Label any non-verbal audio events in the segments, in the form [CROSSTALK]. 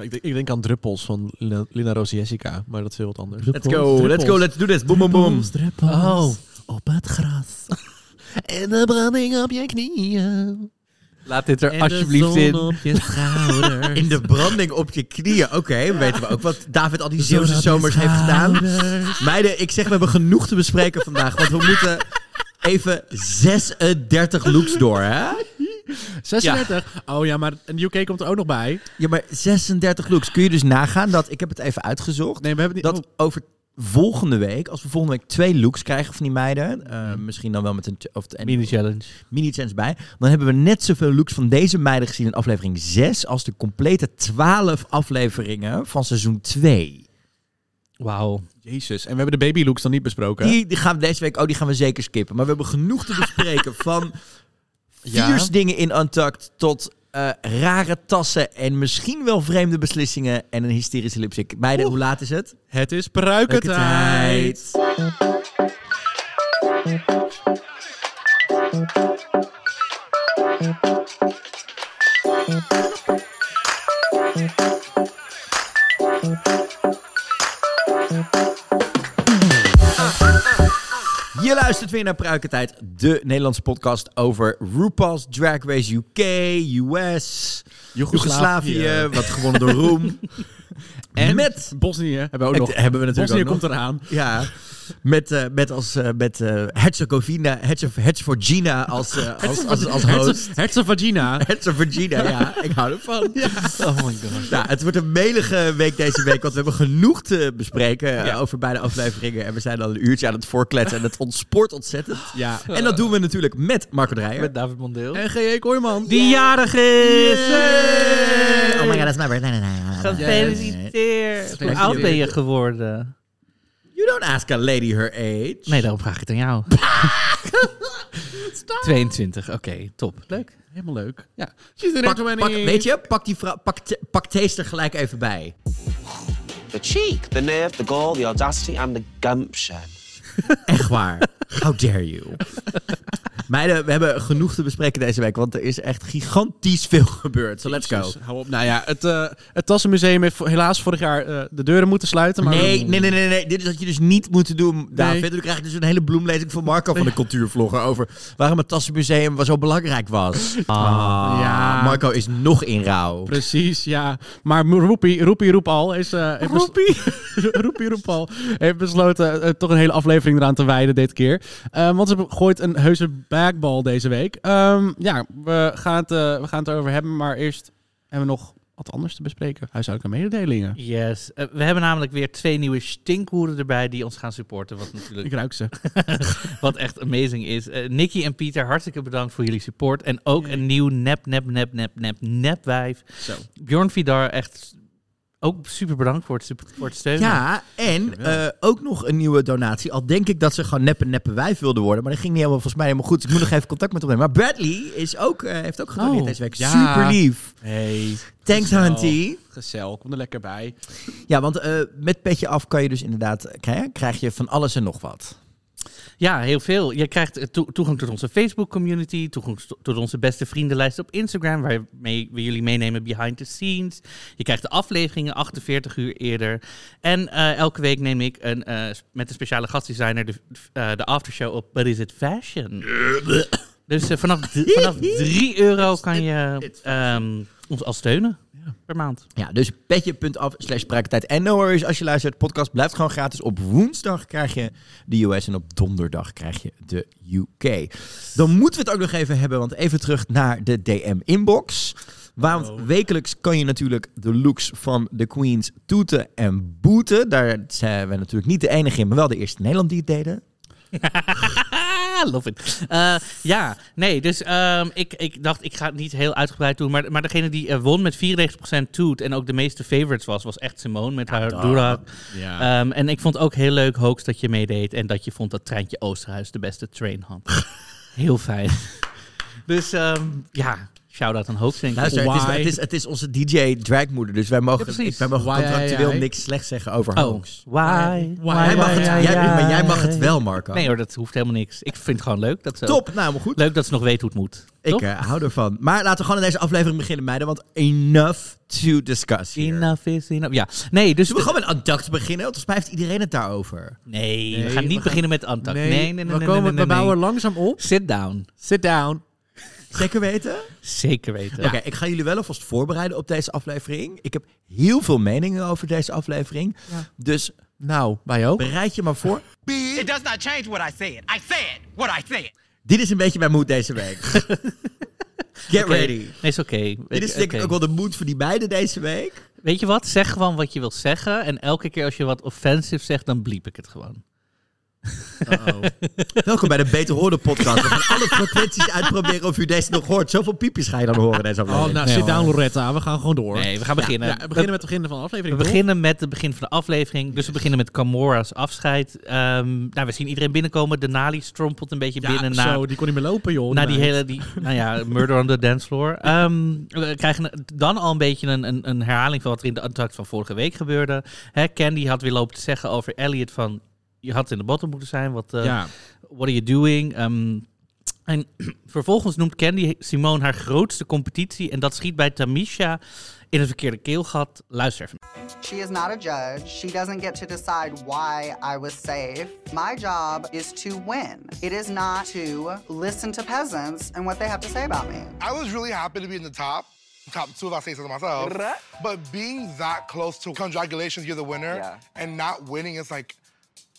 Ik denk, ik denk aan druppels van Lina, Lina Roos Jessica, maar dat is heel wat anders. Let's go, let's go, let's do this. Boom, boom, boom. Oh, op het gras. [LAUGHS] en de branding op je knieën. Laat dit er En alsjeblieft de in. op je [LAUGHS] schouders. In de branding op je knieën. Oké, weten we ook wat David al die Zeeuwse zomers heeft gedaan. Meiden, ik zeg we hebben genoeg te bespreken vandaag. Want we moeten even 36 looks door, hè? 36. Oh ja, maar een UK komt er ook nog bij. Ja, maar 36 looks. Kun je dus nagaan dat... Ik heb het even uitgezocht. Nee, we hebben niet... Dat oh, over volgende week, als we volgende week twee looks krijgen van die meiden... eh, misschien dan wel met een, of een Mini-challenge. mini-chance bij... dan hebben we net zoveel looks van deze meiden gezien in aflevering 6... als de complete 12 afleveringen van seizoen 2. Wauw. Jezus. En we hebben de baby looks dan niet besproken. Die, die gaan we deze week, oh, die gaan we zeker skippen. Maar we hebben genoeg te bespreken. [LAUGHS] Van Ja. dingen in Untucked tot eh, rare tassen en misschien wel vreemde beslissingen en een hysterische lipstick. Meiden, hoe laat is het? Het is pruikentijd. Je luistert weer naar Pruikentijd, de Nederlandse podcast over RuPaul's Drag Race UK, US, Joegoslavië, wat gewonnen door Roem. [LAUGHS] En met, Bosnië hebben we ook nog. hebben we natuurlijk Bosnië ook nog. komt eraan. Ja, met, eh, met als eh, met eh Herzegovina, Herze- Herzegovina als, eh, als, als, als host. Herzegovina. Herzegovina, ja, [LAUGHS] ik hou ervan. Oh my god. Nou, het wordt een melige week deze week, want we hebben genoeg te bespreken Ja. over beide afleveringen. En we zijn al een uurtje aan het voorkletsen en het ontspoort ontzettend. Ja. En dat doen we natuurlijk met Marco Dreyer. Met David Mondeel. En G.E. Kooijman. Die jarig is! Oh my god, dat is mijn birthday. Gefeliciteerd. Hoe oud ben je geworden? You don't ask a lady her age. Nee, daarom vraag ik het aan jou. [LAUGHS] 22, oké, top. Leuk. Helemaal leuk. Ja. She's in Pak, pak, 20s. weet je, pak, die vrouw, pak, te- pak Thees er gelijk even bij. The cheek, the nerve, the gall, the audacity, and the gumption. Echt waar. How dare you. [LAUGHS] Meiden, we hebben genoeg te bespreken deze week, want er is echt gigantisch veel [LAUGHS] gebeurd. So let's go. Jezus, Hou op. Nou ja, het, eh het Tassenmuseum heeft helaas vorig jaar eh, de deuren moeten sluiten. Maar Nee, nee, nee, nee, nee. Dit is wat je dus niet moet doen, David. Nee. Dan krijg je dus een hele bloemlezing van Marco van de cultuurvlogger over waarom het Tassenmuseum zo belangrijk was. [LAUGHS] Ah, Ja. Marco is nog in rouw. Precies, ja. Maar Roepie, Roepie Roepal is... heeft bes- Roepie? [LAUGHS] Roepie Roepal heeft besloten toch een hele aflevering eraan te wijden dit keer. Want ze gooit een heuse bagball deze week. Ehm, ja, we gaan, het, eh, we gaan het erover hebben, maar eerst hebben we nog wat anders te bespreken. Huishoudelijke mededelingen. Yes. Eh, we hebben namelijk weer twee nieuwe stinkhoeren erbij die ons gaan supporten. Wat natuurlijk Ik ruik ze. [LAUGHS] wat echt amazing is. Eh Nicky en Pieter, hartstikke bedankt voor jullie support. En ook een nieuw nep, nep, nep, nep, nep, nepwijf. Zo. Bjorn Vidar, echt ook super bedankt voor het, voor het steunen. Ja, en eh, ook nog een nieuwe donatie. Al denk ik dat ze gewoon neppe neppe wijf wilde worden. Maar dat ging niet helemaal volgens mij helemaal goed. Dus ik moet nog even contact met hem nemen. Maar Bradley is ook, eh, heeft ook gedoneerd Oh, deze week. ja. Super lief. Hey. Thanks. Hunty. Gezellig, kom er lekker bij. Ja, want eh, met Petje Af kan je dus inderdaad... Krijg, krijg je van alles en nog wat. Ja, heel veel. Je krijgt eh, toe- toegang tot onze Facebook-community, toegang to- tot onze beste vriendenlijst op Instagram, waarmee we jullie meenemen behind the scenes. Je krijgt de afleveringen 48 uur eerder. En eh, elke week neem ik een, eh, met een speciale gastdesigner de, eh, de aftershow op But Is It Fashion. Dus vanaf, vanaf [LAUGHS] 3 euro kan je ehm, ons al steunen per maand. Ja, dus petje.af slash praktijk. En no worries, als je luistert, de podcast blijft gewoon gratis. Op woensdag krijg je de US en op donderdag krijg je de UK. Dan moeten we het ook nog even hebben, want even terug naar de DM-inbox. Want wekelijks kan je natuurlijk de looks van de queens toeten en boeten. Daar zijn we natuurlijk niet de enige in, maar wel de eerste in Nederland die het deden. [LAUGHS] Love it. Eh, ja, nee, dus ehm, ik, ik dacht, ik ga het niet heel uitgebreid doen. Maar, maar degene die eh, won met 94% toet en ook de meeste favorites was, was echt Simone met haar Dura. Ja. Ehm, en ik vond ook heel leuk, Hoax, dat je meedeed en dat je vond dat Treintje Oosterhuis de beste train had. [LAUGHS] heel fijn. dus ehm, ja, Shout-out aan Hoofdzenk. Luister, het is, het, is, het is onze DJ dragmoeder, dus wij mogen, Ja, wij mogen Why, contractueel why? niks slechts zeggen over Oh, hoax. why? Why? Jij mag het, jij, maar jij mag het wel, Marco. Nee hoor, dat hoeft helemaal niks. Ik vind het gewoon leuk. Dat ze, Top, nou, maar goed. Leuk dat ze nog weten hoe het moet. Ik Toch? eh, hou ervan. Maar laten we gewoon in deze aflevering beginnen, meiden, want enough to discuss here. Enough is enough. Ja, nee, dus... Zullen we gewoon met Untucked beginnen? Want volgens mij heeft iedereen het daarover. Nee, Nee, we gaan we niet gaan- beginnen met Antak. Nee, nee, nee, we, nee, nee, komen, nee, nee, we bouwen langzaam op. Sit down. Sit down. Zeker weten? Zeker weten. Oké, ik ga jullie wel alvast voorbereiden op deze aflevering. Ik heb heel veel meningen over deze aflevering. Dus Nou, wij ook. bereid je maar voor. It does not change what I said. I said what I said. Dit is een beetje mijn mood deze week. [LAUGHS] Get ready. Nee, is oké. Dit is denk ik ook wel de mood voor die beiden deze week. Weet je wat? Zeg gewoon wat je wilt zeggen. En elke keer als je wat offensive zegt, dan bliep ik het gewoon. [LAUGHS] Welkom bij de Beter Horen podcast. We gaan alle frequenties uitproberen of u deze nog hoort. Zoveel piepjes ga je dan horen deze Oh, aflevering. nou, Nee, sit down, Loretta. We gaan gewoon door. Nee, we gaan beginnen. Ja, we beginnen met het begin van de We aflevering. toch? beginnen met het begin van de aflevering. Dus we beginnen met Camora's afscheid. Ehm, nou, we zien iedereen binnenkomen. De Nali strompelt een beetje Ja, binnen na, zo, die kon niet meer lopen, joh. na die hele, die, nou ja, murder on the dance floor. [LAUGHS] Ehm, we krijgen dan al een beetje een, een, een herhaling van wat er in de Untucked van vorige week gebeurde. Hè, Candy had weer lopen te zeggen over Elliot van, je had in de bottom moeten zijn. Wat, eh, Ja. what are you doing? Ehm, en [CLEARS THROAT] vervolgens noemt Candy Simone haar grootste competitie. En dat schiet bij Tamisha in het verkeerde keelgat. Luister even. She is not a judge. She doesn't get to decide why I was safe. My job is to win. It is not to listen to peasants and what they have to say about me. I was really happy to be in the top. Top two, if I say so myself. But being that close to congratulations, you're the winner, Yeah. and not winning is like,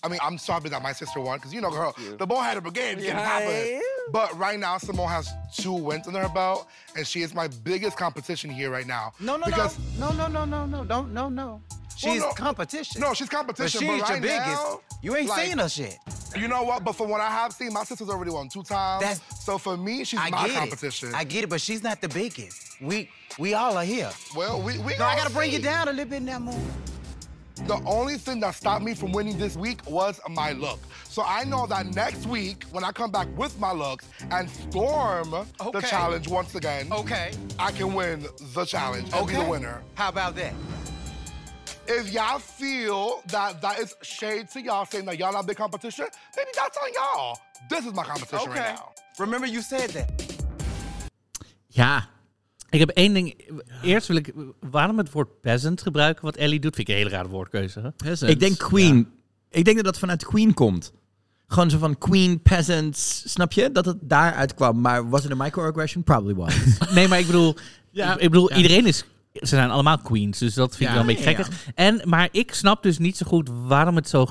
I mean, I'm so happy that my sister won because you know, girl, the Bullheader Brigade can Yeah, happen. yeah. But right now, Simone has two wins under her belt, and she is my biggest competition here right now. No, no, because no, no, no, no, no, don't, no, no. She's no. competition. No, she's competition. but competition. she's but your right biggest. now, you ain't like, seen us yet. You know what? But from what I have seen, my sister's already won two times. That's- so for me, she's I my get competition. it. I get it, but she's not the biggest. We we all are here. well, we we. No, I gonna gotta bring you down a little bit in that move. The only thing that stopped me from winning this week was my look. So I know that next week, when I come back with my looks and storm the challenge once again, Okay. I can win the challenge and be the winner. How about that? If y'all feel that that is shade to y'all saying that y'all not big competition, maybe that's on y'all. This is my competition Okay. right now. Remember you said that. Ja, Ik heb één ding. Eerst wil ik. Waarom het woord peasant gebruiken, wat Ellie doet, vind ik een hele rare woordkeuze. Hè? Ik denk Queen. Ik denk dat dat vanuit Queen komt. Gewoon zo van Queen, Peasants, snap je? Dat het daaruit kwam. Maar was het een microaggression? Probably was. [LAUGHS] Nee, maar ik bedoel. Ja, ik, ik bedoel, ja. iedereen is. Ze zijn allemaal queens, dus dat vind ik Ja, wel een beetje ja, ja. gekkig. En, maar ik snap dus niet zo goed waarom het zo,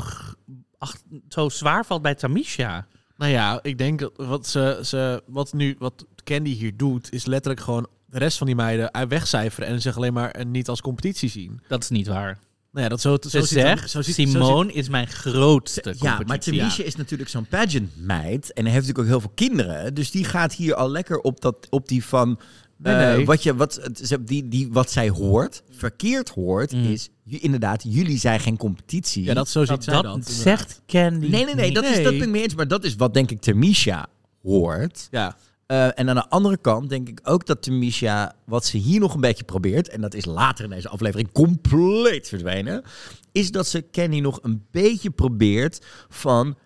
ach, zo zwaar valt bij Tamisha. Nou ja, ik denk dat wat, ze, ze, wat nu wat Candy hier doet, is letterlijk gewoon de rest van die meiden uit wegcijferen en zich alleen maar eh, niet als competitie zien. Dat is niet waar. Nou ja, dat zo, zo ziet- zegt, zo ziet- zo Simone is mijn grootste Ja, maar. Tamisha is natuurlijk zo'n pageant meid. En hij heeft natuurlijk ook heel veel kinderen. Dus die gaat hier al lekker op, dat, op die van... Nee, eh, wat, je, wat, die, die, wat zij hoort, verkeerd hoort, Mm. is... Inderdaad, jullie zijn geen competitie. Ja, dat zo ziet Dat, zij dat, dat. inderdaad. zegt Candy. Nee, nee, nee, dat, is, Nee. dat ben ik mee eens. Maar dat is wat denk ik Tamisha hoort. Ja. Eh, en aan de andere kant denk ik ook dat Tamisha, wat ze hier nog een beetje probeert, en dat is later in deze aflevering compleet verdwenen, is dat ze Kenny nog een beetje probeert van,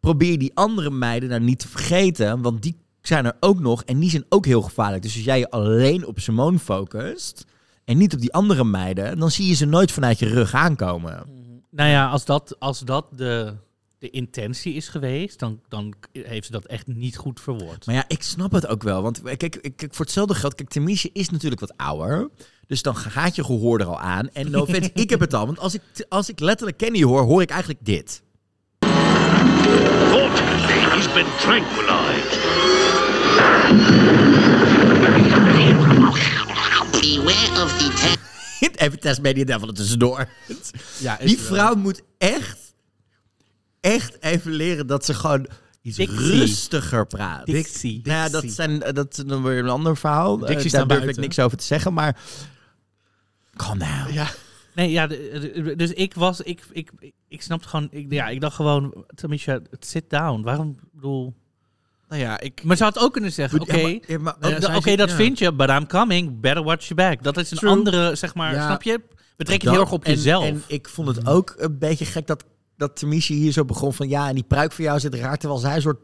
probeer die andere meiden nou niet te vergeten, want die zijn er ook nog en die zijn ook heel gevaarlijk. Dus als jij je alleen op Simone focust en niet op die andere meiden, dan zie je ze nooit vanuit je rug aankomen. Nou ja, als dat, als dat de, de intentie is geweest, dan, dan heeft ze dat echt niet goed verwoord. Maar ja, ik snap het ook wel. Want kijk, ik- kijk voor hetzelfde geld, kijk, Tamisha is natuurlijk wat ouder. Dus dan gaat je gehoor er al aan. En no [LAUGHS] offense, ik heb het al. Want als ik, als ik letterlijk Kenny hoor, hoor ik eigenlijk dit. Fortunately, he's been tranquilized. Beware of the [LAUGHS] Even Test Media Devil er tussendoor. Ja, is Die vrouw moet echt, echt even leren dat ze gewoon iets Dictie. rustiger praat. Dictie. Nou ja, dat, zijn, eh, dat is dan weer een ander verhaal. Eh, Dictie daar staan durf ik niks over te zeggen, maar... Calm down. Ja. Nee, ja, dus ik was, ik, ik, ik snapte gewoon, ik, ja, ik dacht gewoon, Tamisha, sit down. Waarom, ik bedoel, Nou ja, ik... Maar ze had ook kunnen zeggen, oké, ja, eh, ja, oké, dat ja. vind je, but I'm coming, better watch your back. Dat is een True. andere, zeg maar, Ja. snap je? Betrek het heel erg op en, jezelf. En ik vond het ook een beetje gek dat, dat Tamisha hier zo begon van... Ja, en die pruik van jou zit raar, terwijl zij een soort...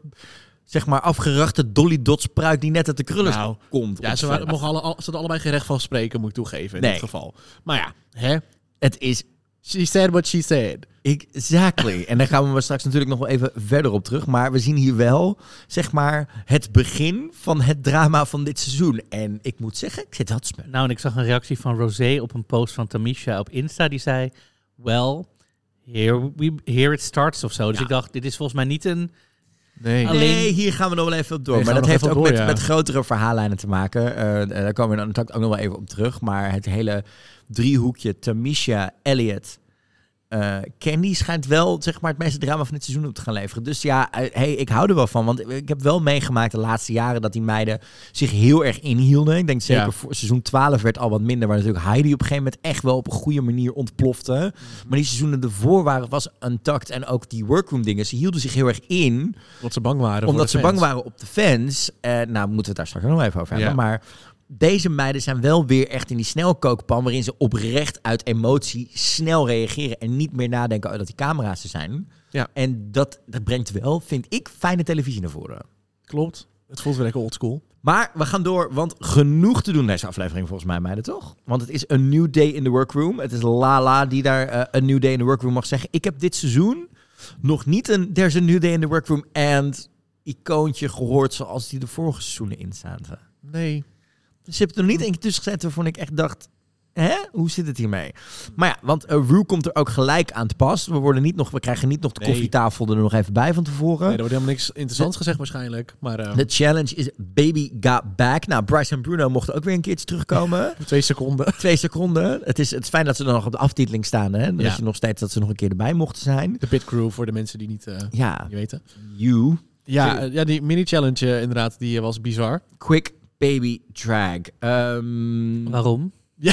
Zeg maar afgerachte Dolly Dots pruik die net uit de krullen Nou, komt. Ja, ze, waren, mogen alle, al- ze hadden allebei geen recht van spreken, moet ik toegeven in Nee. dit geval. Maar ja, hè? Het is She said what she said. Exactly. [LAUGHS] En daar gaan we straks natuurlijk nog wel even verder op terug. Maar we zien hier wel, zeg maar, het begin van het drama van dit seizoen. En ik moet zeggen, ik zit smellen. Nou, en ik zag een reactie van Rosé op een post van Tamisha op Insta. Die zei, well, here, we, here it starts of zo. Dus Ja. ik dacht, dit is volgens mij niet een... Nee. Alleen- Nee, hier gaan we nog wel even op door. Nee, maar dat heeft ook met, ja. met grotere verhaallijnen te maken. Eh, daar komen we dan natuurlijk ook nog wel even op terug. Maar het hele driehoekje Tamisha, Elliot, eh, Candy schijnt wel zeg maar, het meeste drama van dit seizoen op te gaan leveren. Dus ja, eh, hey, ik hou er wel van. Want ik heb wel meegemaakt de laatste jaren dat die meiden zich heel erg inhielden. Ik denk zeker Ja. voor seizoen 12 werd al wat minder. Waar natuurlijk Heidi op een gegeven moment echt wel op een goede manier ontplofte. Maar die seizoenen ervoor waren, was untucked. En ook die workroom dingen. Ze hielden zich heel erg in Omdat ze bang waren. omdat ze fans. bang waren op de fans. Eh, nou, moeten we het daar straks nog even over hebben. Ja. Maar deze meiden zijn wel weer echt in die snelkookpan... waarin ze oprecht uit emotie snel reageren... en niet meer nadenken oh, dat die camera's er zijn. Ja. En dat, dat brengt wel, vind ik, fijne televisie naar voren. Klopt. Het voelt weer lekker oldschool. Maar we gaan door, want genoeg te doen deze aflevering volgens mij, meiden, toch? Want het is een new day in the workroom. Het is Lala die daar eh, een new day in the workroom mag zeggen. Ik heb dit seizoen nog niet een there's a new day in the workroom and icoontje gehoord zoals die de vorige seizoenen in zaten. Nee. Dus je hebt er nog niet eentje tussen gezet waarvan ik echt dacht... Hè? Hoe zit het hiermee? Maar ja, want uh, Rue komt er ook gelijk aan te pas. We, worden niet nog, we krijgen niet nog de Nee. koffietafel er nog even bij van tevoren. Nee, er wordt helemaal niks interessants gezegd waarschijnlijk. Maar eh, De challenge is Baby Got Back. Nou, Bryce en Bruno mochten ook weer een keertje terugkomen. [LAUGHS] twee seconden. [LAUGHS] Twee seconden. Het is, het is fijn dat ze dan nog op de aftiteling staan. Hè? Dan Ja. is je nog steeds dat ze nog een keer erbij mochten zijn. De pit crew voor de mensen die niet, eh, Ja, niet weten. you. Ja, eh, ja die mini-challenge eh, inderdaad, die eh, was bizar. Quick Baby Drag. Ehm, Waarom? [LAUGHS]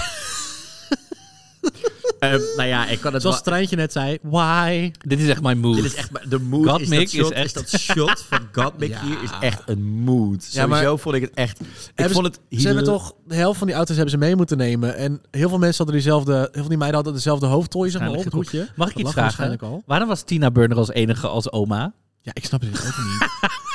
ehm, nou ja, ik kan het Zoals. Treintje net zei, why? Dit is echt mijn mood. Dit is echt de mood. Gottmik is, dat is shot, echt- is dat shot van Gottmik [LAUGHS] Ja. hier is echt een mood. Ja, maar- Sowieso vond ik het echt. Ik vond het Ze hebben toch de helft van die auto's hebben ze mee moeten nemen. En heel veel mensen hadden diezelfde, heel veel van die meiden hadden dezelfde hoofdtooi zeg maar, op het hoedje. Mag ik iets vragen? waarschijnlijk al. Waarom was Tina Burner als enige als oma? Ja, ik snap dit ook niet.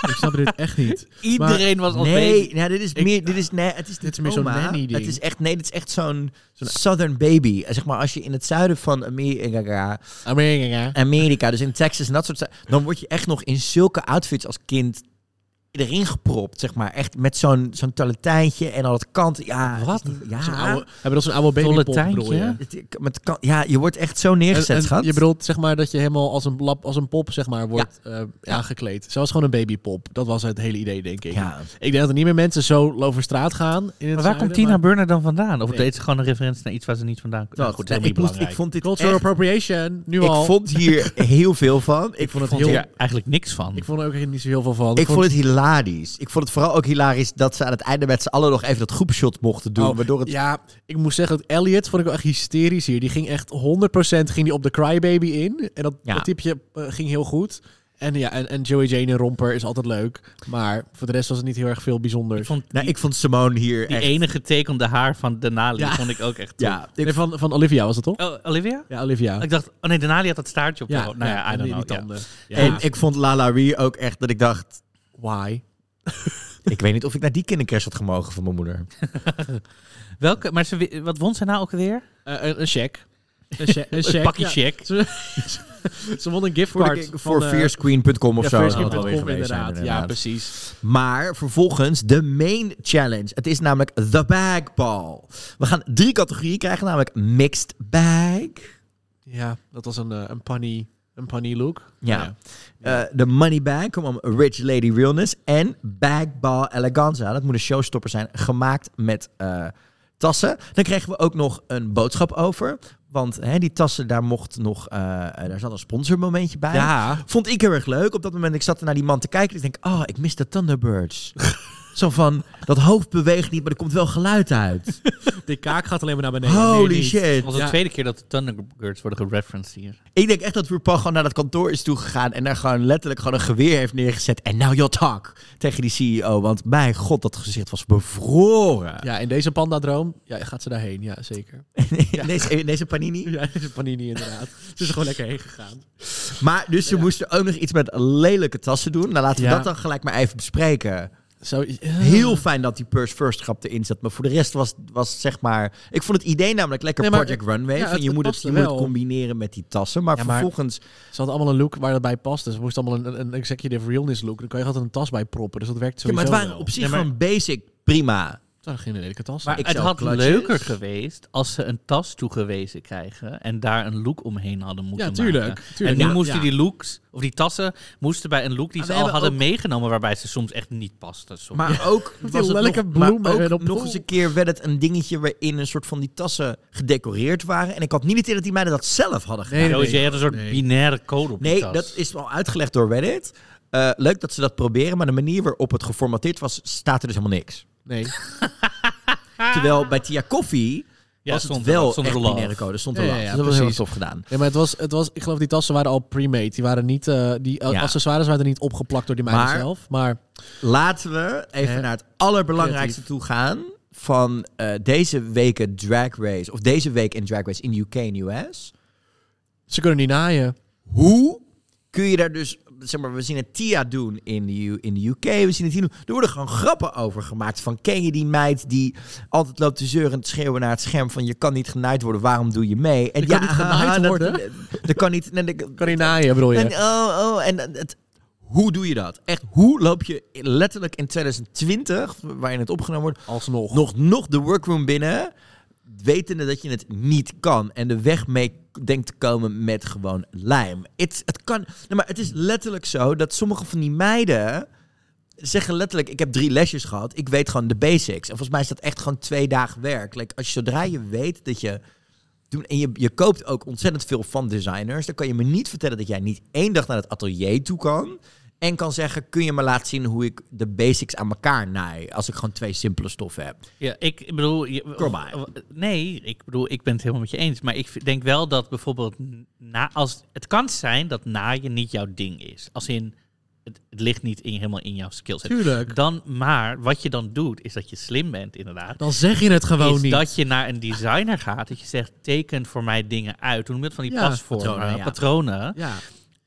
ik snap dit echt niet. [LAUGHS] Iedereen was als Nee, baby. nou, dit is Ik- meer. Dit is, nee, het is, Dit is meer zo'n. Het is echt, nee, dit is echt zo'n Southern baby. Zeg maar, als je in het zuiden van Amerika, Amerika. Amerika, dus in Texas en dat soort dan word je echt nog in zulke outfits als kind erin gepropt, zeg maar. Echt met zo'n zo'n toiletijntje en al het kant. Ja, Wat? niet- Ja, Zo'n oude, hebben dat zo'n oude babypop Tolletijntje? bedoel je? Het- met kan, ja, je wordt echt zo neergezet, En- en schat. Je bedoelt zeg maar dat je helemaal als een, lap, als een pop zeg maar wordt eh, Ja. aangekleed. Ze was gewoon een babypop. Dat was het hele idee denk ik. Ja. Ik denk dat er niet meer mensen zo over straat gaan. In het Maar waar zuiden, komt Tina maar- Burner dan vandaan? Of Nee. deed ze gewoon een referentie naar iets waar ze niet vandaan komt? Nou, Dat, goed, ik, moest, ik vond dit Cultural echt- appropriation, nu ik al. vond hier [LAUGHS] heel veel van. Ik, vond het vond heel... hier eigenlijk niks van. Ik vond er ook niet zo heel veel van. Ik vond het hilarisch. Ik vond het vooral ook hilarisch dat ze aan het einde met z'n allen nog even dat groepshot mochten doen. Oh, waardoor het... Ja, ik moet zeggen dat Elliot vond ik wel echt hysterisch hier. Die ging echt 100% ging die op de crybaby in. En dat, Ja. dat typeje eh, ging heel goed. En ja, en, en Joey Jane en Romper is altijd leuk. Maar voor de rest was het niet heel erg veel bijzonders. Ik vond Nou, die, ik vond Simone hier die echt... ene getekende haar van Denali Ja. vond ik ook echt Ja, ik, Nee, van, van Olivia was het toch? Oh, Olivia? Ja, Olivia. Ik dacht, oh nee, Denali had dat staartje op. ja, nou ja, I en don't die, know. die tanden. En ik vond Lala Ree ook echt dat ik dacht... Why? [LAUGHS] Ik weet niet of ik naar die kindercrash had gemogen van mijn moeder. [LAUGHS] Welke, maar ze, wat won ze nou ook weer? Eh, een, een check. Een, che [LAUGHS] een check. pakje ja. check. Ze, ze won een giftcard Voor, voor eh, fiercequeen.com of ja, zo. inderdaad. Ja, precies. Maar vervolgens de main challenge. Het is namelijk the bag ball. We gaan drie categorieën krijgen, namelijk mixed bag. Ja, dat was een, eh, een punny, een punny look. Ja. Eh, de money bag, kom om Rich Lady Realness. En bag ball eleganza. Dat moet een showstopper zijn, gemaakt met eh, tassen. Dan kregen we ook nog een boodschap over. Want hè, die tassen, daar mocht nog, eh, daar zat een sponsormomentje bij. Ja. Vond ik heel erg leuk. Op dat moment, ik zat er naar die man te kijken. Ik denk, oh, ik mis de Thunderbirds. [LAUGHS] Zo van, dat hoofd beweegt niet, maar er komt wel geluid uit. [LAUGHS] Die kaak gaat alleen maar naar beneden. Holy shit. Het was de Ja. tweede keer dat de Thunderbirds worden gereferenced hier. Ik denk echt dat RuPaul gewoon naar dat kantoor is toegegaan en daar gewoon letterlijk gewoon een geweer heeft neergezet. En now you'll talk tegen die CEO. Want mijn god, dat gezicht was bevroren. Ja, in deze pandadroom ja, gaat ze daarheen. Ja, zeker. [LAUGHS] Deze, deze panini. Ja, deze panini inderdaad. Ze is er gewoon lekker heen gegaan. Maar dus ze moesten ook nog iets met lelijke tassen doen. Nou, laten we Ja. dat dan gelijk maar even bespreken. Zo, Heel fijn dat die Purse First grap erin zat. Maar voor de rest was, was zeg maar... Ik vond het idee namelijk lekker Nee, maar- Project Runway. ja, van het- je het moet het, je moet het combineren met die tassen. Maar Ja, maar- vervolgens... Ze hadden allemaal een look waar dat bij past. Dus ze moesten allemaal een, een executive realness look. Dan kan je altijd een tas bij proppen. Dus dat werkt Ja, sowieso maar het waren wel. op zich Ja, maar- gewoon basic prima. Lelijke tas. Maar Ik het had leuker geweest als ze een tas toegewezen krijgen en daar een look omheen hadden moeten Ja, tuurlijk, maken. tuurlijk. En nu Ja, moesten ja. die looks, of die tassen, moesten bij een look die Maar ze al hadden ook- meegenomen, waarbij ze soms echt niet pasten. soms. Maar [LAUGHS] ook, die was het nog, maar ook op nog pool. eens een keer werd het een dingetje waarin een soort van die tassen gedecoreerd waren. En ik had niet het idee dat die meiden dat zelf hadden gedaan. Nee, dus had een soort nee. binaire code op die Nee, tas. dat is al uitgelegd door Reddit. Eh, leuk dat ze dat proberen, maar de manier waarop het geformateerd was, staat er dus helemaal niks. Nee. [LAUGHS] Terwijl bij Tia Coffee Ja, was het stond er- wel stond er echt love. binaire code. Stond er Ja, ja, ja, Dus dat was heel tof gedaan. Nee, maar het was, het was, ik geloof die tassen waren al pre-made. Die waren niet, eh, die Ja. accessoires waren niet opgeplakt door die meiden Maar- zelf. Maar Laten we even Hè? naar het allerbelangrijkste toe gaan van eh, deze weken Drag Race. Of deze week in Drag Race in UK en US. ze kunnen niet naaien. Hoe kun je daar dus... Zeg maar, we zien het Tia doen in de, U- in de UK. We zien het hier doen. Er worden gewoon grappen over gemaakt. Van, ken je die meid die altijd loopt te zeuren en te schreeuwen naar het scherm van... je kan niet genaaid worden, waarom doe je mee? En Je kan niet genaaid [LAUGHS] worden? Dat kan niet... Nee, dat- Kan niet naaien, bedoel je? en, oh, oh, en het, hoe doe je dat? Echt, hoe loop je letterlijk in 2020, waarin het opgenomen wordt, Alsnog. nog, nog de workroom binnen, wetende dat je het niet kan en de weg mee denkt te komen met gewoon lijm. Het, het kan, nou, maar het is letterlijk zo dat sommige van die meiden zeggen letterlijk, ik heb drie lesjes gehad, ik weet gewoon de basics. En volgens mij is dat echt gewoon twee dagen werk. Like, als je zodra je weet dat je doen. En je, je koopt ook ontzettend veel van designers. Dan kan je me niet vertellen dat jij niet één dag naar het atelier toe kan. En kan zeggen, kun je me laten zien hoe ik de basics aan elkaar naai. Als ik gewoon twee simpele stoffen heb. Ja, ik bedoel... Je, Kom maar. Nee, ik bedoel, ik ben het helemaal met je eens. Maar ik denk wel dat bijvoorbeeld... Na, als, het kan zijn dat naaien niet jouw ding is. Als in, het, het ligt niet in, helemaal in jouw skillset. Tuurlijk. Dan, maar wat je dan doet, is dat je slim bent inderdaad. Dan zeg je het gewoon is niet. dat je naar een designer gaat. Dat je zegt, teken voor mij dingen uit. Hoe noem je het? Van die Ja, pasvormen, patronen, patronen. ja.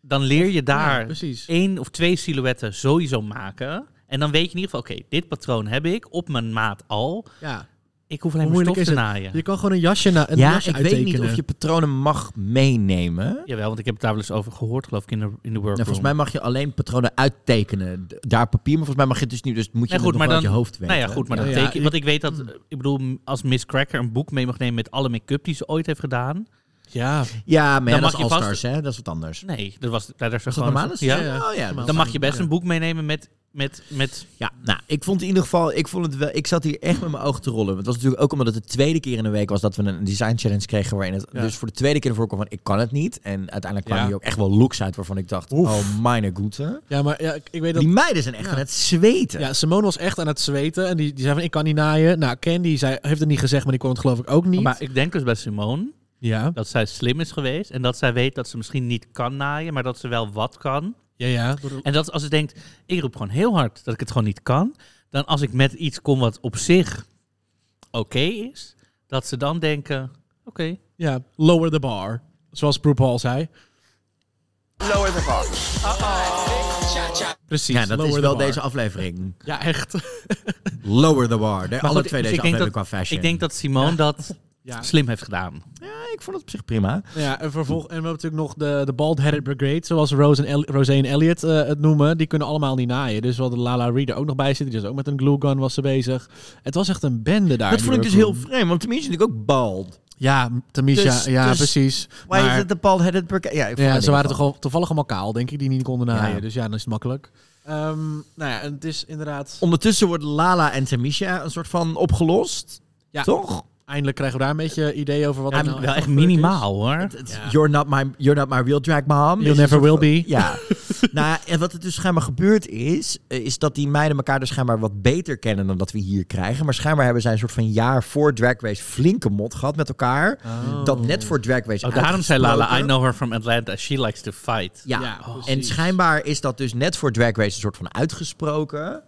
Ja, Dan leer je ja, daar precies. één of twee silhouetten sowieso maken. En dan weet je in ieder geval, oké, dit patroon heb ik op mijn maat al. Ja. Ik hoef alleen maar moeilijk stof te het? naaien. Je kan gewoon een jasje, na, een ja, jasje ik weet uittekenen. niet of je patronen mag meenemen. Jawel, want ik heb het daar wel eens over gehoord, geloof ik, in de, in de workroom. Nou, volgens mij mag je alleen patronen uittekenen. Daar papier, maar volgens mij mag je het dus niet. Dus moet je Nee, het goed, nog maar uit dan, je hoofd weten. Nou ja, goed, maar dan Ja, ja, teken ik- Want ik weet dat, ik bedoel, als Miss Cracker een boek mee mag nemen met alle make-up die ze ooit heeft gedaan. Ja, Ja, maar ja, dat mag is vast- All-Stars, hè? Dat is wat anders. Nee, dat was, daar is dat gewoon... normaal? Ja, Ja, ja. Oh, ja, dat dan mag je best Ja. een boek meenemen met, met, met Ja, nou, ik vond in ieder geval, ik vond het wel, ik zat hier echt met mijn ogen te rollen. Want het was natuurlijk ook omdat het de tweede keer in de week was dat we een design challenge kregen waarin het Ja. dus voor de tweede keer ervoor kwam van ik kan het niet. En uiteindelijk kwamen Ja. hier ook echt wel looks uit waarvan ik dacht, Oef. oh mijn goede. ja maar ja, ik, ik weet dat... Die meiden zijn echt Ja. aan het zweten. Ja, Simone was echt aan het zweten. En die, die zei van, ik kan niet naaien. Nou, Candy zei, heeft het niet gezegd, maar die kon het geloof ik ook niet. Maar ik denk dus bij Simone ja, dat zij slim is geweest. En dat zij weet dat ze misschien niet kan naaien, maar dat ze wel wat kan. ja, ja. En dat als ze denkt, ik roep gewoon heel hard dat ik het gewoon niet kan. Dan als ik met iets kom wat op zich oké is, dat ze dan denken, oké. Ja, lower the bar. Zoals RuPaul zei. Lower the bar. Precies, Ja, dat lower is wel deze aflevering. Ja, echt. Lower the bar. De, alle goed, twee dus deze aflevering dat- qua fashion. Ik denk dat Simone dat Ja. slim heeft gedaan. Ja, ik vond het op zich prima. Ja, en, vervolg, en we hebben natuurlijk nog de, de bald-headed brigade, zoals Rose en, El, Rose en Elliot eh, het noemen. Die kunnen allemaal niet naaien. Dus we hadden Lala Reed er ook nog bij zitten. Die was ook met een glue gun was ze bezig. Het was echt een bende daar. dat vond ik dus heel vreemd, want tenminste is natuurlijk ook bald. Ja, Tamisha, Dus- ja, dus- precies. Why is Maar- it the bald-headed brigade? Ja, het ze waren toch al, toevallig allemaal kaal, denk ik, die niet konden naaien. Ja. Dus ja, dan is het makkelijk. Ehm, nou ja, en het is inderdaad... Ondertussen wordt Lala en Tamisha een soort van opgelost. Ja, Toch? Eindelijk krijgen we daar een beetje idee over wat Ja, er nou wel echt is. minimaal hoor. You're not my, you're not my real drag mom. You'll Is een never will be. Ja. [LAUGHS] nou, en wat er dus schijnbaar gebeurd is, eh, is dat die meiden elkaar dus schijnbaar wat beter kennen dan dat we hier krijgen. Maar schijnbaar hebben zij een soort van jaar voor Drag Race flinke mot gehad met elkaar. Dat net voor Drag Race Oh, daarom zei Lala, I know her from Atlanta. She likes to fight. Ja, Ja, en precies. schijnbaar is dat dus net voor Drag Race een soort van uitgesproken.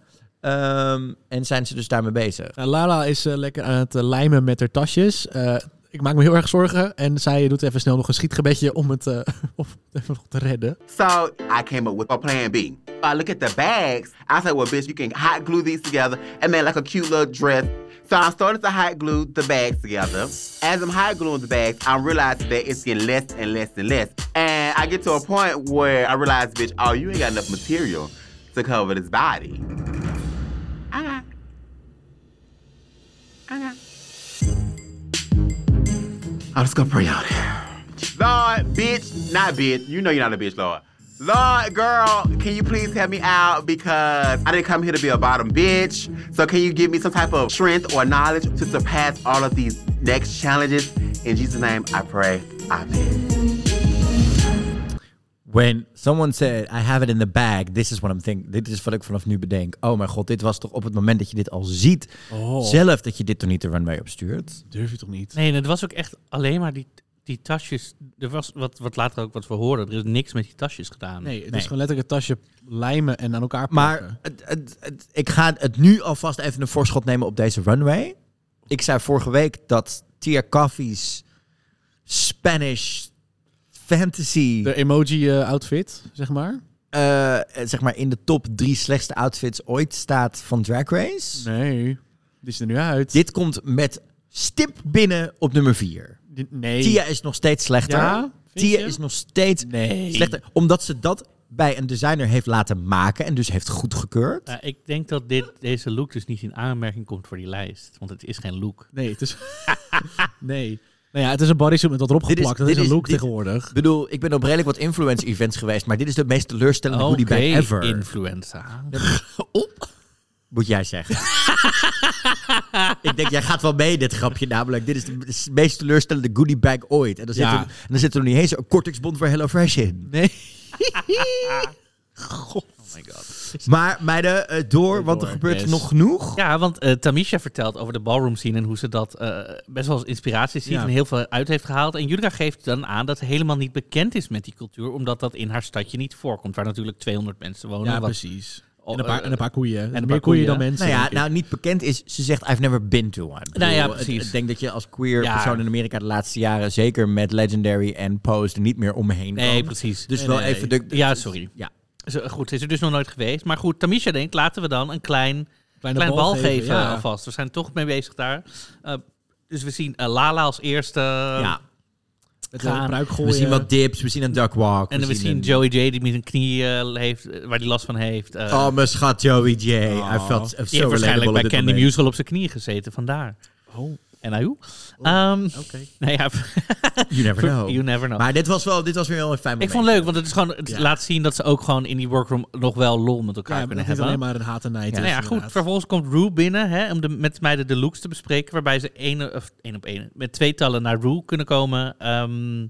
Ehm, en zijn ze dus daarmee bezig. Nou, Lala is eh, lekker aan het eh, lijmen met haar tasjes. Eh, ik maak me heel erg zorgen. En zij doet even snel nog een schietgebedje om het, eh, [LAUGHS] het even nog te redden. So I came up with a plan B. I look at the bags. I said, well, bitch, you can hot glue these together and make like a cute little dress. So I started to hot glue the bags together. As I'm hot gluing the bags, I'm realizing that it's getting less and less and less. And I get to a point where I realize, bitch, oh, you ain't got enough material to cover this body. I got. I'm just gonna pray out here. Lord, bitch, not bitch. You know you're not a bitch, Lord. Lord, girl, can you please help me out? Because I didn't come here to be a bottom bitch. So can you give me some type of strength or knowledge to surpass all of these next challenges? In Jesus' name, I pray. Amen. When someone said, I have it in the bag, this is what I'm thinking. Dit is wat ik vanaf nu bedenk. Oh mijn god, dit was toch op het moment dat je dit al ziet, Oh. zelf dat je dit toch niet de runway opstuurt? Durf je toch niet? Nee, en het was ook echt alleen maar die, die tasjes. Er was wat, wat later ook wat we hoorden. Er is niks met die tasjes gedaan. Nee, het Nee. is gewoon letterlijk het tasje lijmen en aan elkaar Maar plakken. het, het, het- ik ga het nu alvast even een voorschot nemen op deze runway. Ik zei vorige week dat Tia Coffee's Spanish fantasy De emoji-outfit, zeg maar. eh, zeg maar in de top drie slechtste outfits ooit staat van Drag Race. Nee, die is er nu uit. Dit komt met stip binnen op nummer vier. Nee. Tia is nog steeds slechter. Ja? Tia je? is nog steeds Nee. slechter. Omdat ze dat bij een designer heeft laten maken en dus heeft goedgekeurd. Ja, ik denk dat dit, deze look dus niet in aanmerking komt voor die lijst. Want het is geen look. Nee, het is... [LAUGHS] nee. Nou ja, het is een bodysuit met wat erop Dit is- geplakt. Dat is, een look dit- tegenwoordig. Ik bedoel, ik ben op redelijk wat influence events geweest, maar dit is de meest teleurstellende goodie bag ever. influenza. [LAUGHS] Moet jij zeggen. [LAUGHS] ik denk, jij gaat wel mee dit grapje namelijk. Dit is de, de meest teleurstellende goodie bag ooit. En dan, Ja. zit, er, en dan zit er nog niet eens een kortingsbond voor HelloFresh in. Nee. [LAUGHS] God. Oh my god. [LAUGHS] Maar meiden, eh, door, want er gebeurt yes. nog genoeg. Ja, want eh, Tamisha vertelt over de ballroom scene en hoe ze dat eh, best wel als inspiratie ziet Ja. en heel veel uit heeft gehaald. En Judika geeft dan aan dat ze helemaal niet bekend is met die cultuur, omdat dat in haar stadje niet voorkomt, waar natuurlijk 200 mensen wonen. Ja, wat- precies. En een paar, en een paar koeien. En een meer paar koeien dan mensen. Nou ja, nou niet bekend is, ze zegt I've never been to one. Ik Nou ja, precies. Ik denk dat je als queer Ja. persoon in Amerika de laatste jaren, zeker met Legendary en Post, er niet meer omheen Nee, kan. precies. Dus Nee, wel nee, even de... Ja, sorry. Ja. Zo, goed, ze is er dus nog nooit geweest. Maar goed, Tamisha denkt, laten we dan een klein, Kleine klein bal, geven, ja. alvast. We zijn toch mee bezig daar. Eh, dus we zien eh, Lala als eerste. Ja. Pruik We zien wat dips, we zien een duck walk. En we zien een- Joey J die met een knie eh, heeft, eh, waar die last van heeft. Eh, Oh, mijn schat Joey J. Oh. I felt so waarschijnlijk bij Candy. Musical op zijn knieën gezeten, vandaar. Oh, En nou, Ehm oké. nou ja, [LAUGHS] You never know. you never know. Maar dit was, wel, dit was weer wel een fijn ik vond het leuk, want het is gewoon, het Ja. laat zien dat ze ook gewoon in die workroom nog wel lol met elkaar Ja, kunnen niet hebben. alleen maar een haat en nijd Ja, nou ja, goed. Vervolgens komt Rue binnen hè, om de, met mij de, de looks te bespreken. Waarbij ze één, of één op één met tweetallen naar Rue kunnen komen. Ehm,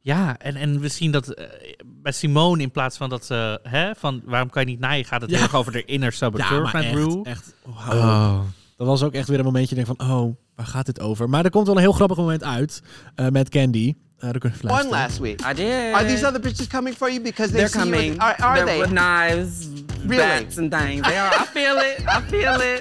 ja, en, en we zien dat eh, bij Simone in plaats van dat ze... Hè, van waarom kan je niet naaien, gaat het Ja. heel erg over de inner saboteur Ja, maar van echt, Rue. echt. Op. Oh. Dat was ook echt weer een momentje denk van, oh, waar gaat dit over? Maar er komt wel een heel grappig moment uit eh, met Candy. Eh daar kunnen we On luisteren. last week. I did. Are these other bitches coming for you because they They're see you coming. with- are, are They're they? with knives, Really? bats, and things. They are. I feel it. I feel it.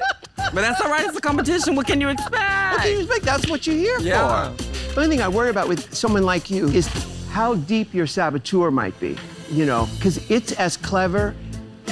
But that's all right. It's a competition. What can you expect? What can you expect? That's what you're here Yeah. for. The only thing I worry about with someone like you is how deep your saboteur might be. You know, because it's as clever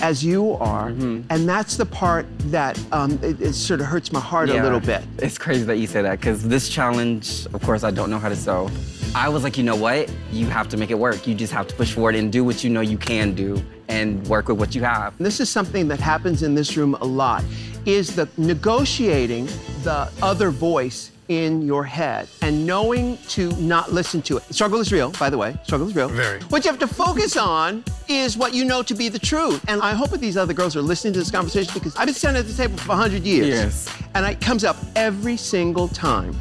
as you are, and that's the part that um, it, it sort of hurts my heart a little bit. [LAUGHS] It's crazy that you say that because this challenge, of course, I don't know how to sew. I was like, you know what? You have to make it work. You just have to push forward and do what you know you can do and work with what you have. This is something that happens in this room a lot, is the negotiating the other voice in your head and knowing to not listen to it. Struggle is real, by the way. Struggle is real. Very. What you have to focus on is what you know to be the truth. And I hope that these other girls are listening to this conversation because I've been standing at the table for 100 years. Yes. And it comes up every single time.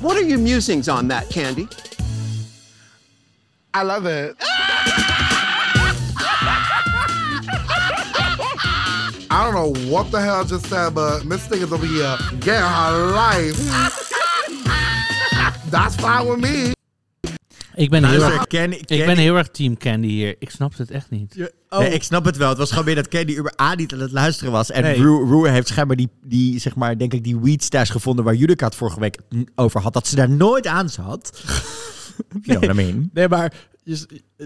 What are your musings on that, Candy? I love it. I don't know what the hell I just said, but Miss Thing is over here getting her life. That's fine with me. Ik ben, heel erg, Candy- ik ben heel erg team Candy hier. Ik snap het echt niet. Oh. Nee, ik snap het wel. Het was gewoon weer dat Candy Uber A niet aan het luisteren was. En Nee. Rue, Rue heeft schijnbaar die, die, zeg maar, denk ik, die weed stash gevonden waar Judika het vorige week over had. Dat ze daar nooit aan zat. [LAUGHS] You know what I mean? Nee, maar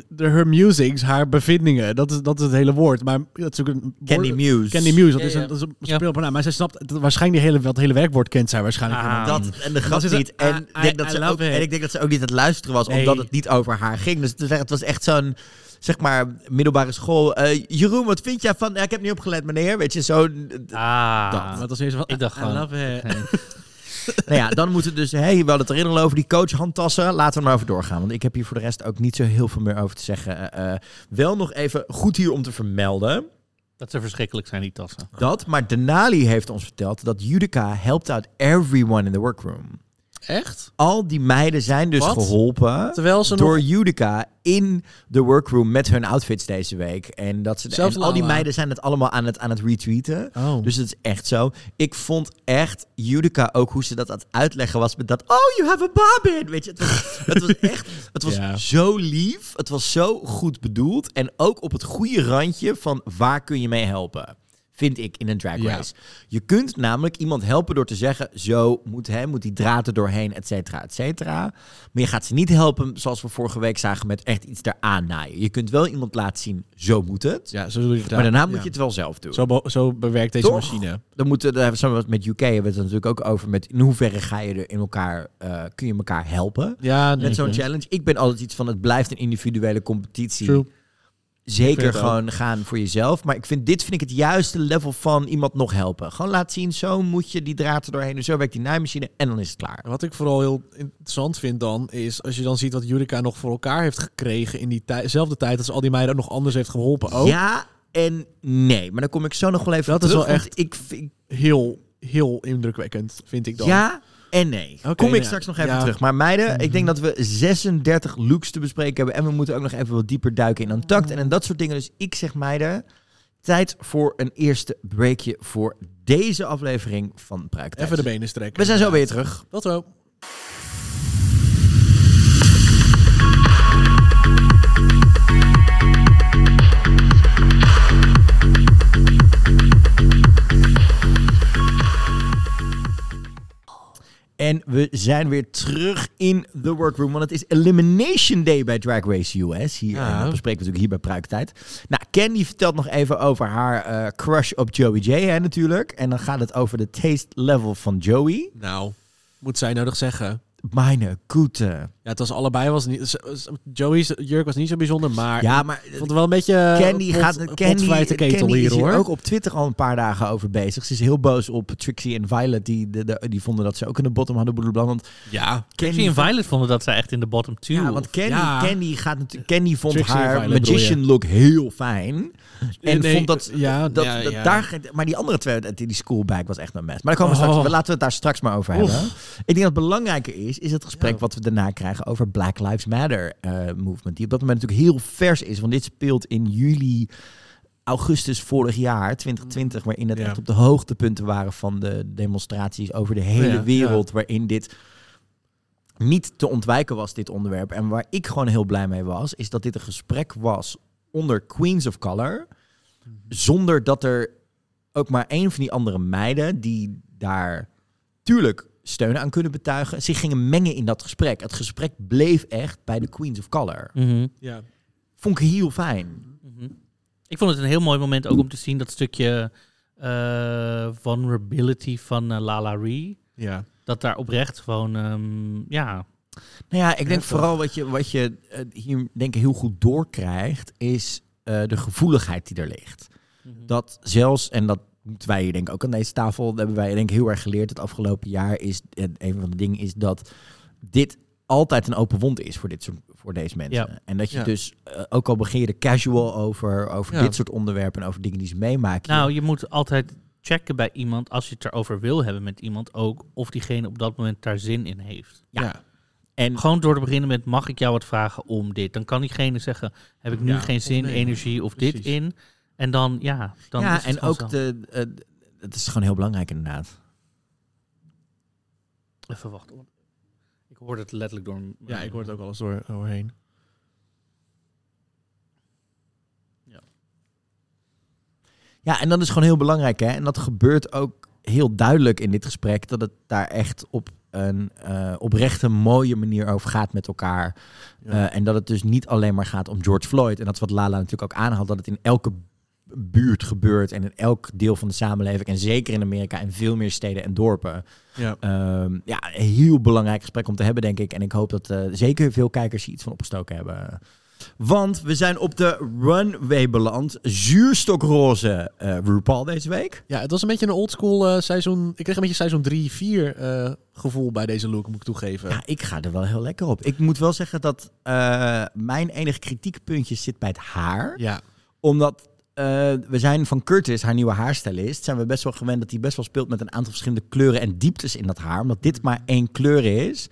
de, her musings, haar bevindingen, dat is, dat is het hele woord. Maar dat is ook een Candy woord- Muse. Candy Muse, dat Ja, is een, dat is een Ja. speel op haar naam. Maar zij snapt het, waarschijnlijk die hele, dat hele werkwoord kent zij waarschijnlijk Ah. Dat en de grap ze- niet. En, I- ik denk I- dat I ze ook, it. en ik denk dat ze ook niet aan het luisteren was, Nee. omdat het niet over haar ging. Dus het was echt zo'n, zeg maar, middelbare school. Eh, Jeroen, wat vind jij van... Ja, ik heb niet opgelet, meneer. Weet je, zo... Ah, Dat was eerst van, ik dacht I gewoon... love it. [LAUGHS] Nou ja, dan moeten dus... Hey, we hadden het erin al over die coach-handtassen. Laten we er maar over doorgaan. Want ik heb hier voor de rest ook niet zo heel veel meer over te zeggen. Eh, eh, wel nog even goed hier om te vermelden. Dat ze verschrikkelijk zijn, die tassen. Dat, maar Denali heeft ons verteld dat Judica helpt out everyone in the workroom. Echt? Al die meiden zijn dus Wat? geholpen Terwijl ze door nog- Judica in de workroom met hun outfits deze week. En, dat ze, en al die meiden zijn het allemaal aan het, aan het retweeten. Oh. Dus het is echt zo. Ik vond echt Judica ook hoe ze dat aan het uitleggen was met dat... Oh, you have a bobbin! Weet je, het was, [LAUGHS] het was echt... Het was Ja. zo lief. Het was zo goed bedoeld. En ook op het goede randje van waar kun je mee helpen. Vind ik in een drag Ja. race. Je kunt namelijk iemand helpen door te zeggen... zo moet, hè, moet die draad er doorheen, et cetera, et cetera. Maar je gaat ze niet helpen zoals we vorige week zagen... met echt iets eraan naaien. Je kunt wel iemand laten zien, zo moet het. Ja, zo doe je het maar daarna ja. moet je het wel zelf doen. Zo, be- zo bewerkt deze Toch? machine. Dan moeten, daar hebben we met UK hebben we het natuurlijk ook over met in hoeverre ga je er in elkaar, eh, kun je elkaar helpen Ja, met zo'n challenge. Ik ben altijd iets van het blijft een individuele competitie. True. Zeker gewoon gaan voor jezelf. Maar ik vind dit vind ik het juiste level van iemand nog helpen. Gewoon laten zien, zo moet je die draad er doorheen. Zo werkt die naaimachine en dan is het klaar. Wat ik vooral heel interessant vind dan, is als je dan ziet wat Jurica nog voor elkaar heeft gekregen in diezelfde tijd, ze al die meiden ook nog anders heeft geholpen. Ook. Ja en nee. Maar dan kom ik zo nog wel even Dat is wel echt Ik vind, heel, heel indrukwekkend, vind ik dan. Ja en nee. Oké, Kom ik straks nog even Ja. terug. Maar meiden, ik denk dat we 36 looks te bespreken hebben. En we moeten ook nog even wat dieper duiken in Untucked en, en dat soort dingen. Dus ik zeg meiden, tijd voor een eerste breakje voor deze aflevering van Pruiktijd. Even de benen strekken. We zijn zo weer terug. Tot zo. En we zijn weer terug in de workroom. Want het is Elimination Day bij Drag Race US. Hier, Ja. en dat bespreken we natuurlijk hier bij Pruiktijd. Nou, Candy vertelt nog even over haar eh, crush op Joey J, hè, natuurlijk. En dan gaat het over de taste level van Joey. Nou, moet zij nodig zeggen. Meine Goete. Ja, het was allebei was niet. Joey's jurk was niet zo bijzonder, maar Ja, maar ik vond het wel een beetje. Candy pot- gaat Candy, ketel Candy hier is hier hoor. ook op Twitter al een paar dagen over bezig. Ze is heel boos op Trixie en Violet. Die, de, de- die vonden dat ze ook in de bottom hadden. blablabla. Want ja, Trixie en Violet vonden dat zij echt in de bottom two. Ja, want Candy, Ja. Candy, gaat natuurlijk, Candy vond Trixie en haar Violet magician look heel fijn. En Nee, vond dat, ja, dat, ja, dat ja. daar, maar die andere twee, die schoolbag was echt een mes. Maar daar komen we Oh. straks, laten we het daar straks maar over Oef. hebben. Ik denk dat het belangrijker is, is het gesprek wat we daarna krijgen over Black Lives Matter eh, movement. Die op dat moment natuurlijk heel vers is, want dit speelt in juli augustus vorig jaar, 2020, waarin het Ja. echt op de hoogtepunten waren van de demonstraties over de hele Ja, wereld, waarin dit niet te ontwijken was, dit onderwerp. En waar ik gewoon heel blij mee was, is dat dit een gesprek was onder Queens of Color, zonder dat er ook maar één van die andere meiden die daar tuurlijk steun aan kunnen betuigen, zich gingen mengen in dat gesprek. Het gesprek bleef echt bij de Queens of Color. Mhm. Ja. Vond ik heel fijn. Ik vond het een heel mooi moment ook om te zien dat stukje eh, vulnerability van eh, Lala Ree. Ja. Dat daar oprecht gewoon, ehm, ja, Nou ja, ik denk vooral wat je, wat je eh, hier denk ik heel goed doorkrijgt, is eh, de gevoeligheid die er ligt. Dat zelfs, en dat moeten wij hier denk ik ook aan deze tafel, dat hebben wij denk ik heel erg geleerd het afgelopen jaar, is een van de dingen is dat dit altijd een open wond is voor, dit soort, voor deze mensen. Ja. En dat je Ja. dus, eh, ook al begin je er casual over, over Ja. dit soort onderwerpen en over dingen die ze meemaken. Nou, je moet altijd checken bij iemand, als je het erover wil hebben met iemand ook, of diegene op dat moment daar zin in heeft. Ja. En Gewoon door te beginnen met, mag ik jou wat vragen om dit? Dan kan diegene zeggen, heb ik nu Ja, geen zin, nee. energie of dit in? En dan, ja, dan ja, is het en ook zo. de, eh, het is gewoon heel belangrijk inderdaad. Even wachten. Ik hoorde het letterlijk door... Ja, ik hoor het ook alles door, doorheen. Ja, en dat is gewoon heel belangrijk, hè. En dat gebeurt ook heel duidelijk in dit gesprek, dat het daar echt op een eh, oprechte, mooie manier over gaat met elkaar. Ja. Eh, en dat het dus niet alleen maar gaat om George Floyd. En dat is wat Lala natuurlijk ook aanhaalt, dat het in elke buurt gebeurt en in elk deel van de samenleving. En zeker in Amerika en veel meer steden en dorpen. Ja. Ehm, ja, een heel belangrijk gesprek om te hebben, denk ik. En ik hoop dat eh, zeker veel kijkers hier iets van opgestoken hebben. Want we zijn op de runway beland. Zuurstokroze eh RuPaul deze week. Ja, het was een beetje een oldschool eh seizoen. Ik kreeg een beetje seizoen 3, 4 eh, gevoel bij deze look, moet ik toegeven. Ja, ik ga er wel heel lekker op. Ik moet wel zeggen dat eh, mijn enige kritiekpuntje zit bij het haar. Ja. Omdat eh, we zijn van Curtis, haar nieuwe haarstylist, zijn we best wel gewend dat hij best wel speelt met een aantal verschillende kleuren en dieptes in dat haar. Omdat dit maar één kleur is,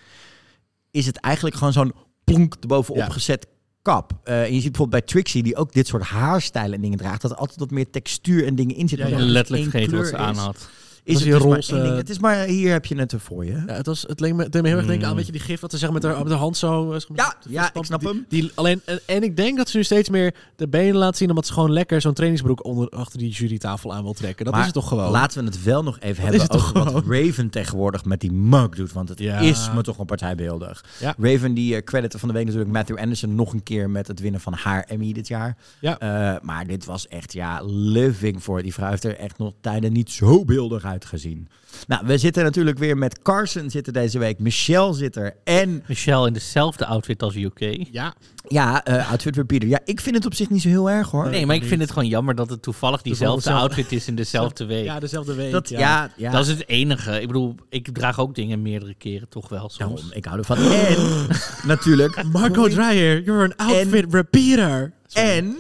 is het eigenlijk gewoon zo'n plonk erbovenop Ja. gezet kap. Eh, en je ziet bijvoorbeeld bij Trixie, die ook dit soort haarstijlen en dingen draagt, dat er altijd wat meer textuur en dingen in zitten. Ja, ja. letterlijk vergeten wat kleur ze aan had. Is het dus maar roze- één ding. Het is maar, hier heb je het er voor je. Ja, het, was, het leek me, het deed me heel erg denken aan, weet je, die gif wat ze zeggen met haar, met haar hand zo. eh, Ja, ja, ik snap die, hem. Die, alleen, en, en ik denk dat ze nu steeds meer de benen laat zien, omdat ze gewoon lekker zo'n trainingsbroek onder, achter die jurytafel aan wil trekken. Dat Maar is het toch gewoon. Laten we het wel nog even Dat hebben is het over toch wat Raven tegenwoordig met die mug doet. Want het Ja. is me toch een partijbeeldig. Ja. Raven die uh, crediten van de week natuurlijk Matthew Anderson nog een keer met het winnen van haar Emmy dit jaar. Ja. Eh, maar dit was echt ja, living voor. Die vrouw heeft er echt nog tijden niet zo beeldig uitgezien. Nou, we zitten natuurlijk weer met Carson zitten deze week. Michelle zit er. En Michelle in dezelfde outfit als UK. Ja. ja, eh, outfit repeater. Ja, ik vind het op zich niet zo heel erg hoor. Nee, maar ik vind het gewoon jammer dat het toevallig diezelfde dezelfde- outfit is in dezelfde week. Ja, dezelfde week. Dat, ja. ja, ja. Dat is het enige. Ik bedoel, ik draag ook dingen meerdere keren toch wel soms. Daarom, ik hou ervan. En [GASPS] natuurlijk Marco Dreyer, you're an outfit repeater. Sorry, En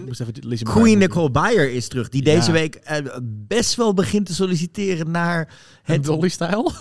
Queen Nicole Byer is terug, die Ja. deze week eh, best wel begint te solliciteren naar Het. Dolly-style? [LAUGHS]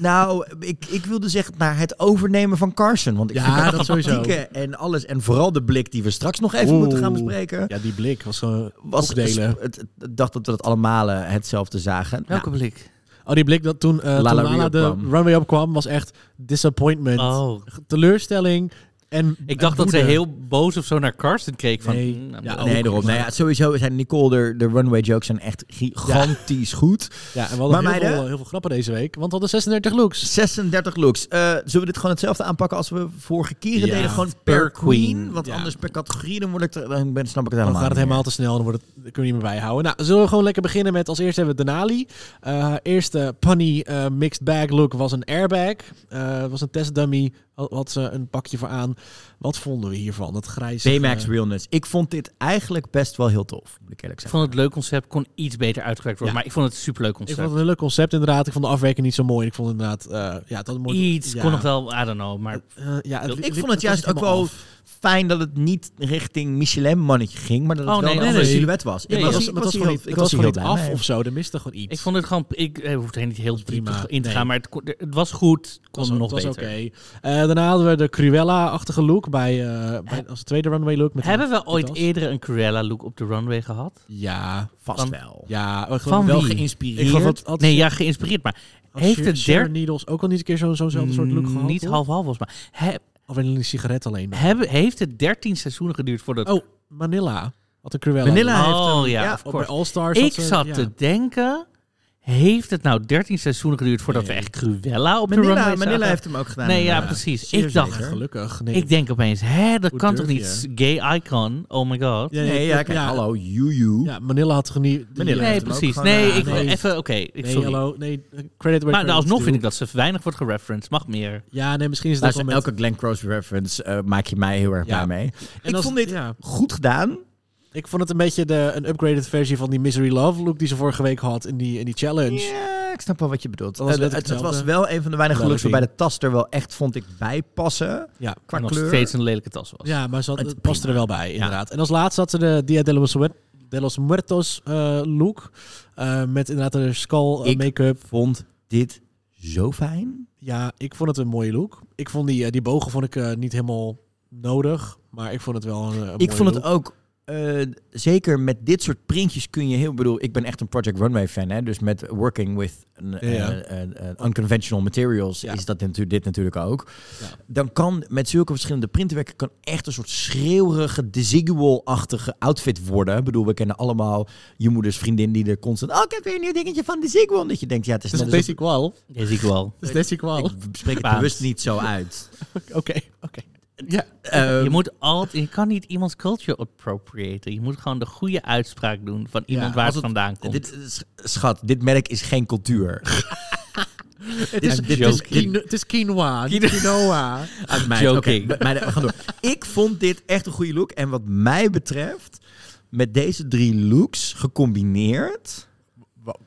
Nou, ik, ik wilde zeggen naar het overnemen van Carson. Want ik Ja, vind dat sowieso. en alles. En vooral de blik die we straks nog even moeten gaan bespreken. Ja, die blik was gewoon Was opdelen. het, het, het- dacht dat we dat allemaal eh, hetzelfde zagen. Welke Nou, blik? Oh, die blik dat toen, eh Lala toen Lala de opkwam. runway opkwam, was echt disappointment. Oh. Teleurstelling en Ik dacht en dat ze heel boos of zo naar Karsten keek. Van, Nee. Ja, I'm ook. nee, daarom. Nee, ja, sowieso zijn Nicole, de, de runway jokes zijn echt gigantisch goed. Ja, en we hadden Maar heel, meiden- veel, heel veel grappen deze week, want we hadden 36 looks. 36 looks. Eh, zullen we dit gewoon hetzelfde aanpakken als we vorige keren Ja, deden? Gewoon per, per queen. queen. Want Ja. anders per categorie, dan, word ik er, dan ben, snap ik het Dan helemaal gaat het helemaal meer. te snel, dan wordt het, dan kunnen we niet meer bijhouden. Nou, zullen we gewoon lekker beginnen met als eerste hebben we Denali. Eh haar eerste punny eh, mixed bag look was een airbag. Eh Het was een testdummy, had, had ze een pakje voor aan. Wat vonden we hiervan? Dat grijze... Baymax Realness. Ik vond dit eigenlijk best wel heel tof, moet ik eerlijk Ik zeggen. vond het leuk concept, kon iets beter uitgewerkt worden. Ja. Maar ik vond het een superleuk Ik concept. vond het een leuk concept inderdaad. Ik vond de afwerking niet zo mooi. Ik vond inderdaad... eh ja, een mooi... Iets ja. kon nog wel, I don't know. Maar Eh, ja, het Ik Ik vond het juist ook wel af. fijn dat het niet richting Michelin-mannetje ging, maar dat het Oh, wel nee, een nee, andere nee. silhouet was. Nee, ik Maar was, was, ik gewoon niet, ik was gewoon heel niet blij af of zo. Er miste gewoon iets. ik vond het gewoon... Ik hoefde er niet heel diep prima. in te Nee. gaan, maar het, het was goed. Het Kon was, nog was beter. oké. Eh, daarna hadden we de Cruella-achtige look bij, eh, bij als tweede runway look. Met Hebben we ooit eerder een Cruella look op de runway gehad? Ja, Vast Van- wel. ja. Van wel wie? geïnspireerd. Ik geloof dat had Nee, ja, geïnspireerd. Maar heeft Sharon der... Needles ook al niet een keer zo'n zo'nzelfde soort look gehad? Niet half-half volgens mij. He- Of een sigaret alleen. hebben, heeft het 13 seizoenen geduurd voordat... Oh, Manila. Had een Cruella. Manila heeft oh ja, ja, of course. bij All Stars. Ik zat te denken... Heeft het nou 13 seizoenen geduurd voordat we Nee. echt Cruella op de Manila, runway Manila zagen? heeft hem ook gedaan. Nee, ja, precies. Ik dacht, zeker. Gelukkig. Nee. ik denk opeens, hè, dat Hoe kan toch niet? Gay icon, oh my god. Ja, Nee, ja, kijk, hallo, Juju. Ja, Manila had genie... die, Manila nee, heeft hem ook precies. gewoon, Nee, eh, ik nee. even, oké. ik Nee, sorry. hallo. Nee, credit where Maar credit's alsnog vind ik dat ze weinig wordt gereferenced. Mag meer. Ja, nee, misschien is dat met... elke Glenn Close reference eh, maak je mij heel erg Ja. blij mee. En ik vond dit ja. goed gedaan. Ik vond het een beetje de, een upgraded versie van die Misery Love look die ze vorige week had in die, in die challenge. Ja, ik snap wel wat je bedoelt. Dat was Eh, het, het was wel een van de weinige looks waarbij de tas er wel echt, vond ik, bij passen. Ja, Qua nog kleur. steeds een lelijke tas was. ja maar ze had, Het paste er wel bij, inderdaad. En als laatste had ze de Dia de Soirée- de los Muertos eh, look. Eh, met inderdaad een skull Ik make-up. vond dit zo fijn. Ja, ik vond het een mooie look. Ik vond die, die bogen vond ik niet helemaal nodig. Maar ik vond het wel een, een Ik vond het look. ook, eh, zeker met dit soort printjes kun je heel, ik bedoel, ik ben echt een Project Runway fan, hè, dus met working with Ja, eh, eh, eh, unconventional materials Ja. is dat natuurlijk, dit natuurlijk ook. Ja. Dan kan met zulke verschillende printenwerken kan echt een soort schreeuwerige, desigual-achtige outfit worden. Ik bedoel, we kennen allemaal je moeders vriendin die er constant, oh, ik heb weer een nieuw dingetje van desigual. En Dat je denkt, ja, het is Het is Desigual. Wel. Het is Desigual. Ik spreek het bewust niet zo uit. [LAUGHS] Oké, oké. Ja. Ehm, je moet altijd, je kan niet iemands culture appropriaten. Je moet gewoon de goede uitspraak doen van iemand waar het vandaan komt. Dit, schat, dit merk is geen cultuur. Het is, [LAUGHS] Dit is is, quino- het is quinoa, quinoa. [LAUGHS] Joking. meiden, we gaan door. Ik vond dit echt een goede look. En wat mij betreft, met deze drie looks gecombineerd,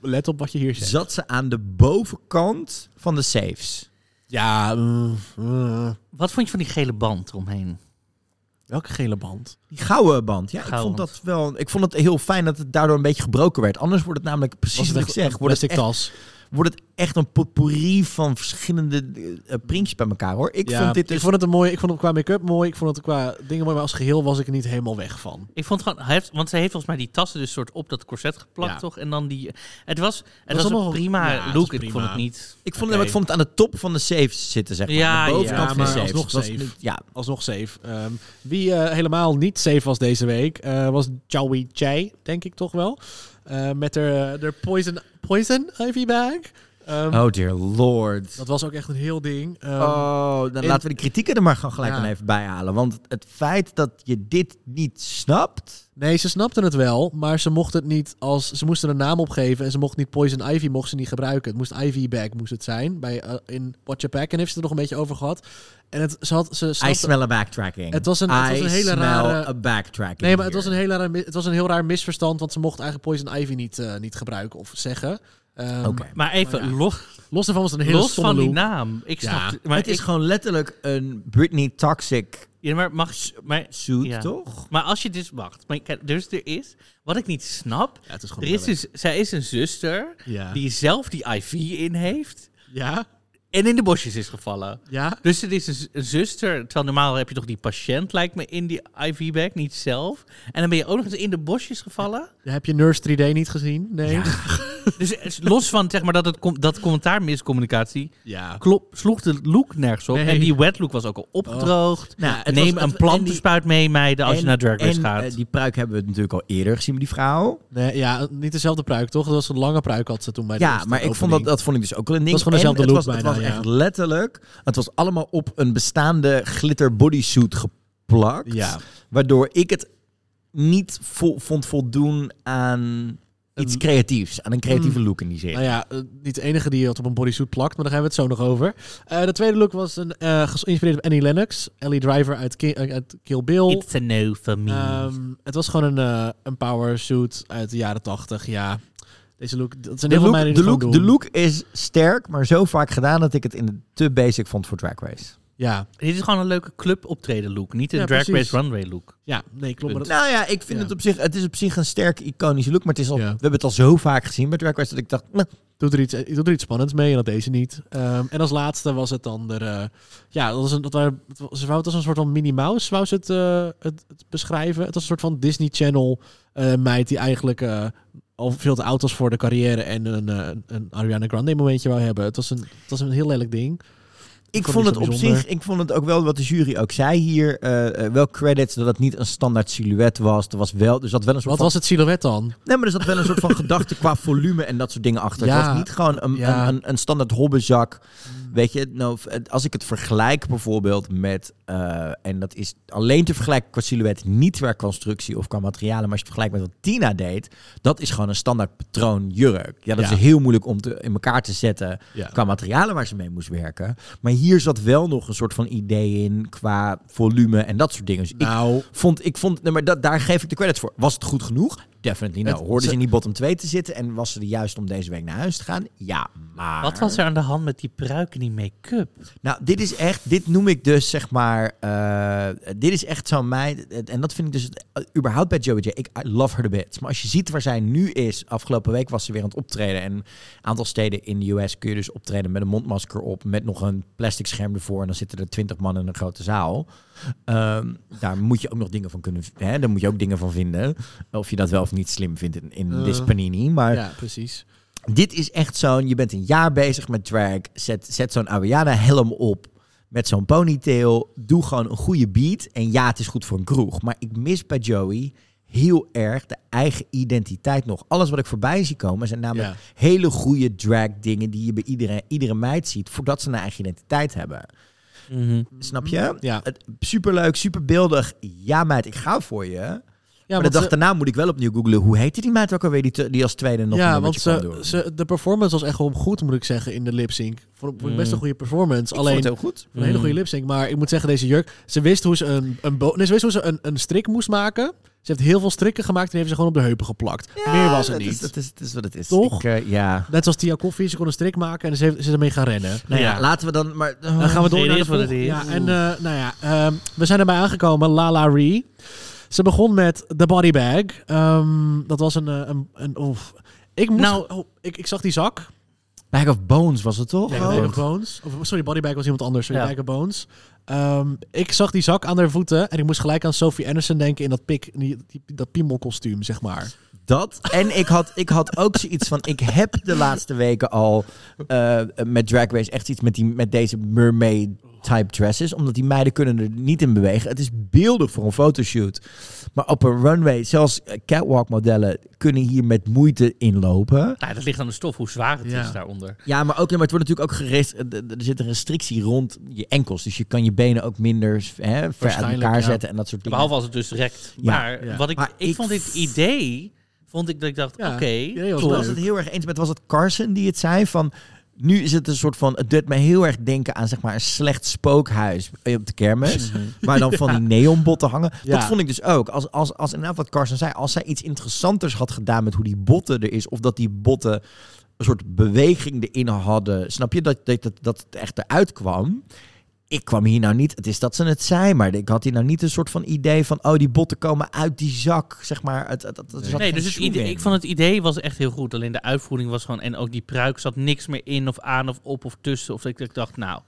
Let op wat je hier zegt. zat ze aan de bovenkant van de safes. Ja, mm, mm. Wat vond je van die gele band eromheen? welke gele band? Die gouden band. Ja, ik vond band. dat wel. Ik vond het heel fijn dat het daardoor een beetje gebroken werd. Anders wordt het namelijk precies wat ik zeg. Wordt het, echt, tas? Wordt het echt een potpourri van verschillende eh, printjes bij elkaar hoor. Ik Ja, vond dit dus. ik vond het een mooi. Ik vond het qua make-up mooi. Ik vond het qua dingen mooi. Maar als geheel was ik er niet helemaal weg van. Ik vond gewoon, hij heeft, want ze heeft volgens mij die tassen dus soort op dat corset geplakt, Ja. toch? En dan die, het was, het was was, een prima ja, look. Ik vond het niet. ik vond, Oké. ik vond het aan de top van de safes zitten, zeg maar. Ja, aan de bovenkant ja, van de safes. alsnog safe. ja, Alsnog safe. Ehm, wie eh, helemaal niet safe was deze week, eh, was Chowi Chai, denk ik toch wel. Eh, met de, de Poison, poison Ivy bag. Ehm, Oh dear lord. Dat was ook echt een heel ding. Ehm, oh, dan en- laten we de kritieken er maar gewoon gelijk Ja. even bij halen. Want het feit dat je dit niet snapt... Nee, ze snapten het wel, maar ze mochten het niet als ze moesten een naam opgeven en ze mochten niet Poison Ivy mochten ze niet gebruiken. Het moest Ivy bag moest het zijn bij eh, in Watch Your Pack en heeft ze er nog een beetje over gehad. En het ze had ze I snapte- smell a backtracking. Het was een- het was I een hele smell rare- a backtracking Nee, maar het was, een heel raar, mi- het was een heel raar misverstand, want ze mochten eigenlijk Poison Ivy niet, eh, niet gebruiken of zeggen. Ehm, Oké. Maar even, Maar ja. los, Los daarvan was een hele los van die look. naam. Ik Ja. snap het. Maar het is ik- gewoon letterlijk een Britney Toxic Ja, maar mag maar, suit, ja. toch? Maar als je dus wacht, maar kijk, dus er is wat ik niet snap. Ja, het is gewoon er is dus, zij is een zuster Ja. die zelf die IV in heeft Ja, en in de bosjes is gevallen. ja. Dus het is een, zuster. Terwijl normaal heb je toch die patiënt, lijkt me, in die IV-bag, niet zelf. En dan ben je ook nog eens in de bosjes gevallen. Heb je Nurse 3D niet gezien? Nee. [LAUGHS] Dus los van zeg maar, dat, het com- dat commentaar miscommunicatie. Ja. Klop, sloeg de look nergens op. Nee. En die wet look was ook al opgedroogd. Nou, Neem was- een plantenspuit mee, meiden, als En- je naar Drag Race en, gaat. eh, die pruik hebben we natuurlijk al eerder gezien die vrouw. Nee, ja, niet dezelfde pruik, toch? Dat was een lange pruik had ze toen bij de Ja, maar ik vond dat, dat vond ik dus ook wel een ding. was gewoon dezelfde look bijna, was echt letterlijk, het was allemaal op een bestaande glitter bodysuit geplakt. Ja. Waardoor ik het niet vo- vond voldoen aan iets creatiefs. Aan een creatieve Mm. look in die zin. Nou ja, eh, niet de enige die het op een bodysuit plakt, maar daar hebben we het zo nog over. Eh, de tweede look was een, eh, geïnspireerd op Annie Lennox, Ellie Driver uit, Ki- uit Kill Bill. It's a no for me. Ehm, het was gewoon een, een power suit uit de jaren tachtig. Ja, deze look. Dat zijn De heel veel look, de, look, de look is sterk, maar zo vaak gedaan dat ik het in de te basic vond voor Drag Race. Ja, Dit is gewoon een leuke club optreden look. Niet een Ja, Drag precies. Race runway look. ja, nee, klopt. Maar dat, Nou ja, ik vind Ja. het op zich, het is op zich een sterke iconische look, maar het is al, Ja. we hebben het al zo vaak gezien bij Drag Race dat ik dacht, nou, doet er iets, eh, doet er iets spannends mee en dat deze niet. Ehm, en als laatste was het dan er. eh, ja, dat was een, dat waren, het was, ze wou het als een soort van Minnie Mouse, wou ze het, eh, het, het beschrijven. Het was een soort van Disney Channel eh, meid die eigenlijk eh, al veel te oud was voor de carrière en een, eh, een Ariana Grande momentje wou hebben. Het was een, het was een heel lelijk ding. Ik vond vond het op zich, ik vond het ook wel wat de jury ook zei hier, eh, eh, wel credits dat het niet een standaard silhouet was. Er was wel, er zat wel een soort Wat van, was het silhouet dan? Nee, maar er zat wel een soort van [LAUGHS] gedachte qua volume en dat soort dingen achter. Ja. Het was niet gewoon een, Ja. een, een, een standaard hobbezak. Weet je, nou, als ik het vergelijk bijvoorbeeld met, eh, en dat is alleen te vergelijken qua silhouet, niet qua constructie of qua materialen, maar als je het vergelijkt met wat Tina deed, dat is gewoon een standaard patroon jurk. Ja, dat Ja. is heel moeilijk om te, in elkaar te zetten Ja. qua materialen waar ze mee moest werken. Maar hier zat wel nog een soort van idee in qua volume en dat soort dingen. Dus Nou, ik vond, ik vond, nee, maar dat, daar geef ik de credits voor. Was het goed genoeg? Definitely no. Het- Hoorde ze ze- in die bottom 2 te zitten en was ze er juist om deze week naar huis te gaan? Ja, maar... Wat was er aan de hand met die pruik en die make-up? Nou, dit is echt, dit noem ik dus zeg maar, eh, dit is echt zo'n meid. En dat vind ik dus, eh, überhaupt bij Joey J. Ik I love her the bits. Maar als je ziet waar zij nu is, afgelopen week was ze weer aan het optreden. En een aantal steden in de US kun je dus optreden met een mondmasker op, met nog een plastic scherm ervoor. En dan zitten er twintig man in een grote zaal. Ehm, daar moet je ook nog dingen van kunnen, hè, daar moet je ook dingen van vinden. Of je dat wel of niet slim vindt in, in Eh, this panini. Maar Ja, precies. dit is echt zo'n, je bent een jaar bezig met drag. Zet, zet zo'n Ariana helm op met zo'n ponytail. Doe gewoon een goede beat. En ja, het is goed voor een kroeg. Maar ik mis bij Joey heel erg de eigen identiteit nog. Alles wat ik voorbij zie komen zijn namelijk Ja. hele goede drag dingen die je bij iedereen, iedere meid ziet voordat ze een eigen identiteit hebben. Snap je? Ja. Superleuk, superbeeldig. Ja, meid, ik ga voor je. maar de dag ze- daarna moet ik wel opnieuw googlen. Hoe heette die meid ook alweer die, te- die als tweede nog een ja, want ze, de performance was echt wel goed, moet ik zeggen, in de lip sync. Ik best Mm. een goede performance. Ik Alleen vond het heel goed. Een hele Mm. goede lip sync. Maar ik moet zeggen, deze jurk, ze wist hoe ze een, een, nee, ze wist hoe ze een, een strik moest maken. Ze heeft heel veel strikken gemaakt en heeft ze gewoon op de heupen geplakt. Meer was er dat niet. Is, dat, is, dat is wat het is. Toch? Ik, eh, ja. Net zoals Tia Koffie, ze kon een strik maken en ze, heeft, ze is ermee gaan rennen. Nou ja, laten we dan maar... Dan gaan we door Het naar de het volgende. Ja, en eh, nou ja, ehm, we zijn erbij aangekomen. Lala Ree. Ze begon met de body bag. Ehm, dat was een... eh, een, een oef. Ik, moest, Nou- oh, ik, ik zag die zak. Bag of Bones was het toch? Oh. Bag of Bones. Of, sorry, body bag was iemand anders. Sorry, Ja. Bag of Bones. Ehm, ik zag die zak aan haar voeten en ik moest gelijk aan Sophie Anderson denken in dat, pik, die, die- dat piemelkostuum, zeg maar. Dat. En ik had, ik had ook zoiets van... Ik heb de laatste weken al eh, met Drag Race echt iets met, die, met deze mermaid type dresses. Omdat die meiden kunnen er niet in bewegen. Het is beeldig voor een fotoshoot. Maar op een runway, zelfs catwalk modellen kunnen hier met moeite inlopen. Nou, dat ligt aan de stof, hoe zwaar het Ja. is daaronder. Ja, maar ook, maar het wordt natuurlijk ook gerest. Er zit een restrictie rond je enkels. Dus je kan je benen ook minder hè, ver uit elkaar ja. zetten en dat soort dingen. Behalve als het dus rekt. Ja. Maar, Ja. Wat ik, Maar ik, ik vond dit idee, vond ik dat ik dacht, Ja, oké, was Ik was het heel erg eens met, was het Carson die het zei van... Nu is het een soort van, het doet me heel erg denken aan zeg maar een slecht spookhuis op de kermis. [LAUGHS] Waar dan van die neonbotten hangen. Ja. Dat vond ik dus ook. Als, als, als inderdaad wat Carson zei, als zij iets interessanters had gedaan met hoe die botten er is. Of dat die botten een soort beweging erin hadden. Snap je? Dat, dat, dat, dat het echt eruit kwam. Ik kwam hier nou niet, het is dat ze het zei, maar ik had hier nou niet een soort van idee van, oh, die botten komen uit die zak, zeg maar. Het, het, het, zat Nee, geen dus het idee, ik vond het idee was echt heel goed. Alleen de uitvoering was gewoon... En ook die pruik zat niks meer in of aan of op of tussen. Of ik, ik dacht, nou,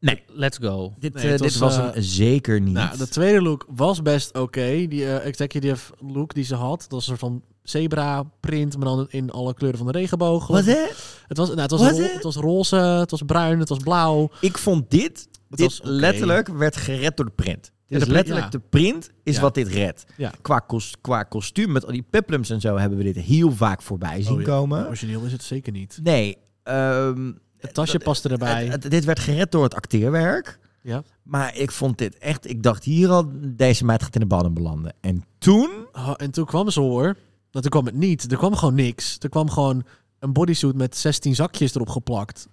Nee. let's go. Dit, Nee, eh, het dit was, was hem zeker niet. Nou, de tweede look was best oké. Die eh, executive look die ze had. Dat was een soort van zebra print, maar dan in alle kleuren van de regenboog. Wat hè? Het was, nou, het, was ro- het was roze, het was bruin, het was blauw. Ik vond dit, dit letterlijk werd gered door de print. Dus de print, letterlijk de print is wat dit redt. Ja. Qua, kos- qua kostuum met al die peplums en zo hebben we dit heel vaak voorbij zien Oh ja, komen. Origineel is het zeker niet. Nee, ehm, Het tasje paste erbij. het- het- dit werd gered door het acteerwerk. ja. Maar ik vond dit echt, ik dacht hier al, deze meid gaat in de badden belanden. En toen, Oh, en toen kwam ze hoor. Nou, toen kwam het niet. Er kwam gewoon niks. Er kwam gewoon een bodysuit met 16 zakjes erop geplakt.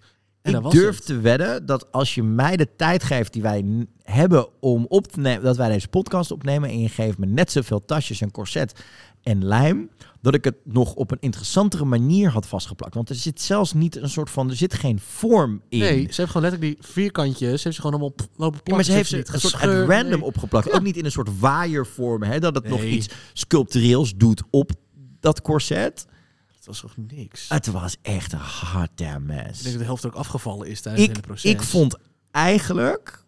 En ik durf het. te wedden dat als je mij de tijd geeft die wij hebben om op te nemen, dat wij deze podcast opnemen en je geeft me net zoveel tasjes en corset en lijm, dat ik het nog op een interessantere manier had vastgeplakt. Want er zit zelfs niet een soort van, er zit geen vorm in. Nee, ze heeft gewoon letterlijk die vierkantjes. Ze heeft ze gewoon allemaal lopen plakken. Ja, maar ze heeft ze een soort uit random nee. opgeplakt. Ja. Ook niet in een soort waaiervorm, hè, dat het nog iets sculptureels doet op dat corset. Het was toch niks. Het was echt een hard damn Ik denk dat de helft er ook afgevallen is tijdens het ik, hele proces. ik vond eigenlijk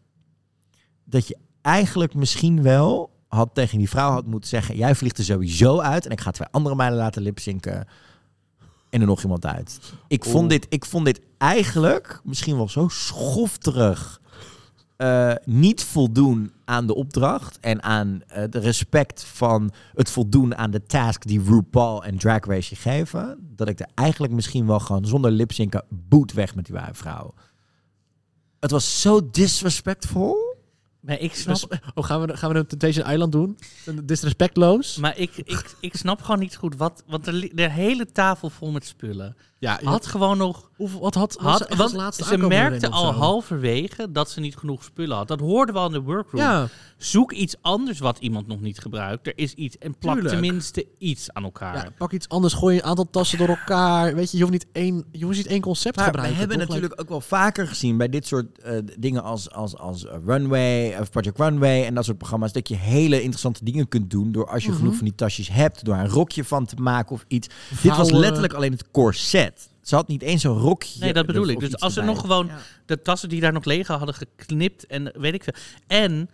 dat je eigenlijk misschien wel had tegen die vrouw had moeten zeggen: jij vliegt er sowieso uit en ik ga twee andere meiden laten lipzinken en er nog iemand uit. Ik vond, dit, ik vond dit eigenlijk misschien wel zo schofterig. Eh, niet voldoen aan de opdracht en aan eh, de respect van het voldoen aan de task die RuPaul en Drag Race je geven, dat ik er eigenlijk misschien wel gewoon zonder lipzinken boet weg met die vrouw. Het was zo disrespectful. Maar ik snap... Dus, oh, gaan we, gaan we een Temptation Island doen? Disrespectloos? Maar ik, ik, ik snap gewoon niet goed wat... Want er, li- de hele tafel vol met spullen. Ja, je had had- gewoon nog... Hoeveel, wat had, Had, want als laatste ze merkte al halverwege dat ze niet genoeg spullen had. Dat hoorden we al in de workroom. Ja. Zoek iets anders wat iemand nog niet gebruikt. Er is iets en plak Tuurlijk. tenminste iets aan elkaar. Ja, pak iets anders, gooi een aantal tassen door elkaar. Weet je, je hoeft niet één, je hoeft niet één concept gebruiken. we hebben toch? natuurlijk ook wel vaker gezien bij dit soort eh, dingen als, als, als eh, Runway of Project Runway en dat soort programma's, dat je hele interessante dingen kunt doen door als je Mhm. genoeg van die tasjes hebt, door een rokje van te maken of iets. Dit was letterlijk alleen het corset. Ze had niet eens een rokje. Nee, dat bedoel ik. Dus als ze nog gewoon de tassen die daar nog liggen hadden geknipt en weet ik veel. En,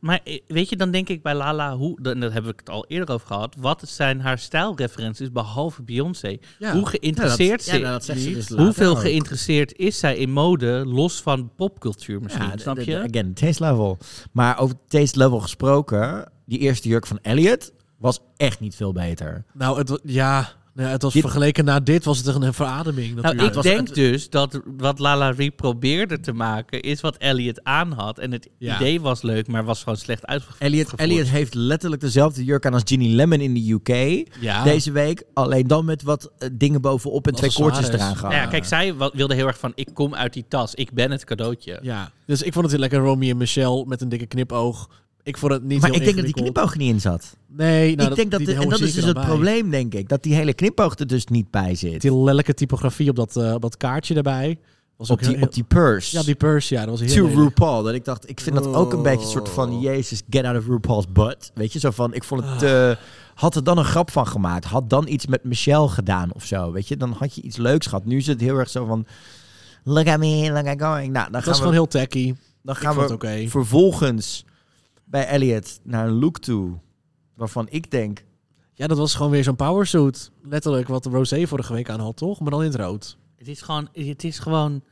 maar eh, weet je, dan denk ik bij Lala, hoe, dan, daar hebben we het al eerder over gehad. Wat zijn haar stijlreferenties behalve Beyoncé? Ja. Hoe geïnteresseerd Ja, dat- ze ja, dat zegt ze niet? dus Hoeveel ook. geïnteresseerd is zij in mode, los van popcultuur misschien? Ja, snap je? Again, taste level. Maar over taste level gesproken, die eerste jurk van Elliot was echt niet veel beter. Nou, het, wa- ja, het was Dit- vergeleken na dit was het een verademing. Nou, ik denk dus dat wat Lala Ree probeerde te maken, is wat Elliot aan had. En het Ja. idee was leuk, maar was gewoon slecht uitgevoerd. Elliot, Elliot heeft letterlijk dezelfde jurk aan als Ginny Lemon in de UK Ja. deze week. Alleen dan met wat eh, dingen bovenop en twee koortjes eraan Nou ja, kijk, zij wilde heel erg van, ik kom uit die tas, ik ben het cadeautje. Ja, dus ik vond het heel lekker Romy en Michelle met een dikke knipoog. Ik vond het niet maar heel ik denk dat die knipoog niet in zat. Nee, nou, ik denk dat, die de- en dat is dus ik het bij. probleem, denk ik. Dat die hele knipoog er dus niet bij zit. Die lelijke typografie op dat, eh, op dat kaartje daarbij. Was Op ook heel- die, op die purse. Ja, die purse, ja. Dat was heel To lelijk. RuPaul. Dat ik dacht, ik vind dat ook een beetje een soort van... Oh. Jezus, get out of RuPaul's butt. Weet je, zo van... Ik vond het... eh, had er dan een grap van gemaakt. Had dan iets met Michelle gedaan of zo. Weet je, dan had je iets leuks gehad. Nu is het heel erg zo van... Look at me, look at going. Nou, dan Dat gaan is we, gewoon heel tacky. Dan Ik gaan vond we het oké. vervolgens bij Elliot naar een look toe. Waarvan ik denk... Ja, dat was gewoon weer zo'n powersuit. Letterlijk wat Rosé vorige week aan had, toch? Maar dan in het rood. Het is gewoon, het is gewoon,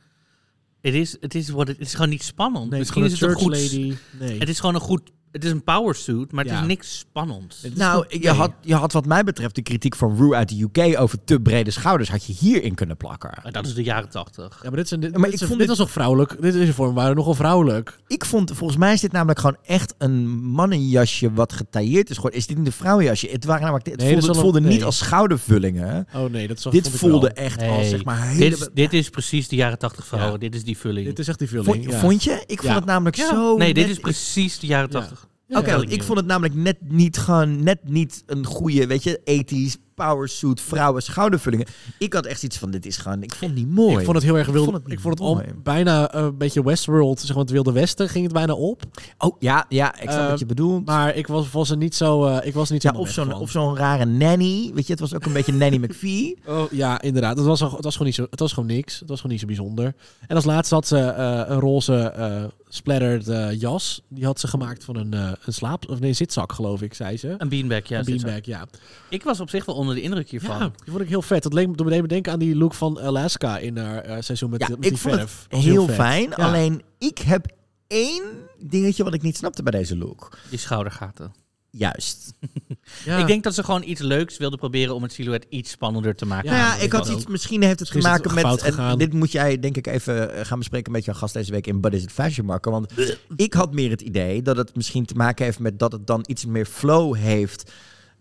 het is, het is, wat het, is gewoon niet spannend. Nee, het is Misschien is gewoon het een een goed, lady. Nee. het is gewoon een goed, het is een powersuit, maar het Ja. is niks spannends. Nou, je, had, je had wat mij betreft de kritiek van Rue uit de UK over te brede schouders. Had je hierin kunnen plakken. Maar dat is de jaren tachtig. Ja, maar dit, zijn, dit, Maar dit, ik is- vond dit dit- was nog vrouwelijk. Dit is vorm waren nogal vrouwelijk. Ik vond, volgens mij is dit namelijk gewoon echt een mannenjasje wat getailleerd is. Gewoon, is dit niet een vrouwenjasje? Het, waren namelijk, het Nee, voelde, het voelde een- niet als schoudervullingen. Oh nee, dat is dit vond ik voelde wel. echt Nee, als zeg maar dit, hele... is, dit is precies de jaren tachtig vrouwen. Dit is die vulling. Dit is echt die vulling. vond, ja. vond je? Ik vond het namelijk Ja. zo... nee, dit is precies de jaren Ja. tachtig. Oké, ik vond het namelijk net niet gewoon net niet een goede, weet je, ethisch powersuit vrouwen schoudervullingen. Ik had echt iets van dit is gewoon, ik vond het niet mooi. Ik vond het heel erg Ik wild. vond het niet Ik vond het al mooi. bijna eh, een beetje Westworld, zeg maar het Wilde Westen ging het bijna op. Oh ja, ja, ik snap Eh, wat je bedoelt. Maar ik was, was er niet zo, eh, ik was niet zo ja, of zo'n of zo'n rare nanny, weet je, het was ook een beetje Nanny [LAUGHS] McPhee. Oh, ja, inderdaad. Het was, het, was gewoon niet zo, het was gewoon niks. Het was gewoon niet zo bijzonder. En als laatste had ze eh, een roze eh splattered eh, jas. Die had ze gemaakt van een, eh, een slaap... Of nee, zitzak, geloof ik, zei ze. Een beanbag, ja. een beanbag, ja. Ik was op zich wel onder de indruk hiervan. Ja, die vond ik heel vet. Dat leek me meteen denken aan die look van Alaska in haar eh, seizoen met, Ja, met ik die vond verf. het heel fijn. Ja. Alleen ik heb één dingetje wat ik niet snapte bij deze look. Die schoudergaten. Juist. [LAUGHS] Ja. Ik denk dat ze gewoon iets leuks wilden proberen om het silhouet iets spannender te maken. nou ja, ik had iets, ook. misschien heeft het te het maken met, en dit moet jij denk ik even eh, gaan bespreken met jouw gast deze week in But Is It Fashion Marker. Want ik had meer het idee dat het misschien te maken heeft met dat het dan iets meer flow heeft.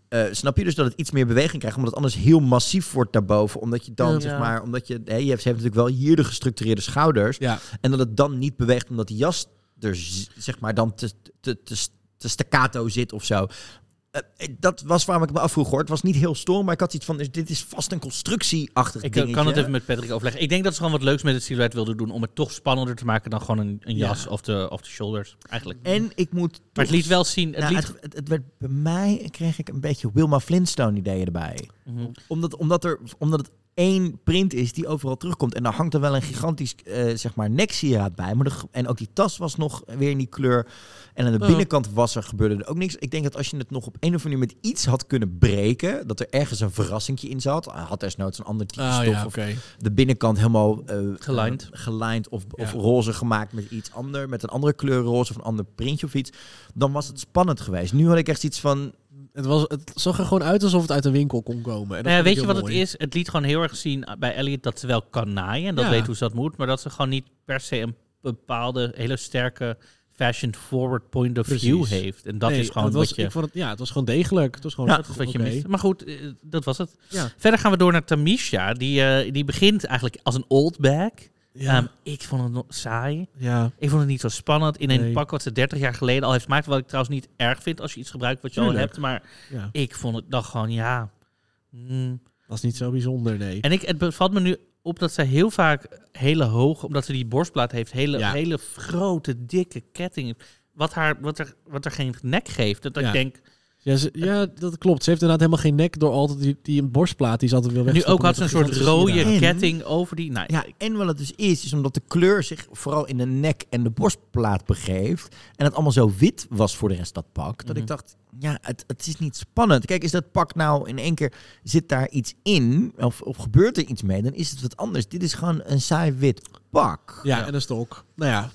Eh, snap je dus dat het iets meer beweging krijgt, omdat het anders heel massief wordt daarboven. Omdat je dan, Ja. zeg maar, omdat je, hè, je hebt, ze heeft natuurlijk wel hier de gestructureerde schouders. Ja. En dat het dan niet beweegt omdat die jas er, zeg maar, dan te, te, te, te staccato zit of zo. Eh, dat was waarom ik me afvroeg hoor. Het was niet heel storm, maar ik had iets van, dus dit is vast een constructieachtig Ik eh, dingetje. kan het even met Patrick overleggen. Ik denk dat ze gewoon wat leuks met het silhouet wilden doen om het toch spannender te maken dan gewoon een, een Ja. jas of, de, of de shoulders. Eigenlijk. En ik moet. maar het liet wel zien. Het Nou, liet, het, het, het werd bij mij kreeg ik een beetje Wilma Flintstone ideeën erbij. Mhm. Omdat, omdat, er, omdat het één print is die overal terugkomt. En daar hangt er wel een gigantisch eh, zeg maar neksieraad bij. Maar de, en ook die tas was nog weer in die kleur. En aan de Oh. binnenkant was er, gebeurde er ook niks. Ik denk dat als je het nog op een of andere manier met iets had kunnen breken... dat er ergens een verrassingje in zat. Hij had desnoods een ander type Ah, stof. ja, of de binnenkant helemaal... eh, Gelijnd. eh, gelijnd of, of roze gemaakt met iets anders. Met een andere kleur roze of een ander printje of iets. Dan was het spannend geweest. Nu had ik echt iets van... Het, was, het zag er gewoon uit alsof het uit een winkel kon komen. En dat nou ja, weet je wat het is? Het liet gewoon heel erg zien bij Elliot dat ze wel kan naaien. En dat Ja. weet hoe ze dat moet. Maar dat ze gewoon niet per se een bepaalde hele sterke fashion-forward point of view heeft. En dat Nee, is gewoon was, wat je... Ik vond het, ja, het was gewoon degelijk. Het was gewoon, Ja, wat je mist. Maar goed, eh, dat was het. Ja. Verder gaan we door naar Tamisha. Die, eh, die begint eigenlijk als een old bag. Ja. Ehm, ik vond het nog saai. Ja. Ik vond het niet zo spannend. In een Nee. pak wat ze 30 jaar geleden al heeft gemaakt. Wat ik trouwens niet erg vind als je iets gebruikt wat je al hebt. Maar Ja. ik vond het dan gewoon, ja... mm. Dat is niet zo bijzonder, nee. En ik, het bevalt me nu op dat zij heel vaak hele hoge... Omdat ze die borstplaat heeft, hele, Ja. hele grote, dikke ketting. Wat, haar, wat, er, wat er geen nek geeft. Dat ik denk... Ja, ze- ja, dat klopt. Ze heeft inderdaad helemaal geen nek door altijd die, die een borstplaat die ze altijd wil Nu wegstoppen ook had ze een soort rode ketting over die... Nou, Ja, en wat het dus is, is omdat de kleur zich vooral in de nek en de borstplaat begeeft. En het allemaal zo wit was voor de rest dat pak. Dat Mhm. ik dacht, ja, het, het is niet spannend. Kijk, is dat pak nou in één keer, zit daar iets in? Of, of gebeurt er iets mee? Dan is het wat anders. Dit is gewoon een saai wit pak. Ja, en een stok. Nou ja,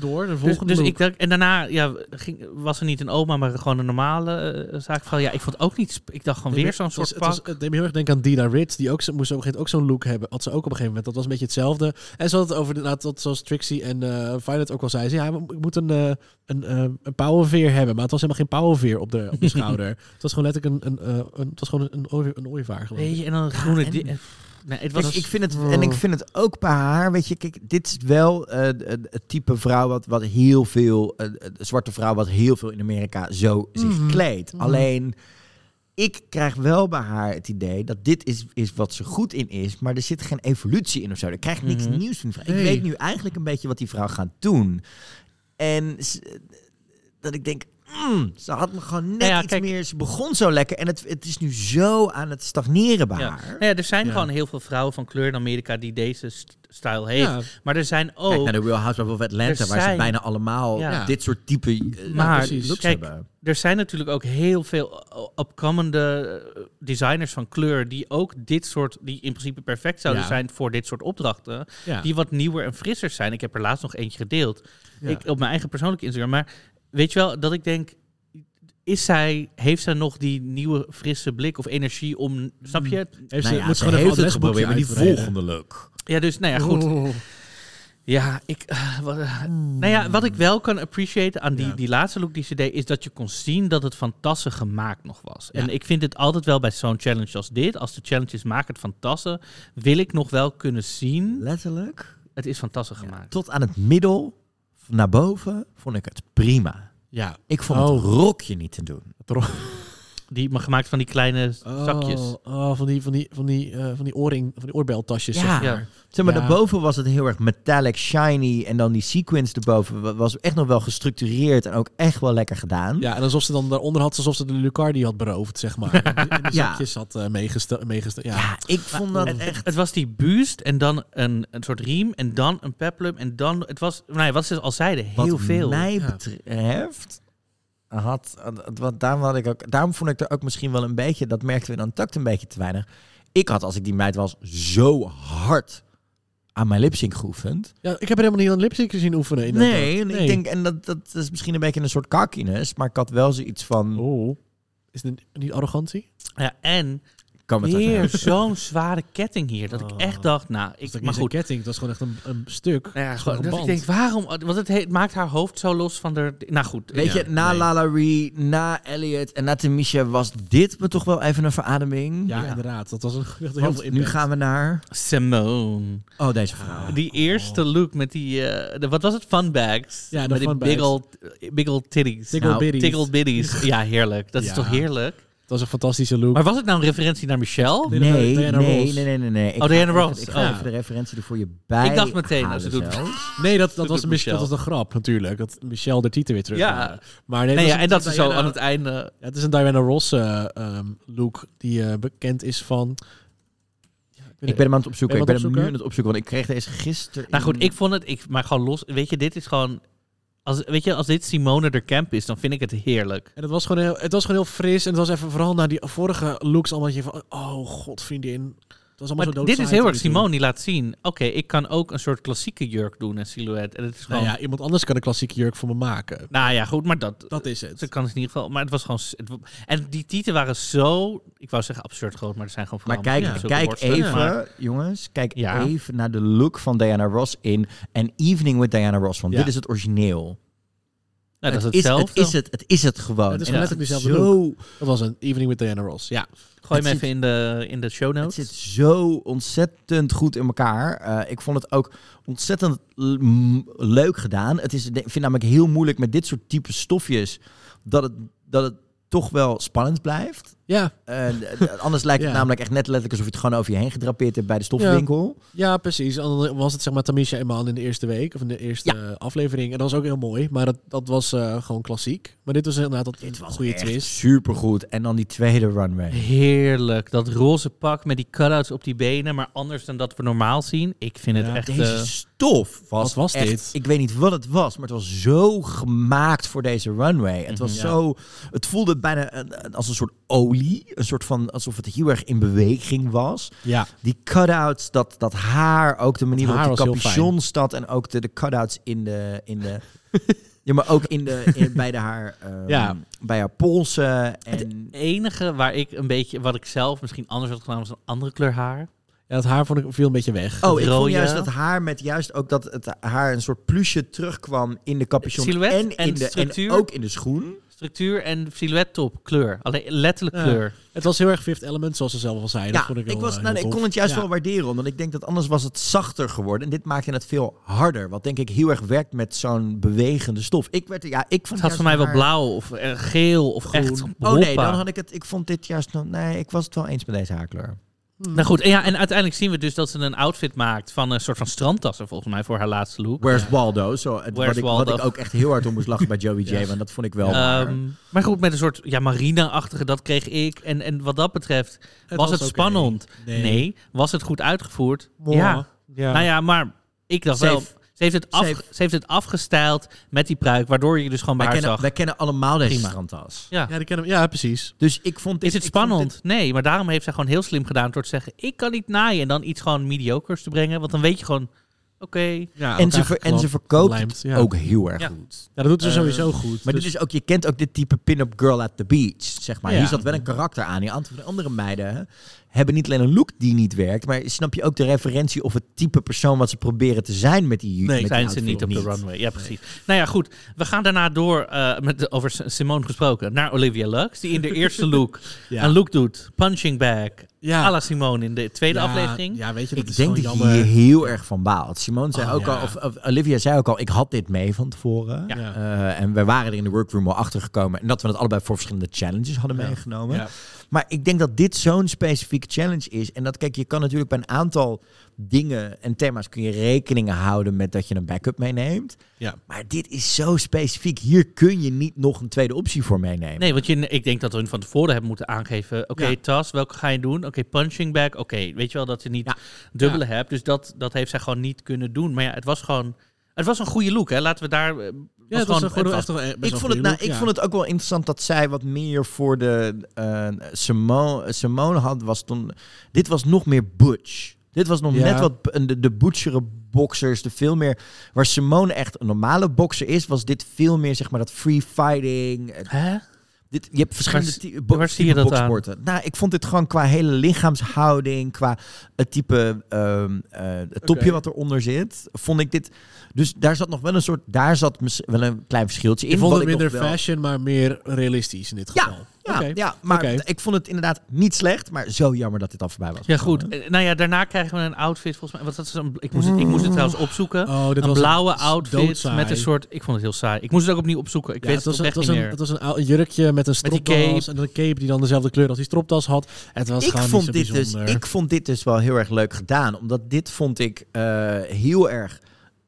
door. De Dus, volgende dus look. ik dacht, en daarna ja, ging, was er niet een oma, maar gewoon een normale eh, zaakvrouw. Ja, ik vond het ook niet. Ik dacht gewoon weer zo'n soort het was- pak. Het deed me heel erg denken aan Dina Ritz. Die ook, moest op een gegeven moment ook zo'n look hebben. Had ze ook op een gegeven moment. Dat was een beetje hetzelfde. En ze had het over, inderdaad, dat zoals Trixie en eh Violet ook al zei. Ze, ja, ik moet een, eh, een, een pauwenveer hebben. Maar het was helemaal geen pauwenveer op de, op de [LAUGHS] schouder. Het was gewoon letterlijk een, een, een, het was gewoon een, een, een ooievaar. geloof ik. Weet je, en dan groene... en- eh, Nee, het Kijk, was, ik vind het, en ik vind het ook bij haar, weet je, kijk, dit is wel eh, het het type vrouw wat, wat heel veel, eh, zwarte vrouw wat heel veel in Amerika zo zich Mhm. kleedt. Mhm. Alleen, ik krijg wel bij haar het idee dat dit is, is wat ze goed in is, maar er zit geen evolutie in of zo. Er krijgt niks Mhm. nieuws van. die vrouw. Nee. Ik weet nu eigenlijk een beetje wat die vrouw gaat doen. En dat ik denk, mm, ze had me gewoon net Nou ja, iets kijk- meer. Ze begon zo lekker en het, het is nu zo aan het stagneren bij ja. haar. Nou ja, er zijn Ja. gewoon heel veel vrouwen van kleur in Amerika die deze st- stijl heeft. Ja. Maar er zijn ook... Kijk naar de Real Housewives of Atlanta, waar ze bijna allemaal Ja. dit soort type eh, Maar looks kijk, hebben. er zijn natuurlijk ook heel veel opkomende eh, designers van kleur die ook dit soort, die in principe perfect zouden Ja. zijn voor dit soort opdrachten, Ja. die wat nieuwer en frisser zijn. Ik heb er laatst nog eentje gedeeld Ja. ik, op mijn eigen persoonlijke Instagram. Maar weet je wel, dat ik denk, is zij, heeft zij nog die nieuwe frisse blik of energie om, snap je? Heeft Nou ze, ja, moet ze gewoon heeft het geprobeerd, maar die volgende look. Ja, dus nou ja, goed. Ja, ik, eh, wat, eh, nou ja, wat ik wel kan appreciëren aan die, Ja. die laatste look die ze deed, is dat je kon zien dat het van tassen gemaakt nog was. Ja. En ik vind het altijd wel bij zo'n challenge als dit, als de challenge is maak het van tassen, wil ik nog wel kunnen zien, Letterlijk. het is van tassen gemaakt. Tot aan het middel, naar boven, vond ik het prima. Ja. Ik vond Oh. het rokje niet te doen. Die, gemaakt van die kleine zakjes. Oh, oh, van die, van die, van die, eh, van die oorring, van die oorbeltasjes. Ja. zeg maar. Ja. Zeg maar, Ja. daarboven was het heel erg metallic, shiny. En dan die sequence erboven wa- was echt nog wel gestructureerd en ook echt wel lekker gedaan. Ja, en alsof ze dan daaronder had, alsof ze de Lucardi had beroofd, zeg maar. En die, en die Ja. zakjes had uh, meegesteld. Ja. Ja, ik vond dat Het, echt... het was die buust en dan een, een soort riem en dan een peplum en dan, het was, nou ja, wat ze al zeiden, heel Wat veel. mij Ja. betreft had, wat, daarom had ik ook, daarom vond ik er ook misschien wel een beetje, dat merkten we dan takt een beetje te weinig. Ik had als ik die meid was zo hard aan mijn lipsync geoefend. ja, ik heb er helemaal niet aan lipsync gezien oefenen. Nee, en ik denk en dat, dat is misschien een beetje een soort cockiness, maar ik had wel zoiets van. Oh, is het niet arrogantie? Ja, en Kan het even- zo'n zware ketting hier. Dat ik echt dacht, nou, Ik, maar goed. ketting, dat is gewoon echt een, een stuk. Ja, gewoon, dat ik denk, waarom? Want het, he- maakt haar hoofd zo los van de. Nou goed. Weet Ja, je, na nee. Lala Ree, na Elliot en na Tamisha was dit me toch wel even een verademing. Ja, inderdaad. Dat was een, echt heel veel nu gaan we naar... Simone. Oh, deze vrouw. Die eerste look met die. eh, de, wat was het? Fun bags. Ja, de met die big old, big old titties. Nou, bitties. Tiggle bitties. Ja, heerlijk. Dat is Ja. toch heerlijk? Dat was een fantastische look. Maar was het nou een referentie naar Michelle? Nee, Nee, nee, nee, Diana nee, Ross. nee, nee, nee. Ik Oh, ga Diana even- Ross. Ik ga Oh. even de referentie er voor je bij Ik dacht meteen, halen ze doet-. [LAUGHS] Nee, dat, dat, was een, mis- dat Michelle. was een grap natuurlijk. Dat Michelle de titel weer terug Ja. Maar nee, Nee, het ja, en dat ze zo Diana- aan het einde. Ja, het is een Diana Ross eh, ehm, look die eh, bekend is van... Ik ben hem aan het opzoeken. Ik Ben ben je hem nu aan het opzoeken, want ik kreeg deze gisteren. Nou goed, ik vond het, ik, maar gewoon los. Weet je, dit is gewoon. Als, weet je, als dit Simone de Camp is, dan vind ik het heerlijk. En het was, gewoon heel, het was gewoon heel fris. En het was even vooral naar die vorige looks allemaal dat je van... Oh, god, vriendin. Het was allemaal Maar zo dit is heel erg. Simone die laat zien. Oké, ik kan ook een soort klassieke jurk doen, een silhouet. En het is gewoon. Nou ja, iemand anders kan een klassieke jurk voor me maken. Nou ja, goed, maar dat. Dat is het. Ze kan het in ieder geval. Maar het was gewoon. en die tieten waren zo. Ik wou zeggen absurd groot, maar er zijn gewoon. Maar kijk, kijk even, Maar- jongens. Kijk Ja. even naar de look van Diana Ross in An Evening with Diana Ross. Want Ja. dit is het origineel. Nou, dat het, is is, het hetzelfde. is het, het is het gewoon. Het is En gewoon het letterlijk zit dezelfde zo, look. Dat was een Evening with Diana Ross. Ja. Gooi Het hem zit- even in de, in de show Het notes. zit zo ontzettend goed in elkaar. Eh, ik vond het ook ontzettend leuk gedaan. Het is, ik vind namelijk heel moeilijk met dit soort type stofjes dat het, dat het toch wel spannend blijft. Ja. Eh, anders lijkt het Ja. namelijk echt net letterlijk alsof je het gewoon over je heen gedrapeerd hebt bij de stoffenwinkel. Ja, precies. Dan was het zeg maar Tamisha en Man in de eerste week, of in de eerste aflevering. En dat was ook heel mooi, maar dat, dat was eh, gewoon klassiek. Maar dit was inderdaad dat dit was goede Echt twist. supergoed. En dan die tweede runway. Heerlijk. Dat roze pak met die cutouts op die benen, maar anders dan dat we normaal zien. Ik vind het echt... Deze eh, stof was, Wat was echt- dit? Ik weet niet wat het was, maar het was zo gemaakt voor deze runway. Het was Mhm. zo. Het voelde bijna als een soort olie, een soort van alsof het heel erg in beweging was. Ja. Die cutouts, dat, dat haar, ook de manier waarop de capuchon staat en ook de, de cutouts in de. In de [LAUGHS] ja, maar ook in de, in, bij, de haar, ehm, Ja. bij haar polsen. Het En enige waar ik een beetje, wat ik zelf misschien anders had gedaan, was een andere kleur haar. Ja, het haar vond ik viel een beetje weg. Oh, ik vond juist dat haar met juist ook dat het haar een soort plusje terugkwam in de capuchon en, en in de, structuur. en ook in de schoen. Structuur en silhouet top, kleur. Alleen letterlijk Ja. kleur. Het was heel erg Fifth Element, zoals ze zelf al zei. Ja, dat vond ik, ik, was, eh, nou, heel ik kon het juist Ja. wel waarderen, omdat ik denk dat anders was het zachter geworden. En dit maakte het veel harder, wat denk ik heel erg werkt met zo'n bewegende stof. Ik werd, ja, ik vond Het had voor mij wel haar- blauw of eh, geel of echt Oh nee, dan had ik het. Ik vond dit juist. nog- Nee, ik was het wel eens met deze haarkleur. Nou goed, en, ja, en uiteindelijk zien we dus dat ze een outfit maakt van een soort van strandtassen volgens mij voor haar laatste look. Where's Waldo? Zo, het- Where's wat, ik, wat Waldo? ik ook echt heel hard om moest lachen bij Joey J, [LAUGHS] want dat vond ik wel waar. Ehm, maar goed, met een soort ja, marina-achtige, dat kreeg ik. En, en wat dat betreft, was, was het spannend? Nee. Nee. Was het goed uitgevoerd? Ja. Nou ja, maar ik dacht wel... Ze heeft, het af, ze heeft het afgestyled met die pruik, waardoor je dus gewoon bij wij, haar kennen, zag. wij kennen allemaal deze Prima. strandtas. Ja. Ja, die kennen, ja, precies. Dus ik vond dit, Is het ik vond spannend? dit- Nee, maar daarom heeft zij gewoon heel slim gedaan door te zeggen: ik kan niet naaien en dan iets gewoon mediocres te brengen, want dan weet je gewoon, oké. Ja, en, ze ver- en ze verkoopt het ja. ook heel erg Ja. goed. Ja, dat doet ze Eh, sowieso goed. Maar Dus- dit is ook, je kent ook dit type pin-up girl at the beach, zeg maar. Ja. Hier zat wel een karakter aan. Die de andere meiden hè, hebben niet alleen een look die niet werkt, maar snap je ook de referentie of het type persoon wat ze proberen te zijn met die met die zijn ze niet op de runway. Ja, precies. Nou ja, goed. We gaan daarna door, eh, met over Simone gesproken, naar Olivia Lux, die in de eerste [LAUGHS] look Ja. een look doet. Punching bag. Ja. à la Simone in de tweede Ja, aflevering. Ja, weet je, dat Ik is denk dat je hier heel erg van baalt. Simone zei Oh, ook ja. al, of, of Olivia zei ook al, ik had dit mee van tevoren. Ja. Eh, en we waren er in de workroom al achter gekomen. En dat we het allebei voor verschillende challenges hadden Ja. meegenomen. Ja. Maar ik denk dat dit zo'n specifieke challenge is. En dat, kijk, je kan natuurlijk bij een aantal dingen en thema's kun je rekeningen houden met dat je een backup meeneemt. Ja. Maar dit is zo specifiek. Hier kun je niet nog een tweede optie voor meenemen. Nee, want je, ik denk dat we hun van tevoren hebben moeten aangeven. Oké, Ja. tas, welke ga je doen? Oké, punching bag. Oké, weet je wel dat je niet dubbele hebt. Dus dat, dat heeft zij gewoon niet kunnen doen. Maar ja, het was gewoon... Het was een goede look, hè? Laten we daar... eh, Ja, het was een gewoon het echt best ik vond, het, nou, ik ja. vond het ook wel interessant dat zij wat meer voor de eh, Simone, Simone had. Was toen, dit was nog meer butch. Dit was nog Ja. net wat b- de, de butchere boxers. De veel meer waar Simone echt een normale boxer is, was dit veel meer zeg maar dat free fighting. eh, Hè? Dit, je hebt verschillende Waar- waar zie type je dat aan? boxsporten. Nou, ik vond dit gewoon qua hele lichaamshouding, qua het type ehm, eh, het topje wat eronder zit, vond ik dit. Dus daar zat nog wel een soort, daar zat wel een klein verschiltje in. Ik vond wat het minder wel- fashion, maar meer realistisch in dit geval. ja, Oké. ja, maar ik vond het inderdaad niet slecht, maar zo jammer dat dit al voorbij was. Ja, goed. Eh, Nou ja, daarna krijgen we een outfit volgens mij. Wat dat is een, ik, moest het, ik moest het trouwens opzoeken. Oh, dit een was blauwe een- outfit met een soort... Ik vond het heel saai. Ik moest het ook opnieuw opzoeken. Ik Ja, weet het het, was, een, echt het, was niet een, meer. het was een jurkje met een stropdas en een cape die dan dezelfde kleur als die stropdas had. Het was ik gewoon vond, niet zo dit dus, ik vond dit dus wel heel erg leuk gedaan. Omdat dit vond ik eh, heel erg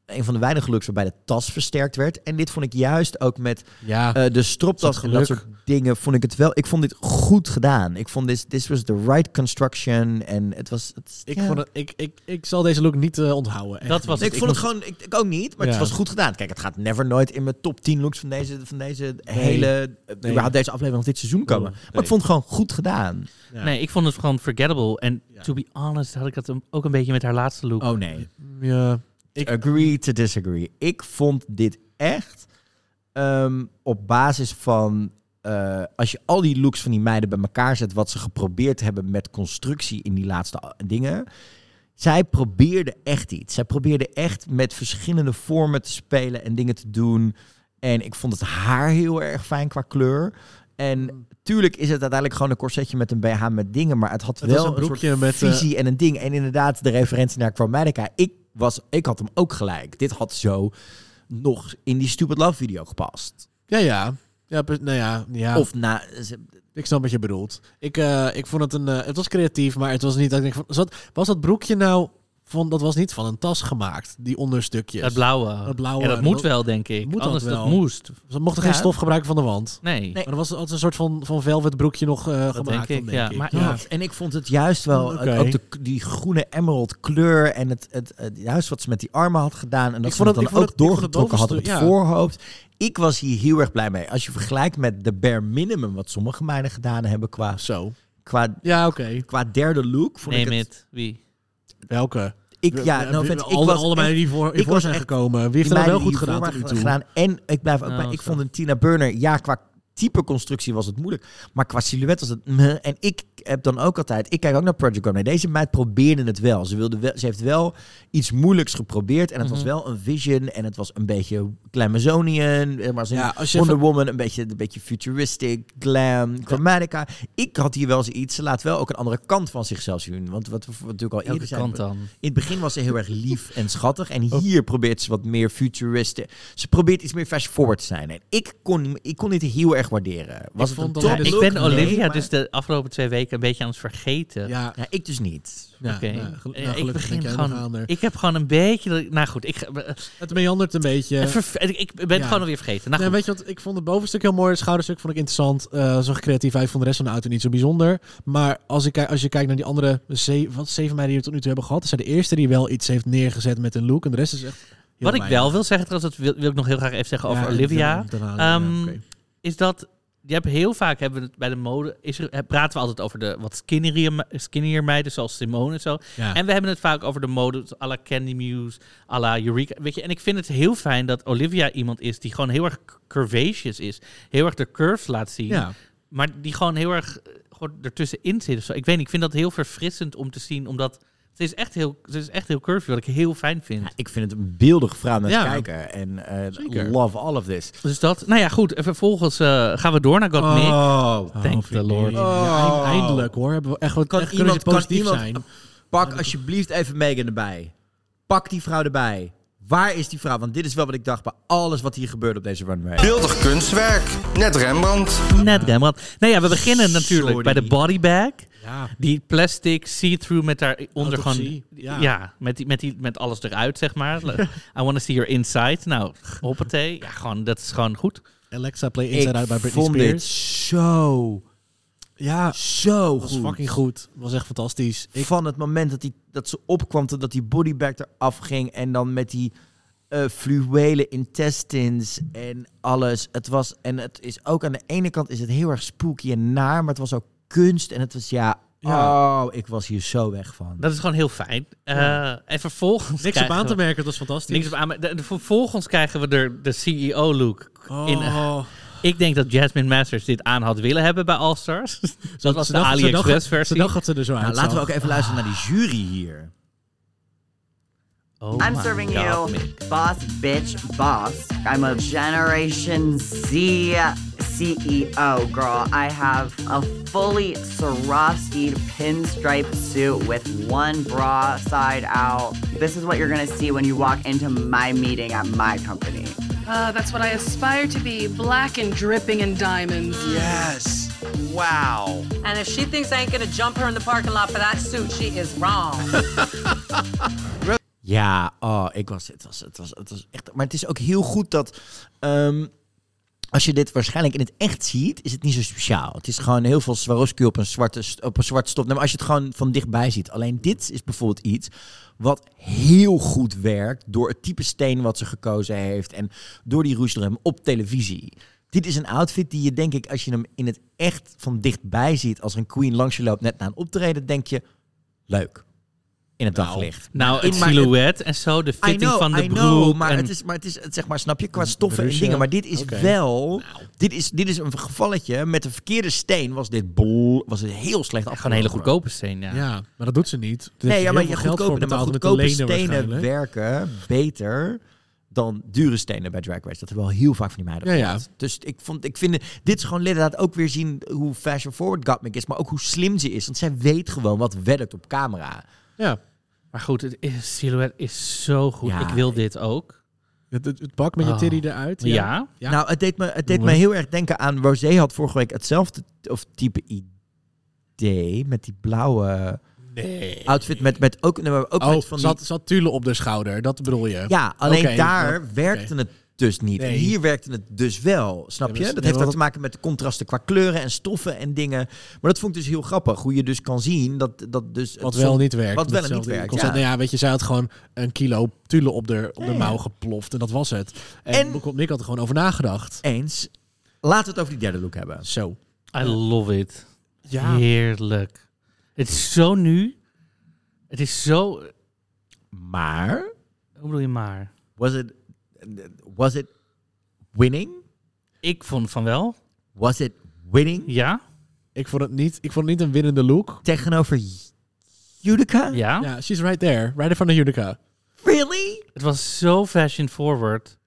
een van de weinige looks waarbij de tas versterkt werd. En dit vond ik juist ook met ja, eh, de stropdas dat en dat soort dingen. Vond ik het wel. Ik vond dit goed gedaan. Ik vond dit this was the right construction. En het was. Het, ik, ja. vond het, ik, ik, ik zal deze look niet eh, onthouden. echt Dat was Nee, ik Ik vond het gewoon, ik, ik ook niet, maar Ja. het was goed gedaan. Kijk, het gaat never nooit in mijn top 10 looks van deze, van deze Nee. hele, Nee. überhaupt deze aflevering of dit seizoen komen. Maar ik vond het gewoon goed gedaan. Ja. Nee, ik vond het gewoon forgettable. En to be honest had ik dat hem ook een beetje met haar laatste look. Oh nee. Ja, ik, Agree to disagree. Ik vond dit echt ehm, op basis van. eh, als je al die looks van die meiden bij elkaar zet, wat ze geprobeerd hebben met constructie in die laatste a- dingen. Zij probeerde echt iets. Zij probeerde echt met verschillende vormen te spelen en dingen te doen. En ik vond het haar heel erg fijn qua kleur. En tuurlijk is het uiteindelijk gewoon een corsetje met een BH met dingen. Maar het had Het wel een broekje met, eh, visie en een ding. En inderdaad, de referentie naar Chromatica. Ik, was, ik had hem ook gelijk. Dit had zo nog in die Stupid Love video gepast. Ja, ja. Ja, nou ja. ja. Of na... Ik snap wat je bedoelt. Ik, eh, ik vond het een... eh, het was creatief, maar het was niet... Dat ik denk van, zat, was dat broekje nou... Van, dat was niet van een tas gemaakt, die onderstukjes. Het blauwe. Het blauwe. Ja, dat moet wel, denk ik. Moet Anders dat dat wel. moest. Ze mochten geen stof gebruiken van de wand. Nee. Maar er was altijd een soort van, van velvet broekje nog eh, gemaakt. denk ik, dan, ja. ik. Maar Ja. En ik vond het juist wel, Oké. ook de, die groene emerald kleur en het, het, het- juist wat ze met die armen had gedaan. En dat Ik ze vond het het- dan ik vond ook het- vond doorgetrokken had op het voorhoofd. Ik was hier heel erg blij mee. Als je vergelijkt met de bare minimum wat sommige meiden gedaan hebben qua, Zo. qua, Ja, oké. qua derde look. Vond Neem ik het, het. Wie? Welke? Ik, ja, We- no we- offense, ik alle, was allebei echt- die voor, ik voor was zijn echt- gekomen. Wie heeft er nou wel goed gedaan gedaan. En ik blijf ook bij, ik vond een Tina Burner, ja, qua type constructie was het moeilijk. Maar qua silhouet was het... meh. En ik heb dan ook altijd... Ik kijk ook naar Project Runway. Deze meid probeerde het wel. Ze, wilde wel, ze heeft wel iets moeilijks geprobeerd. En het was Mhm. wel een vision. En het was een beetje Glamazonian. eh, Maar als in Ja, als je Wonder Woman, een beetje, een beetje futuristic, glam, chromatica. Ik had hier wel zoiets. Ze laat wel ook een andere kant van zichzelf zien. Want wat we natuurlijk al eerder zeiden... kant dan. In het begin was ze heel erg lief [LAUGHS] en schattig. En hier probeert ze wat meer futuristen. Ze probeert iets meer fast forward te zijn. En ik kon, ik kon dit heel erg waarderen. Was Ik het vond een top ik ben Nee, Olivia maar- dus de afgelopen twee weken een beetje aan het vergeten. Ja, Ja, ik dus niet. ja Oké. nou, Eh, nou, ik begin gewoon. Ik heb gewoon een beetje. Nou goed, ik, eh, Het meandert een beetje. ik, ben het gewoon alweer vergeten. Nou Nee, weet je wat? Ik vond het bovenstuk heel mooi. Het schouderstuk vond ik interessant. Eh zo creatief. Ik vond de rest van de auto niet zo bijzonder. Maar als, ik, als je kijkt naar die andere ze- wat, zeven meiden die we tot nu toe hebben gehad. is zij de eerste die wel iets heeft neergezet met een look. En de rest is echt Wat ik wel wil zeggen, trouwens, dat wil, wil ik nog heel graag even zeggen over Olivia. Ehm. Is dat. Je hebt heel vaak hebben we het bij de mode. Is er, eh, praten we altijd over de wat skinnier, skinnier meiden, zoals Simone en zo. Ja. En we hebben het vaak over de mode à la Candy Muse, à la Eureka. Weet je, en ik vind het heel fijn dat Olivia iemand is die gewoon heel erg curvaceous is. Heel erg de curves laat zien. Ja. Maar die gewoon heel erg eh, gewoon ertussenin zit. of zo. Ik weet niet, ik vind dat heel verfrissend om te zien. Omdat ze is echt heel, ze is echt heel curvy, wat ik heel fijn vind. Ja, ik vind het een beeldige vrouw naar Ja. te kijken. En eh, love all of this. Dus dat, nou ja, goed. En vervolgens eh, gaan we door naar God Nick. Oh. Thank the Lord. Ja, eind- eindelijk hoor. Hebben we echt, wat- Kan echt iemand, kan positief iemand, zijn. pak alsjeblieft even Megan erbij. Pak die vrouw erbij. Waar is die vrouw? Want dit is wel wat ik dacht bij alles wat hier gebeurde op deze runway. Beeldig kunstwerk. Net Rembrandt. Net Rembrandt. Nou ja, we beginnen natuurlijk Sorry. bij de bodybag. Ja. Die plastic see-through met daaronder gewoon... Ja, ja. met, die, met, die, met alles eruit, zeg maar. [LAUGHS] I want to see your inside. Nou, hoppatee. Ja, gewoon, dat is gewoon goed. Alexa Play Inside ik Out bij Britney vond Spears. dit zo, Ja, zo was goed. fucking goed. Was echt fantastisch. Ik, Van het moment dat, die, dat ze opkwam, dat die bodybag eraf ging. En dan met die eh fluwelen intestines en alles. Het was, en het is ook aan de ene kant is het heel erg spooky en naar. Maar het was ook kunst. En het was ja, Ja. oh, ik was hier zo weg van. Dat is gewoon heel fijn. Eh, en vervolgens niks op aan te merken, het was fantastisch. Niks op aan. de- de- Vervolgens krijgen we de, de CEO-look. Oh. In, ik denk dat Jasmine Masters dit aan had willen hebben bij All Stars. [LAUGHS] dat was de AliExpress-versie. Ze dacht dat ze er zo Nou, uitzag. laten we ook even luisteren naar die jury hier. Oh I'm serving God, you boss bitch boss. I'm a Generation Z CEO girl. I have a fully Swarovski pinstripe suit with one bra side out. This is what you're gonna see when you walk into my meeting at my company. Uh, that's what I aspire to be, black and dripping in diamonds. Yes. Wow. And if she thinks I ain't gonna jump her in the parking lot for that suit, she is wrong. [LAUGHS] Ja, oh, ik was, het, was, het, was, het was echt. Maar het is ook heel goed dat. ehm, als je dit waarschijnlijk in het echt ziet, is het niet zo speciaal. Het is gewoon heel veel Swarovski op een, zwarte, op een zwart. Nee, maar als je het gewoon van dichtbij ziet. Alleen dit is bijvoorbeeld iets wat heel goed werkt door het type steen wat ze gekozen heeft en door die rouge op televisie. Dit is een outfit die je denk ik, als je hem in het echt van dichtbij ziet, als een queen langs je loopt net na een optreden, denk je, leuk. In het daglicht. Nou, In het silhouet en zo, de fitting know, van de broek. know, maar en- het is, maar het is, het zeg maar, snap je, qua stoffen en dingen. Maar dit is wel, dit, is, dit is een gevalletje. Met de verkeerde steen was dit bol, was het heel slecht Gewoon een hele goedkope steen, ja. Ja, maar dat doet ze niet. Nee, ja, maar je goedkope, maar goedkope stenen werken beter dan dure stenen bij Drag Race. Dat hebben we al heel vaak van die meiden Ja. Dus ik, vond, ik vind, dit is gewoon inderdaad ook weer zien hoe fashion forward Gottmik is, maar ook hoe slim ze is. Want zij weet gewoon wat werkt op camera. Ja. Maar goed, het is, silhouet is zo goed. Ja. Ik wil dit ook. Het, het, het pak met je Oh. titty eruit. Ja. Nou, het deed me, het deed me heel erg denken aan... Rosé had vorige week hetzelfde of type idee met die blauwe Nee. outfit met, met ook, ook Oh, met van die... zat, zat Tule op de schouder. Dat bedoel je? Ja, alleen daar ja, werkte het dus niet. En hier werkte het dus wel, snap Ja, je? maar- Dat nee, heeft ook te maken met de contrasten qua kleuren en stoffen en dingen. Maar dat vond ik dus heel grappig. Hoe je dus kan zien dat, dat dus... het Wat wel niet werkt. Wat wel en niet werkt, ja. Nou ja, weet je, zij had gewoon een kilo Tule op de, op de Ja. mouw geploft. En dat was het. En, En- Nick had er gewoon over nagedacht. Eens. Laten we het over die derde look hebben. Zo. I love it. Ja. Heerlijk. Het is zo nu. Het is zo... Maar... Hoe bedoel je maar? Was it, was it winning? Ik vond van wel. Was it winning? Ja. Ik vond het niet, ik vond het niet een winnende look. Tegenover Utica? Ja. Ja, she's right there. Right in front of Utica. Really? Het was zo fashion forward.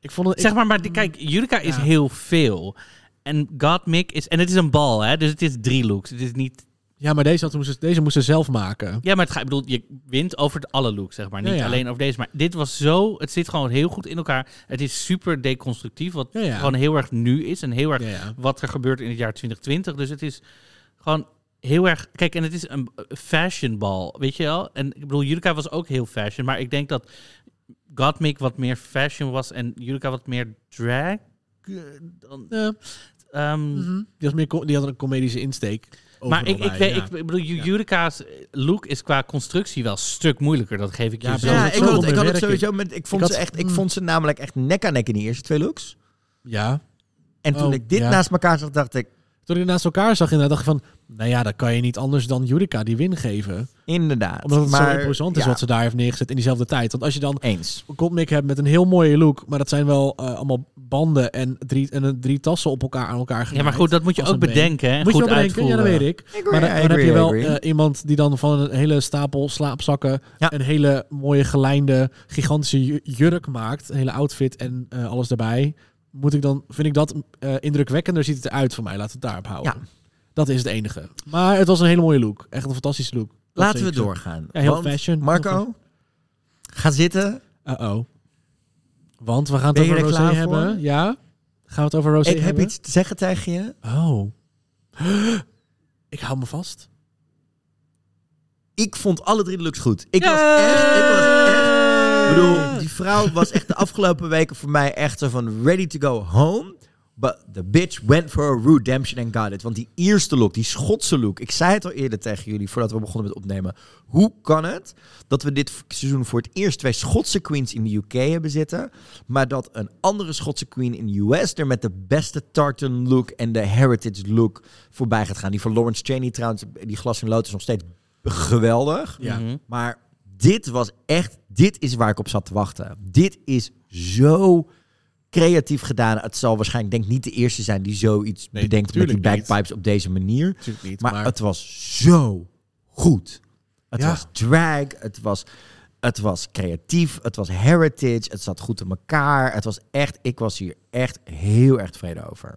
Ik vond het... Zeg maar, maar kijk, Judica is Ja. heel veel. En Gottmik is... En het is een bal, hè? Dus het is drie looks. Het is niet... Ja, maar deze, had, moest, deze moest ze zelf maken. Ja, maar het gaat, ik bedoel, je wint over de alle looks, zeg maar. Niet Ja, ja. alleen over deze. Maar dit was zo... Het zit gewoon heel goed in elkaar. Het is super deconstructief. Wat Ja, gewoon heel erg nu is. En heel erg wat er gebeurt in het jaar 2020. Dus het is gewoon heel erg... Kijk, en het is een fashionbal, weet je wel? En ik bedoel, Judica was ook heel fashion. Maar ik denk dat Gottmik wat meer fashion was. En Judica wat meer drag. eh, Dan, Ja. Ehm, Mhm. Die, was meer, die had een comedische insteek. Maar ik, ik, bij, weet, ja. ik, bedoel, Ju- Judica's look is qua constructie wel een stuk moeilijker. Dat geef ik je Ja, zo. Ja, ik had, ik had het sowieso met... Ik vond, Ik ze had- echt, ik mm. vond ze namelijk echt nek aan nek in die eerste twee looks. Ja. En toen Oh, ik dit naast elkaar zag, dacht ik... Toen ik het naast elkaar zag, inderdaad, dacht ik van... Nou ja, dan kan je niet anders dan Judica die win geven. Inderdaad. Omdat het maar, zo imposant is ja, wat ze daar heeft neergezet in diezelfde tijd. Want als je dan Eens. een Gottmik hebt met een heel mooie look... maar dat zijn wel eh, allemaal banden en drie, en drie tassen op elkaar aan elkaar Ja, genaaid. maar goed, dat moet je ook bedenken. Hè? en Moet je wel bedenken, ja, dat weet ik. agree, maar dan, heb je wel eh, iemand die dan van een hele stapel slaapzakken... Ja. een hele mooie gelijnde, gigantische ju- jurk maakt. Een hele outfit en eh, alles erbij. Moet ik dan, vind ik dat eh, indrukwekkender ziet het eruit voor mij. Laten we het daarop houden. Ja. Dat is het enige. Maar het was een hele mooie look. Echt een fantastische look. Dat Laten we doorgaan. Ja, heel Want, fashion. Marco, ga zitten. Uh-oh. Want we gaan het over er Rosé hebben. voor? Ja? Gaan we het over Rosé Ik heb hebben? iets te zeggen tegen je. Oh. [GASPS] Ik hou me vast. Ik vond alle drie de looks goed. Ik was echt... Ik was echt... Bedoel, die vrouw was echt de afgelopen weken voor mij echt zo van ready to go home. But the bitch went for a redemption and got it. Want die eerste look, die Schotse look. Ik zei het al eerder tegen jullie voordat we begonnen met opnemen. Hoe kan het dat we dit seizoen voor het eerst twee Schotse queens in de UK hebben zitten. Maar dat een andere Schotse queen in de US er met de beste tartan look en de heritage look voorbij gaat gaan. Die van Lawrence Cheney trouwens, die glas in lood is nog steeds geweldig. Ja. Maar dit was echt, dit is waar ik op zat te wachten. Dit is zo creatief gedaan. Het zal waarschijnlijk, denk ik, niet de eerste zijn die zoiets Nee, bedenkt met die niet. bagpipes op deze manier. Niet. Maar, Maar, het was zo goed. Het Ja. was drag, het was, het was creatief, het was heritage, het zat goed in elkaar. Het was echt, ik was hier echt heel erg tevreden over.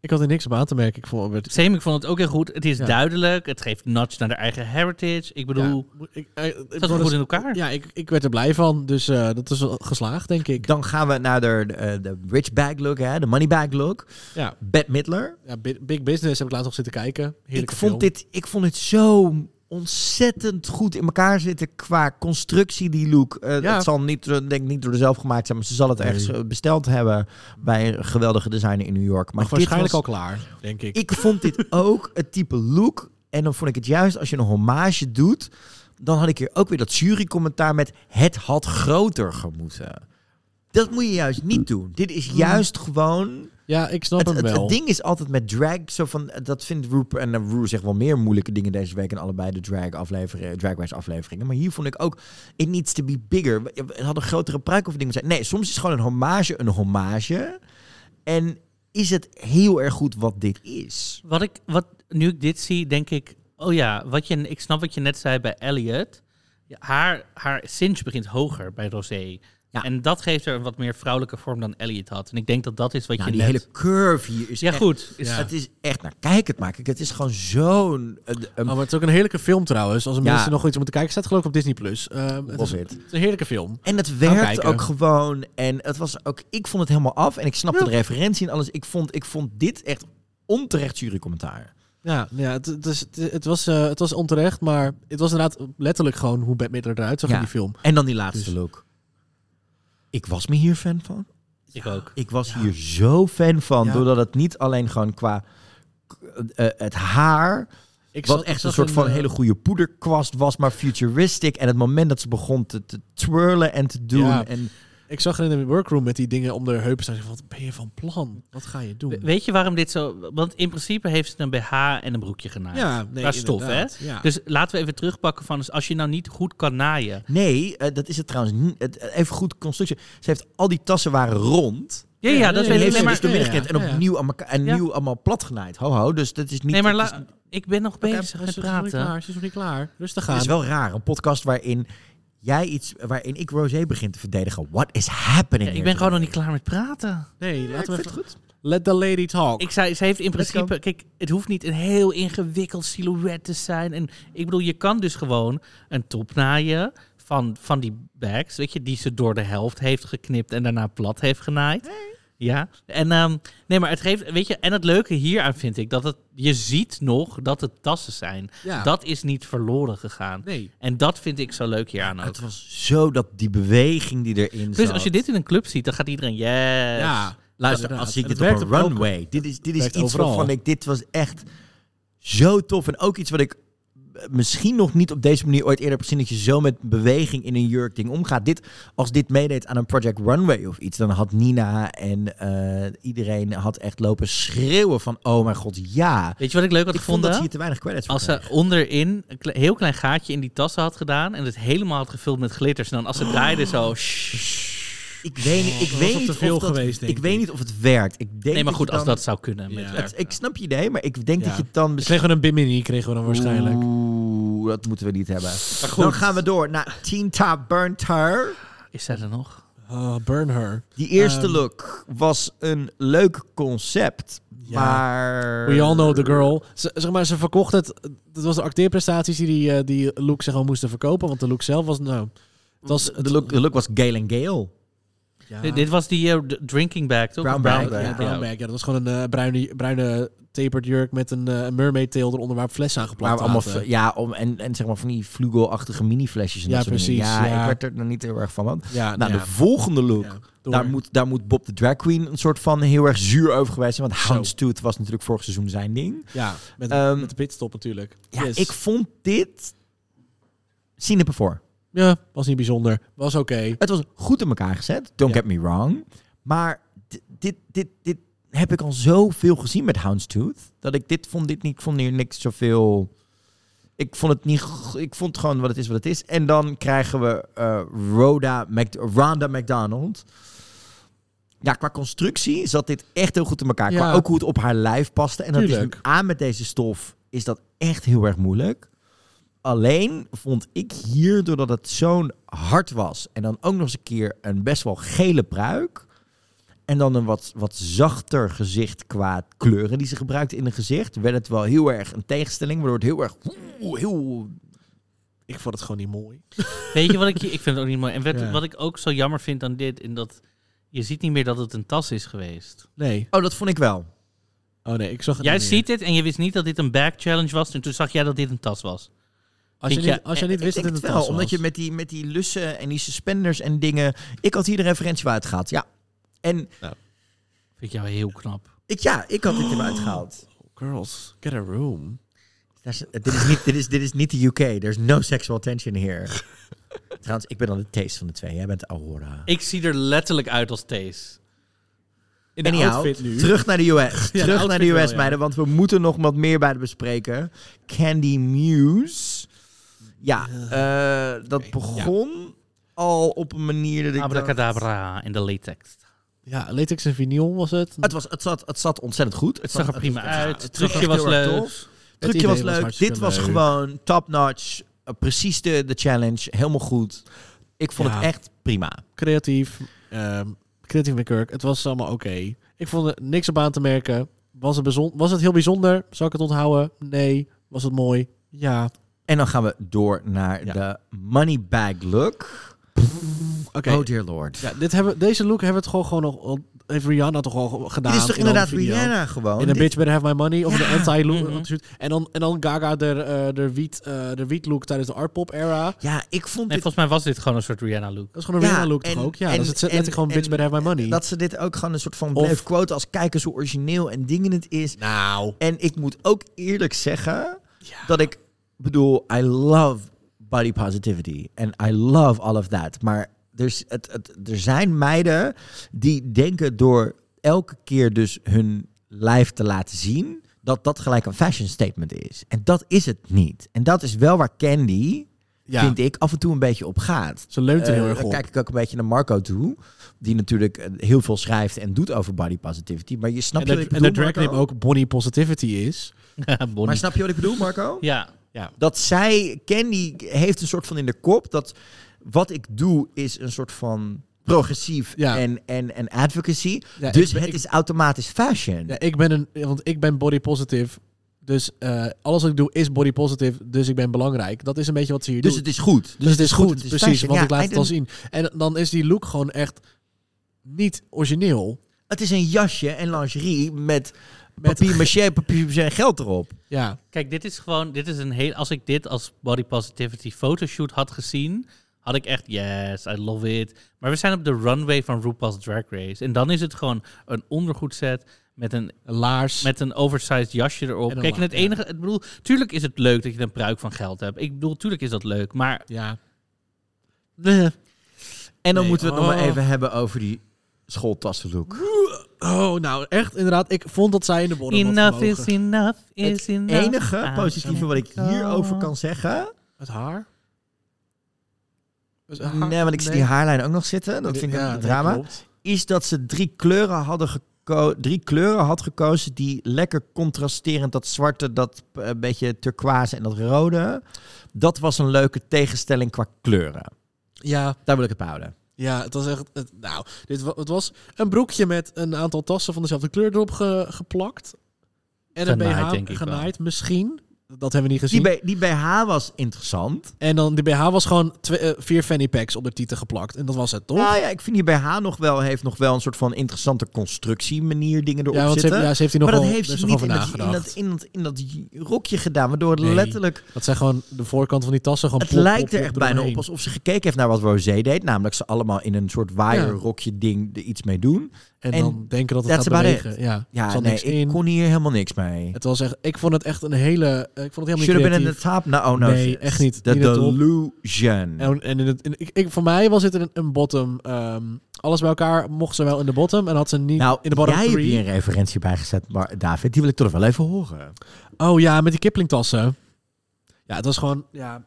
Ik had er niks op aan te merken. Ik vond het... Same, ik vond het ook heel goed. Het is Ja. duidelijk. Het geeft notch naar de eigen heritage. Ik bedoel, Ja, ik, eh, het het goed in elkaar. Ja, ik, ik werd er blij van. Dus eh, dat is geslaagd, denk ik. Dan gaan we naar de, de, de rich bag look, hè, de money bag look. Ja. Bette Midler. ja, Bi- Big Business heb ik laatst nog zitten kijken. Heerlijke ik vond, film. dit, ik vond het zo ontzettend goed in elkaar zitten qua constructie, die look. Eh, Ja. Het zal niet, eh, denk ik, niet door zelf gemaakt zijn, maar ze zal het Nee. echt eh, besteld hebben bij een geweldige designer in New York. Maar waarschijnlijk was- al klaar, denk ik. Ik vond dit [LAUGHS] ook het type look. En dan vond ik het juist, als je een hommage doet, dan had ik hier ook weer dat jurycommentaar met het had groter gemoeten. Dat moet je juist niet doen. Dit is juist gewoon Ja, ik snap het, hem wel. het ding is altijd met drag, zo van, dat vindt Rupert, en uh, Ru zegt wel meer moeilijke dingen deze week in allebei de drag afleveringen, drag race afleveringen. Maar hier vond ik ook, it needs to be bigger. Het had een grotere pruik of dingen zijn. Nee, soms is gewoon een hommage een hommage. En is het heel erg goed wat dit is. Wat ik, wat, nu ik dit zie, denk ik, oh ja, wat je, ik snap wat je net zei bij Elliot. Ja, haar, haar cinch begint hoger bij Rosé. En dat geeft er een wat meer vrouwelijke vorm dan Elliot had. En ik denk dat dat is wat Nou, je die net... hele curve hier is Ja, echt- goed. Is- Het is echt, nou kijk het maar. Kijk, het is gewoon zo'n... een- een- Oh, maar het is ook een heerlijke film trouwens. Als er Ja. mensen nog iets moeten kijken, staat geloof ik op Disney+. Plus. Ehm, het, is, het is een heerlijke film. En het werkt ook gewoon. En het was ook. Ik vond het helemaal af. En ik snapte de referentie en alles. Ik vond, ik vond dit echt onterecht jurycommentaar. Ja, ja het, het, is, het, was, eh, het was onterecht, maar het was inderdaad letterlijk gewoon hoe Midler eruit zag Ja. in die film. En dan die laatste Dus- look. Ik was me hier fan van. Ik ook. Ik was hier zo fan van. Ja. Doordat het niet alleen gewoon qua eh, het haar. Ik wat echt ik een soort van eh, hele goede poederkwast was, maar futuristic. En het moment dat ze begon te, te twirlen en te doen. Ja. En Ik zag haar in de workroom met die dingen om de heupen staan. Wat ben je van plan? Wat ga je doen? We- Weet je waarom dit zo... Want in principe heeft ze een BH en een broekje genaaid. Ja, nee, Qua stof, hè? inderdaad, ja. Dus laten we even terugpakken van... dus Als je nou niet goed kan naaien... nee, eh, dat is het trouwens niet. Het, even goed constructie. Ze heeft al die tassen waren rond. Ja, ja, dat en weet ik. heeft Nee, ze maar, dus ja, en opnieuw allemaal, en Ja. nieuw allemaal plat genaaid. Ho, ho. Dus dat is niet... nee, maar het is- la- ik ben nog bezig Ze met is nog niet praten. klaar. Ze is nog niet klaar. Rustig Het aan. is wel raar, een podcast waarin jij iets, waarin ik Rosé begin te verdedigen. What is happening? Ja, ik ben gewoon nog niet klaar met praten. Nee, laten we even... goed. Let the lady talk. Ik zei, ze heeft in principe... Kijk, het hoeft niet een heel ingewikkeld silhouet te zijn. En ik bedoel, je kan dus gewoon een top naaien van, van die bags. Weet je, die ze door de helft heeft geknipt en daarna plat heeft genaaid. Ja, en ehm, nee, maar het geeft, weet je, en het leuke hieraan vind ik dat het, je ziet nog dat het tassen zijn. Ja. Dat is niet verloren gegaan. Nee. En dat vind ik zo leuk hieraan ook. Het was zo dat die beweging die erin Dus zat. als je dit in een club ziet, dan gaat iedereen yes. Ja. Luister, als ik dit het op een runway. Dit is, dit is werkt iets overal. waarvan ik... Dit was echt zo tof. En ook iets wat ik misschien nog niet op deze manier ooit eerder heb gezien... dat je zo met beweging in een jurk ding omgaat. Dit, als dit meedeed aan een Project Runway of iets... dan had Nina en eh, iedereen had echt lopen schreeuwen van... oh mijn god, ja. Weet je wat ik leuk had Ik vond gevonden? dat ze hier te weinig credits Als ze onderin een kle- heel klein gaatje in die tassen had gedaan en het helemaal had gevuld met glitters. En dan als ze draaide zo... Ik weet niet, ik weet niet veel of dat, geweest, denk ik weet niet of het werkt. Ik denk Nee, maar goed, als dat zou kunnen. Met. Het- ik snap je idee, maar ik denk Ja. dat je het dan We kregen een bimini, kregen we dan waarschijnlijk. Oeh, dat moeten we niet hebben. goed. Dan gaan we door naar Teen Top Burnt Her. Is zij er nog? Oh, burn her. Die eerste Ehm, look was een leuk concept, Ja. maar... We all know the girl. Ze, zeg maar, ze verkocht het. Dat was de acteerprestaties die die, eh, die look zeg maar moesten verkopen. Want de look zelf was nou... Het was, De look, de look was Gale and Gale. Ja. Dit, dit was die eh, drinking bag, toch? Brown Of bag, Ja, ja. brown bag. Ja, dat was gewoon een eh, bruine, bruine tapered jurk met een eh, mermaid tail eronder waar flessen aan geplakt allemaal, ja, om, en, en zeg maar van die flugelachtige mini-flesjes. En Ja, dat soort precies, Ja, ja. ik werd er nog niet heel erg van. Want, Ja, nou, ja. de volgende look, daar, moet, daar moet Bob de Drag Queen een soort van heel erg zuur over geweest zijn. Want. Houndstooth was natuurlijk vorig seizoen zijn ding. Ja, met, Ehm, met de pitstop natuurlijk. Ja, Yes. ik vond dit... Zien het voor. Ja, was niet bijzonder. Was oké. Het was goed in elkaar gezet. Don't Ja. get me wrong. Maar di- dit, dit, dit heb ik al zoveel gezien met Houndstooth. Dat ik dit vond, dit niet, ik vond hier niks zoveel... Ik vond het niet... Ik vond gewoon wat het is wat het is. En dan krijgen we eh Rhoda Mc, Rhonda McDonald. Ja, qua constructie zat dit echt heel goed in elkaar. Qua Ja. ook hoe het op haar lijf paste. En dat Tuurlijk. is aan met deze stof is dat echt heel erg moeilijk. Alleen vond ik hier, doordat het zo'n hard was... en dan ook nog eens een keer een best wel gele pruik... en dan een wat, wat zachter gezicht qua kleuren die ze gebruikte in een gezicht... werd het wel heel erg een tegenstelling, waardoor het heel erg... oeh, heel... Ik vond het gewoon niet mooi. [LAUGHS] Weet je wat ik. Ik vind het ook niet mooi. En wat, Ja. wat ik ook zo jammer vind aan dit, in dat je ziet niet meer dat het een tas is geweest. Nee. Oh, dat vond ik wel. Oh nee, ik zag het Jij niet meer. ziet het en je wist niet dat dit een bag challenge was. En toen zag jij dat dit een tas was. Als je, niet, als je niet wist ik dat het het een wel, tas omdat je met die, met die lussen en die suspenders en dingen... Ik had hier de referentie wel uitgehaald, ja. En Vind ik jou heel knap. ik, ja, ik had dit eruit gehaald. Girls, get a room. Is- dit, is niet, dit, is, dit is niet de UK. There's no sexual tension here. [LAUGHS] Trouwens, ik ben dan de taste van de twee. Jij bent Aurora. Ik zie er letterlijk uit als Thees. In de Anyhow, outfit nu. terug naar de US. [LAUGHS] de terug naar de wel, US, ja. meiden. Want we moeten nog wat meer bij de bespreken. Candy Muse. Ja, eh, dat begon al op een manier dat ik dacht... Abracadabra in de latex. Ja, latex en vinyl was het. Het, was, het, zat, het zat ontzettend goed. Het zag er prima het- uit. het trucje was leuk. Het trucje was leuk. Dit was leuk. gewoon top-notch. eh, precies de, de challenge. Helemaal goed. Ik vond Ja. het echt prima. Creatief. ehm, creatief met Kirk. Het was allemaal oké. Ik vond er niks op aan te merken. Was het, was het heel bijzonder? Zou ik het onthouden? Nee. Was het mooi? Ja. En dan gaan we door naar de money bag look. Oké. Oh dear lord. Ja, dit hebben, deze look hebben we het gewoon, gewoon nog... Heeft Rihanna toch al gedaan? Dit is toch in inderdaad? Rihanna gewoon? In een Dit- Bitch Better Have My Money. Of Ja. de anti-look. Mhm. En, dan, en dan Gaga de, eh, de, wiet, eh, de wiet look tijdens de art pop era. Ja, ik vond Nee, volgens mij was dit gewoon een soort Rihanna look. Dat is gewoon een Rihanna look toch ook? Ja, dat is het letterlijk gewoon Bitch Better Have My Money. Dat ze dit ook gewoon een soort van Of- bleef quoten als kijkers hoe origineel en dingen het is. Nou. En ik moet ook eerlijk zeggen dat ik bedoel, I love body positivity and I love all of that. Maar er, het, het, er zijn meiden die denken door elke keer dus hun lijf te laten zien, dat dat gelijk een fashion statement is. En dat is het niet. En dat is wel waar Candy, Ja. vind ik, af en toe een beetje op gaat. Ze leunt er heel Eh, erg dan op. kijk ik ook een beetje naar Marco toe. Die natuurlijk eh, heel veel schrijft en doet over body positivity. Maar je snapt En ik en de drag name ook Bonnie Positivity is. [LAUGHS] Maar snap je wat ik bedoel, Marco? Ja. Ja. Dat zij, Candy heeft een soort van in de kop dat wat ik doe is een soort van progressief Ja. en, en, en advocacy. Ja, dus ben- het ik- is automatisch fashion. Ja, ik ben een, want ik ben body positive. Dus eh, alles wat ik doe is body positive. Dus ik ben belangrijk. Dat is een beetje wat ze hier Dus doen. het is goed. Dus, het is goed, het is precies. Want ik laat I het al zien. En dan is die look gewoon echt niet origineel. Het is een jasje en lingerie met, papier maché, papier maché geld erop. Ja. Kijk, dit is gewoon, dit is een heel, als ik dit als body positivity fotoshoot had gezien, had ik echt, yes, I love it. Maar we zijn op de runway van RuPaul's Drag Race. En dan is het gewoon een ondergoedset met een, laars. Met een oversized jasje erop. En Kijk, en het enige, ik bedoel, tuurlijk is het leuk dat je een pruik van geld hebt. Ik bedoel, tuurlijk is dat leuk, maar... Ja. En dan Nee, moeten we het nog maar oh. even hebben over die schooltassenlook. Oh, nou echt inderdaad. Ik vond dat zij in de had Enough is enough is Het enough. enige Ah, positieve wat ik hierover kan zeggen... Het haar? Dus haar- Nee, want ik zie nee. die haarlijn ook nog zitten. Dat vind ik een drama. Is dat ze drie kleuren hadden geko drie kleuren had gekozen die lekker contrasterend dat zwarte, dat eh, beetje turquoise en dat rode. Dat was een leuke tegenstelling qua kleuren. Ja. Daar wil ik het bij houden. Ja, het was echt... Het, nou, dit, het was een broekje met een aantal tassen van dezelfde kleur erop ge- geplakt. En een Genaaid, BH genaaid, misschien. Dat hebben we niet gezien. Die, die BH was interessant. En dan die BH was gewoon twee, eh, vier fanny packs op de titel geplakt. En dat was het, toch? Nou ja, ik vind die BH nog wel, heeft nog wel een soort van interessante constructie manier dingen erop Ja, want ze zitten. heeft- ja, ze heeft nog maar dat heeft ze niet in dat, in, dat, in, dat, in dat rokje gedaan, waardoor het Nee, letterlijk... Dat zijn gewoon de voorkant van die tassen gewoon Het plop, lijkt er echt bijna op alsof ze gekeken heeft naar wat Rosé deed. Namelijk ze allemaal in een soort waaierrokje ding er iets mee doen. En dan denken dat het gaat bewegen. it. Ja, ja nee, ik in. kon hier helemaal niks mee. Het was echt, ik vond het echt een hele... eh, Ik vond het helemaal Should niet in the top. No, oh no. Nee, shit. echt niet. The Niet de top. delusion. En, en in het, in- ik, ik, voor mij was het een, een bottom. ehm, alles bij elkaar mocht ze wel in de bottom. En had ze niet nou, in de bottom jij hebt three. hier een referentie bij gezet, maar David. Die wil ik toch wel even horen. Oh ja, met die Kipling tassen. Ja, het was gewoon... Ja,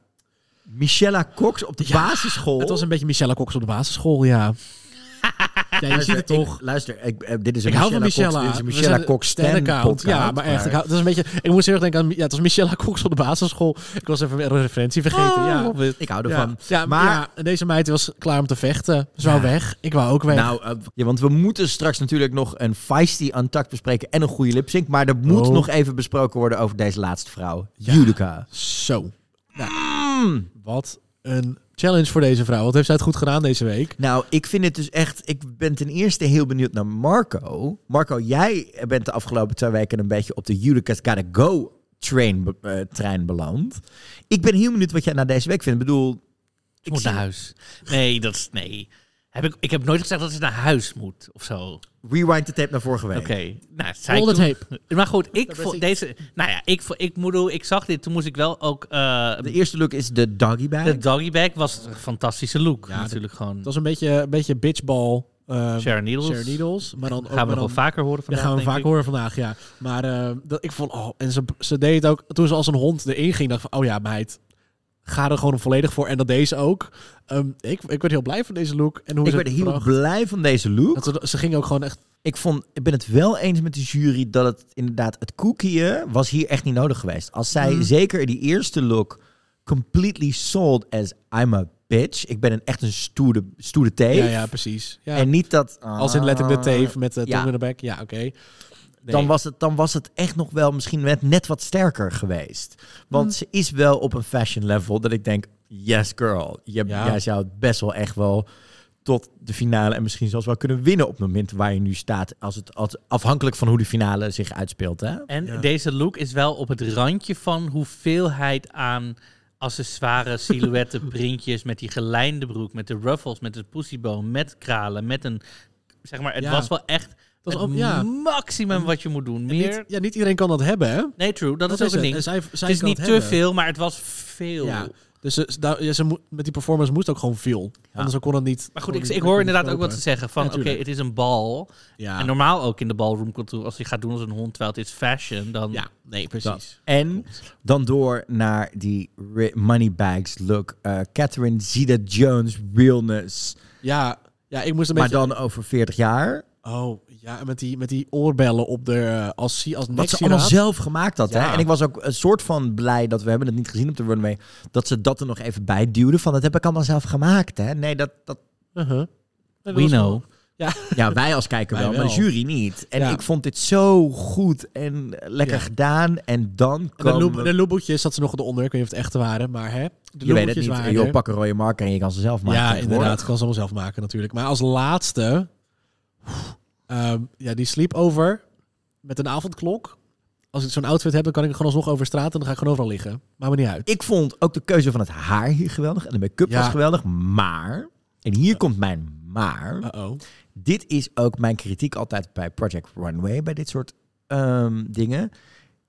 Michella Cox op de basisschool. het was een beetje Michelle Cox op de basisschool, ja. Ja, je ziet het toch. Ik, luister, ik, eh, dit is een Ik hou van Michella Michelle. Cox, dit is een Michella Cox Stan account. Ja, maar echt. Ik, hou, dat is een beetje, ik moest heel erg denken aan... Ja, het was Michelle Cox op de basisschool. Ik was even een referentie vergeten. Oh, ja. Ik hou ervan. Ja, maar Maar- ja, en deze meid was klaar om te vechten. Ze wou weg. Ik wou ook weg. Nou, eh, ja, want we moeten straks natuurlijk nog een feisty untucked bespreken en een goede lipsync. Maar er moet Oh. nog even besproken worden over deze laatste vrouw. Judica. Zo. Mm. Wat een challenge voor deze vrouw. Wat heeft zij het goed gedaan deze week? Nou, ik vind het dus echt... Ik ben ten eerste heel benieuwd naar Marco. Marco, jij bent de afgelopen twee weken een beetje op de Judica's Gotta Go train, eh, trein beland. Ik ben heel benieuwd wat jij na deze week vindt. Ik bedoel... Ik moet naar huis. Nee, dat is... Nee. Heb ik, ik heb nooit gezegd dat ze naar huis moet of zo. Rewind de tape naar vorige week. Oké, nou, zei ik the toen- [LAUGHS] Maar goed, ik vond deze... Nou ja, ik, vo- ik, moet, ik zag dit, toen moest ik wel ook... eh, De eerste look is de doggy bag. de doggy bag was een fantastische look. natuurlijk gewoon. Het was een beetje, een beetje bitchball. eh, Sharon Needles. Sharon Needles. Maar dan ook Gaan we nog wel dan- vaker horen Ja, vandaag, gaan we denk vaak ik. horen vandaag, ja. Maar eh, dat, ik vond... Oh, en ze, ze deed het ook... Toen ze als een hond erin ging, dacht ik van... Oh ja, meid. Ga er gewoon volledig voor. En dat deze ook. Ehm, ik, ik werd heel blij van deze look. En hoe Ik werd heel bracht. blij van deze look. Dat ze, ze ging ook gewoon echt... Ik, vond, ik ben het wel eens met de jury dat het inderdaad, het koekje was hier echt niet nodig geweest. Als zij Mm. zeker die eerste look completely sold as I'm a bitch. Ik ben een, echt een stoere, stoere teef. Ja, ja, precies. Ja. En niet dat... Als in letterlijk de ah, teef met de ja. tong in de bek. Ja, oké. Nee. Dan, was het, dan was het echt nog wel misschien net, net wat sterker geweest. Want Hmm. ze is wel op een fashion level dat ik denk, yes girl. Je, Ja. Jij zou het best wel echt wel tot de finale en misschien zelfs wel kunnen winnen op het moment waar je nu staat. Als het, als, afhankelijk van hoe de finale zich uitspeelt. Hè? En deze look is wel op het randje van hoeveelheid aan accessoires, [LAUGHS] silhouetten, printjes, met die gelijnde broek, met de ruffles, met de pussyboom, met kralen, met een... Zeg maar, het Ja. was wel echt Dat is het ook- ja. maximum wat je moet doen. En Meer... Niet, ja, niet iedereen kan dat hebben, hè? Nee, true. Dat, Dat is ook een het. ding. En zij- zij het is niet het te hebben. veel, maar het was veel. Ja. Dus ze, daar- ja, ze moet- met die performance moest ook gewoon veel. Anders kon het niet. Maar goed, ik, ik hoor inderdaad ook wat ze zeggen van, Ja, oké, het is een bal. Ja. En normaal ook in de ballroom cultuur, als je gaat doen als een hond, terwijl het is fashion, dan... Ja, nee, Dat. En dan door naar die moneybags look. eh Catherine Zeta-Jones realness. Ja, ja, ik moest een maar beetje... dan over 40 jaar. Oh, ja, met die, met die oorbellen op de... eh, als, als Wat ze allemaal zelf gemaakt had. Ja. Hè? En ik was ook een soort van blij dat we hebben het niet gezien op de runway. Dat ze dat er nog even bij duwden. Van dat heb ik allemaal zelf gemaakt. Hè? Nee, dat... dat... Uh-huh. We wel- know. Ja. [LAUGHS] Ja, wij als kijker Wij wel, maar de jury niet. En Ja. ik vond dit zo goed en lekker Ja. gedaan. En dan En de, komen we- de loopboetjes zat ze nog eronder. Ik weet niet of het echte waren, maar hè. De Je weet het niet. waren er. pak een rode marker en je kan ze zelf maken. Ja, inderdaad. Kan ze allemaal zelf maken natuurlijk. Maar als laatste... ehm, ja, die sleepover met een avondklok. Als ik zo'n outfit heb, dan kan ik gewoon alsnog over straat en dan ga ik gewoon overal liggen. Maakt me niet uit. Ik vond ook de keuze van het haar hier geweldig. En de make-up Ja. was geweldig. Maar, en hier komt mijn maar. Uh-oh. Dit is ook mijn kritiek altijd bij Project Runway. Bij dit soort ehm, dingen.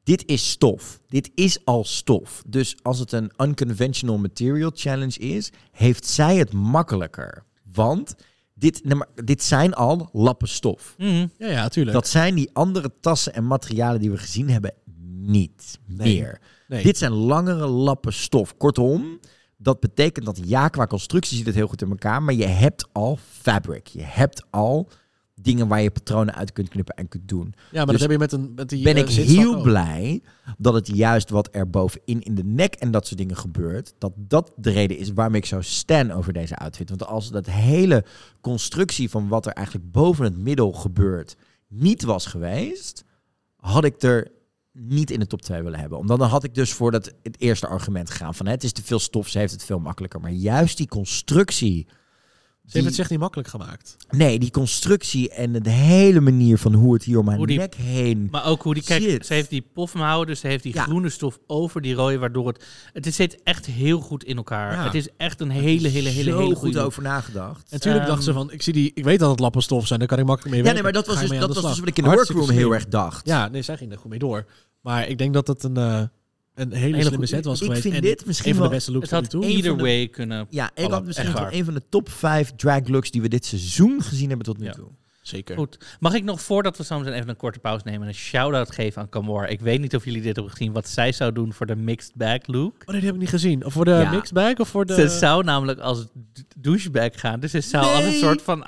Dit is stof. Dit is al stof. Dus als het een unconventional material challenge is, heeft zij het makkelijker. Want dit, nee, maar dit zijn al lappen stof. Mhm. Ja, ja, tuurlijk. Dat zijn die andere tassen en materialen die we gezien hebben niet Nee. meer. Nee. Dit zijn langere lappen stof. Kortom, dat betekent dat ja, qua constructie zit het heel goed in elkaar, maar je hebt al fabric. Je hebt al dingen waar je patronen uit kunt knippen en kunt doen. Ja, maar Dus dat heb je met, een, met die ben eh, ik heel ook. blij dat het juist wat er bovenin in de nek en dat soort dingen gebeurt, dat dat de reden is waarom ik zo stan over deze outfit. Want als dat hele constructie van wat er eigenlijk boven het middel gebeurt niet was geweest, had ik er niet in de top 2 willen hebben. Omdat dan had ik dus voor dat, het eerste argument gegaan van hè, het is te veel stof, ze heeft het veel makkelijker. Maar juist die constructie... Ze heeft het zich niet makkelijk gemaakt. Nee, die constructie en de hele manier van hoe het hier om mijn Hoe die- nek heen Maar ook hoe die, kijk, zit. ze heeft die pofmouwen, dus ze heeft die Ja. groene stof over die rode, waardoor het, het is- zit echt heel goed in elkaar. Ja. Het is echt een hele, hele, hele, hele goed goede look. over nagedacht. En natuurlijk dacht ze Ehm, van, ik zie die, ik weet dat het lappen stof zijn, daar kan ik makkelijk mee Ja, werken. nee, maar dat was dus- dat was dus wat ik in de Hartstikke workroom heel erg dacht. Ja, nee, zij ging er goed mee door. Maar ik denk dat het een, eh, een hele, slimme goede- set was ik geweest. vind en dit misschien een van de wel- beste looks Het had toe. either de- way kunnen Ja, ik had misschien wel een van de top 5 drag looks die we dit seizoen gezien hebben tot nu Ja. toe. Zeker. Goed. Mag ik nog voordat we zo meteen even een korte pauze nemen, een shout-out geven aan Camor? Ik weet niet of jullie dit hebben gezien, wat zij zou doen voor de mixed bag look. Oh nee, die heb ik niet gezien. Of voor de Ja. mixed bag of voor de... Ze zou namelijk als douchebag gaan, dus ze zou als een soort van...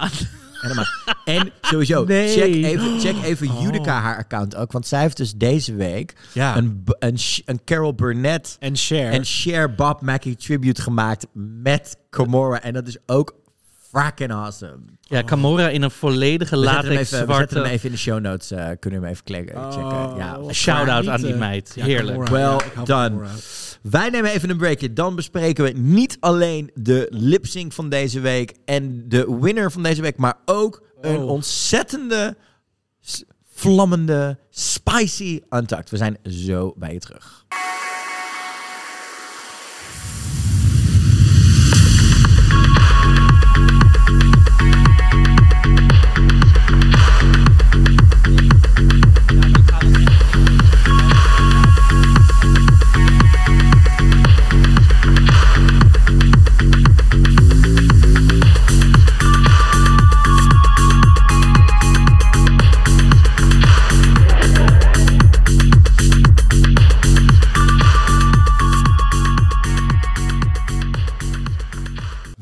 Helemaal. En sowieso, [LAUGHS] Nee. check even, check even Oh. Judica haar account ook. Want zij heeft dus deze week Ja. een, een, een Carol Burnett En Cher. en Cher Bob Mackie tribute gemaakt met Komora. En dat is ook fucking awesome. Ja, Camora in een volledige We latex even, we zetten hem zwarte... even in de show notes. eh, kunnen we hem even klikken, Oh, checken. Ja, Shout-out aan die eh, meid. ja, Heerlijk. Camora. Well Ja, done. Wij nemen even een breakje. Dan bespreken we niet alleen de lip-sync van deze week en de winner van deze week, maar ook een Oh. ontzettende, vlammende, spicy Untucked. We zijn zo bij je terug.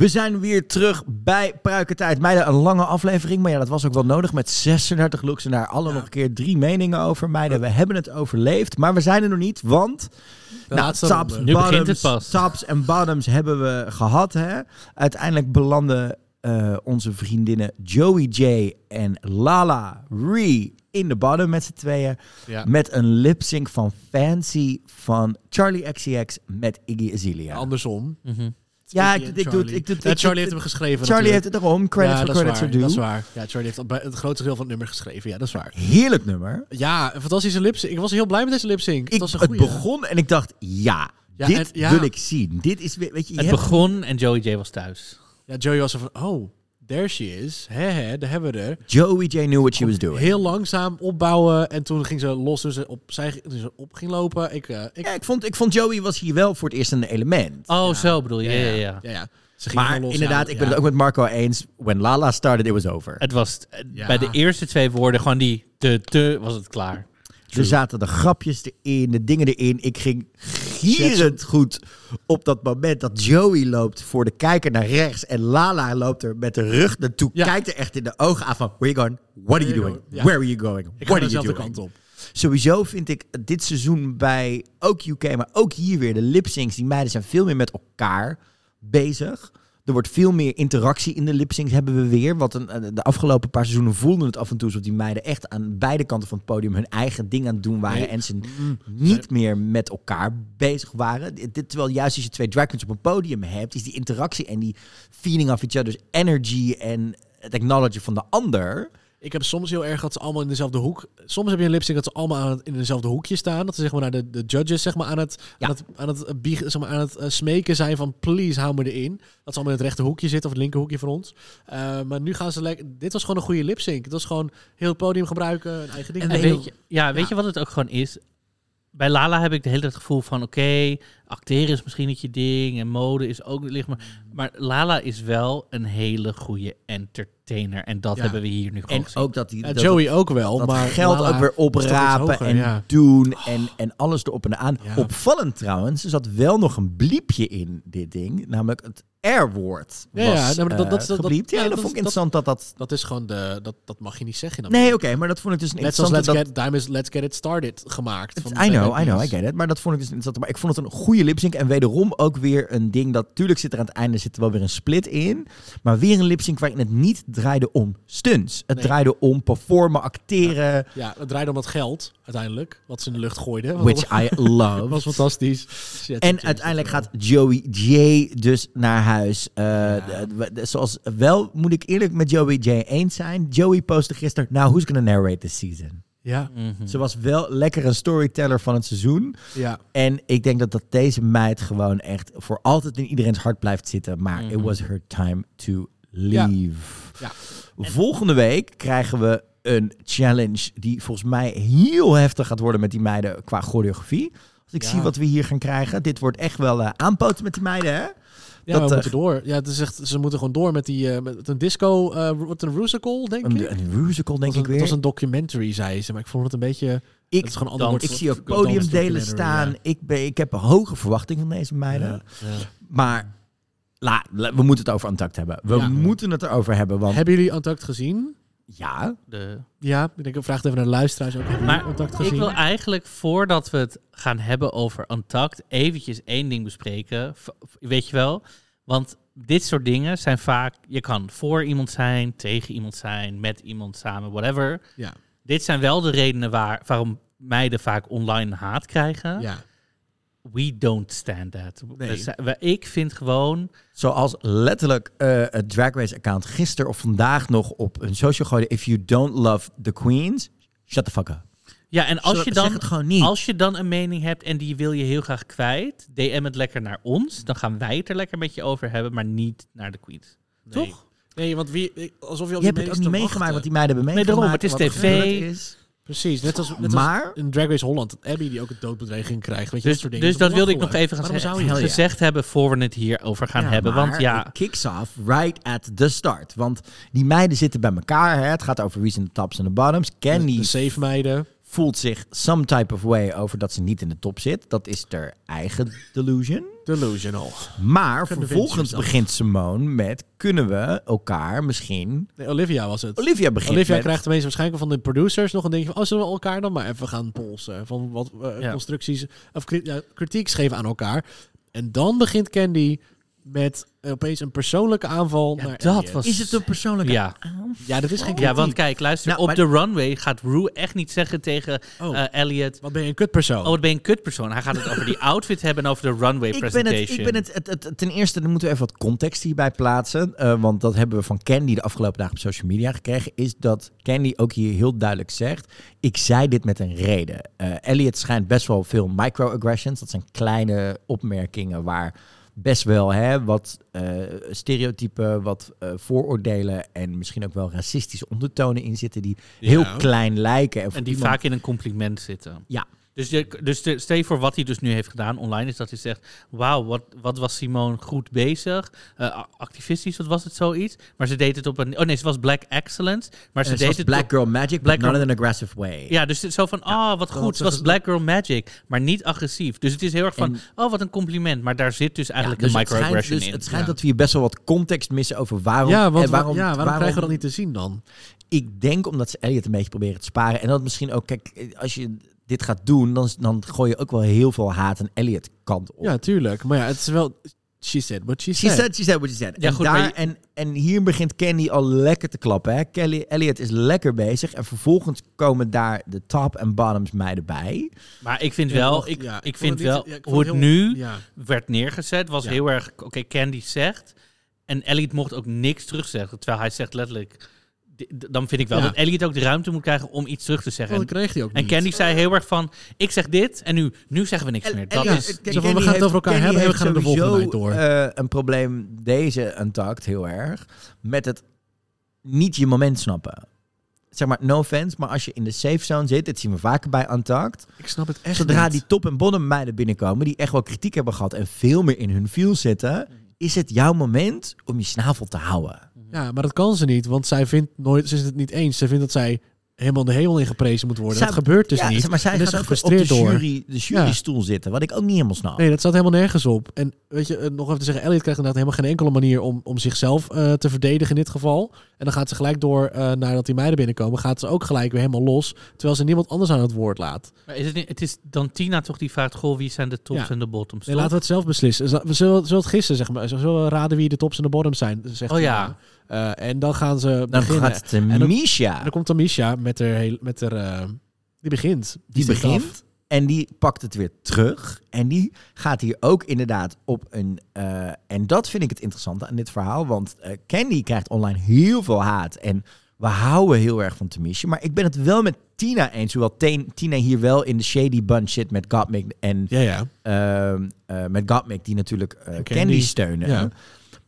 We zijn weer terug bij Pruikentijd. Meiden, een lange aflevering, maar ja, dat was ook wel nodig met 36 looks en daar alle nog een keer drie meningen over. Meiden, we hebben het overleefd, maar we zijn er nog niet, want nou, tops. Nu bottoms, het pas. tops en bottoms hebben we gehad. Hè? Uiteindelijk belanden eh, onze vriendinnen Joey J en Lala Ree in de bottom met z'n tweeën. Ja. Met een lip-sync van Fancy van Charlie XCX met Iggy Azalea. Andersom. Mhm. Ja, ik, doe het. Charlie. Ik doe het Ja, Charlie heeft hem geschreven Charlie heeft het erom. Credits ja, for dat is credits waar, are due. Dat is waar. Ja, Charlie heeft het, het grootste deel van het nummer geschreven. Ja, dat is waar. Heerlijk nummer. Ja, een fantastische lipsync. Ik was heel blij met deze lipsync. Het Ik, was een het begon en ik dacht, ja, Ja, dit wil ik zien. Dit is, weer- weet je, je Het hebt- begon en Joey J was thuis. Ja, Joey was er van, oh, there she is. Hè, hè, daar hebben we er. Joey J knew what she was doing. Heel langzaam opbouwen en toen ging ze los toen ze op, zij, toen ze op ging lopen. Ik, eh, ik, Ja, ik vond, ik vond Joey was hier wel voor het eerst een element. Oh, zo bedoel je. Ja, ja, ja. ja, ja. Ze ging Maar inderdaad, ja, ik ben het ook met Marco eens. When Lala started, it was over. Het was eh, Ja. bij de eerste twee woorden gewoon die te te was het klaar. Er zaten de grapjes erin, de dingen erin. Ik ging gierend goed op dat moment dat Joey loopt voor de kijker naar rechts. En Lala loopt er met de rug naartoe. Ja. Kijkt er echt in de ogen aan van, where are you going? What are you doing? Ja. Where are you going? Ik What are you doing? kant op. Sowieso vind ik dit seizoen bij ook UK, maar ook hier weer de lip-syncs. Die meiden zijn veel meer met elkaar bezig. Er wordt veel meer interactie in de lip-syncs hebben we weer. Want een, de afgelopen paar seizoenen voelden het af en toe alsof die meiden echt aan beide kanten van het podium hun eigen ding aan het doen waren. Nee. En ze niet meer met elkaar bezig waren. Dit, terwijl juist als je twee drag queens op een podium hebt, is die interactie en die feeding of each other's energy en het acknowledgen van de ander. Ik heb soms heel erg dat ze allemaal in dezelfde hoek. Soms heb je een lipsync dat ze allemaal aan het, in dezelfde hoekje staan. Dat ze zeg maar naar de, de judges zeg maar aan het, Ja. aan het, aan het, eh, biegen, zeg maar, aan het smeken zijn van please hou me erin. Dat ze allemaal in het rechte hoekje zitten of het linkerhoekje voor ons. Eh, maar nu gaan ze lekker. Dit was gewoon een goede lipsync. Het was gewoon heel het podium gebruiken, een eigen ding. En doen. weet je, ja, weet je wat het ook gewoon is? Bij Lala heb ik de hele tijd het gevoel van... oké, acteren is misschien niet je ding... en mode is ook niet licht. Maar, maar Lala is wel een hele goede entertainer. En dat Ja. hebben we hier nu gewoon En gezien. ook dat die dat Joey het- ook wel, dat maar geld Lala ook weer oprapen hoger, en ja. doen en, en alles erop en aan. Ja. Opvallend trouwens, er zat wel nog een bliepje in dit ding, namelijk het R-woord Ja, was ja, maar dat, eh, dat, dat, gebliept. Ja, dat, vond ik interessant dat dat... Dat is gewoon de. Dat, dat mag je niet zeggen. Nee, oké, maar dat vond ik dus een Net zoals. Let's dat- Get, Diamonds, Let's Get It Started gemaakt. van I know, I know, I get it. Maar dat vond ik dus interessant. Maar ik vond het een goede lipsync. En wederom ook weer een ding dat... Tuurlijk zit er aan het einde zit er wel weer een split in. Maar weer een lipsync waarin het niet draaide om stunts. Het Nee. draaide om performen, acteren. Ja, het draaide om dat geld uiteindelijk. Wat ze in de lucht gooiden. Which [LAUGHS] I love. was fantastisch. Shit, En uiteindelijk gaat Joey J dus naar huis. Eh, de- de- zoals wel moet ik eerlijk met Joey J eens zijn. Joey postte gisteren. Nou, who's gonna narrate this season? Ja. Mhm. Ze was wel lekker een storyteller van het seizoen. Ja. En ik denk dat, dat deze meid gewoon echt voor altijd in iedereen's hart blijft zitten. Maar it Mhm. was her time to leave. Ja. Volgende week krijgen we een challenge die volgens mij heel heftig gaat worden met die meiden qua choreografie. Als ik Ja. zie wat we hier gaan krijgen. Dit wordt echt wel aanpoten met die meiden, hè? Ja, Dat, we eh, moeten door. Ja, het is echt, ze moeten gewoon door met die eh, met een disco, eh wat een musical, denk ik. Een, musical, denk ik een- weer. Het was een documentary, zei ze, maar ik vond het een beetje. Ik, het is gewoon woord ik zie ook podiumdelen staan. ja. Ik, ben, ik heb een hoge verwachting van deze meiden. Ja, ja. Maar la, la- we moeten het over Antact hebben. We moeten het erover hebben. Want Hebben jullie Antact gezien? Ja, De... Ja, ik denk, ik vraag het even naar de luisteraars ook. Maar ik wil eigenlijk, voordat we het gaan hebben over Untucked, eventjes één ding bespreken. V- Weet je wel? Want dit soort dingen zijn vaak... Je kan voor iemand zijn, tegen iemand zijn, met iemand samen, whatever. Ja. Dit zijn wel de redenen waar, waarom meiden vaak online haat krijgen. Ja. We don't stand that. Nee. Zijn- ik vind gewoon... zoals letterlijk eh, het Drag Race account gisteren of vandaag nog op een social gooide. If you don't love the queens, shut the fuck up. Ja, en als Zeg- je, zeg dan, het gewoon niet. als je dan een mening hebt en die wil je heel graag kwijt, DM het lekker naar ons. Dan gaan wij het er lekker met je over hebben, maar niet naar de queens. Nee. Toch? Nee, want wie, alsof je Je hebt het ook niet meegemaakt wat die meiden hebben Nee, meegemaakt. daarom, het is tv. Precies, net als, net Maar- als in Drag Race Holland. Abby die ook een doodbedreiging krijgt. Weet je, Dus, dat soort dingen. dus dat wilde ik nog even gaan zeggen- zou je? gezegd hebben voor we het hierover gaan Ja, hebben. maar Want ja, it kicks off right at the start. Want die meiden zitten bij elkaar. Hè. Het gaat over wie's in de tops en de bottoms. De, Candy de safe meiden. voelt zich some type of way over dat ze niet in de top zit. Dat is haar eigen delusion. Delusional. Maar vervolgens begint Simone met... kunnen we elkaar misschien... Nee, Olivia was het. Olivia begint Olivia met- krijgt tenminste waarschijnlijk van de producers nog een dingetje van... oh, zullen we elkaar dan maar even gaan polsen? Van wat eh, Ja. constructies of kri- ja, kritiek geven aan elkaar. En dan begint Candy met opeens een persoonlijke aanval naar dat was- Is het een persoonlijke Ja. Ja, dat is geen Ja, kritiek. want kijk, luister, Nou, op maar- de runway gaat Rue echt niet zeggen tegen Oh. eh, Elliot... Wat ben je een kutpersoon? Oh, wat ben je een kutpersoon. Hij gaat het over die outfit hebben en over de runway Ik ben, presentation. het, ik ben het, het, het- ten eerste, dan moeten we even wat context hierbij plaatsen. eh, want dat hebben we van Candy de afgelopen dagen op social media gekregen. Is dat Candy ook hier heel duidelijk zegt. Ik zei dit met een reden. Eh Elliot schijnt best wel veel microaggressions. Dat zijn kleine opmerkingen waar best wel hè, wat eh, stereotypen, wat eh, vooroordelen en misschien ook wel racistische ondertonen in zitten die heel klein lijken. En die iemand- vaak in een compliment zitten. Ja. Dus, je, dus de, stel je voor wat hij dus nu heeft gedaan online, is dat hij zegt: Wauw, wat, wat was Simone goed bezig? Eh, activistisch, wat was het zoiets? Maar ze deed het op een. Oh nee, ze was Black Excellence. Maar ze En het deed was het Black op- Girl Magic, Black but not Girl- in an aggressive way. Ja, dus het is zo van, oh, wat goed, ze was Black Girl Magic, maar niet agressief. Dus het is heel erg van, oh, wat een compliment. Maar daar zit dus eigenlijk dus een het schijnt, microaggression dus in. Het schijnt Ja. dat we hier best wel wat context missen over waarom... ja, want waarom, ja, waarom, krijgen we dat niet te zien dan? Ik denk omdat ze Elliot een beetje proberen te sparen. En dat misschien ook, kijk, als je dit gaat doen, dan, dan gooi je ook wel heel veel haat aan Elliot kant op. Ja, tuurlijk. Maar ja, het is wel... She said what she She said. said, she said what she said. Ja, en, goed, daar, je- en, en hier begint Candy al lekker te klappen. Hè? Kelly, Elliot is lekker bezig. En vervolgens komen daar de top en bottoms meiden bij. Maar ik vind Ja, wel, ik, ja, ik ik vind het wel, niet- ja, ik hoe het heel- nu ja. werd neergezet, was Ja. heel erg, oké, Candy zegt. En Elliot mocht ook niks terugzeggen. Terwijl hij zegt letterlijk, dan vind ik wel Ja. dat Elliot ook de ruimte moet krijgen om iets terug te zeggen. Oh, dat kreeg hij ook en niet. Candy zei heel erg van, ik zeg dit en nu, nu zeggen we niks El- meer. Dat Elliot- is, kijk, Zo van, we gaan het over elkaar hebben en we gaan er de volgende night door. eh, een probleem, deze Untucked, heel erg. Met het niet je moment snappen. Zeg maar, no offense, maar als je in de safe zone zit, dit zien we vaker bij Untucked. Ik snap het echt Zodra niet. die top- en bottom meiden binnenkomen, die echt wel kritiek hebben gehad en veel meer in hun feel zitten, is het jouw moment om je snavel te houden. Ja, maar dat kan ze niet, want zij vindt nooit, ze is het niet eens. Ze vindt dat zij helemaal de hemel in geprezen moet worden. Zij- dat gebeurt dus ja, niet. Maar zij daar gaat ook ze op de, gefrustreerd door. jury, de jurystoel zitten, wat ik ook niet helemaal snap. Nee, dat staat helemaal nergens op. En weet je, eh, nog even te zeggen, Elliot krijgt inderdaad helemaal geen enkele manier om, om zichzelf eh, te verdedigen in dit geval. En dan gaat ze gelijk door, eh nadat die meiden binnenkomen, gaat ze ook gelijk weer helemaal los. Terwijl ze niemand anders aan het woord laat. maar is het, niet, het is dan Tina toch die vraagt, goh, wie zijn de tops Ja. en de bottoms? Nee, laten we het zelf beslissen. We zullen, zullen het gissen, zeg maar. Zullen we raden wie de tops en de bottoms zijn? Zegt Oh ja. Eh, en dan gaan ze Dan beginnen. gaat En dan- Tamisha. En dan komt Tamisha met haar, heel, met haar eh, die begint. Die begint af. en die pakt het weer terug. En die gaat hier ook inderdaad op een... eh, en dat vind ik het interessante aan dit verhaal. Want Candy krijgt online heel veel haat. En we houden heel erg van Tamisha. Maar ik ben het wel met Tina eens. Hoewel Tina hier wel in de shady bunch zit met Gottmik en... Ja, ja. ehm, eh, met Gottmik die natuurlijk Candy. Candy. steunen. Ja.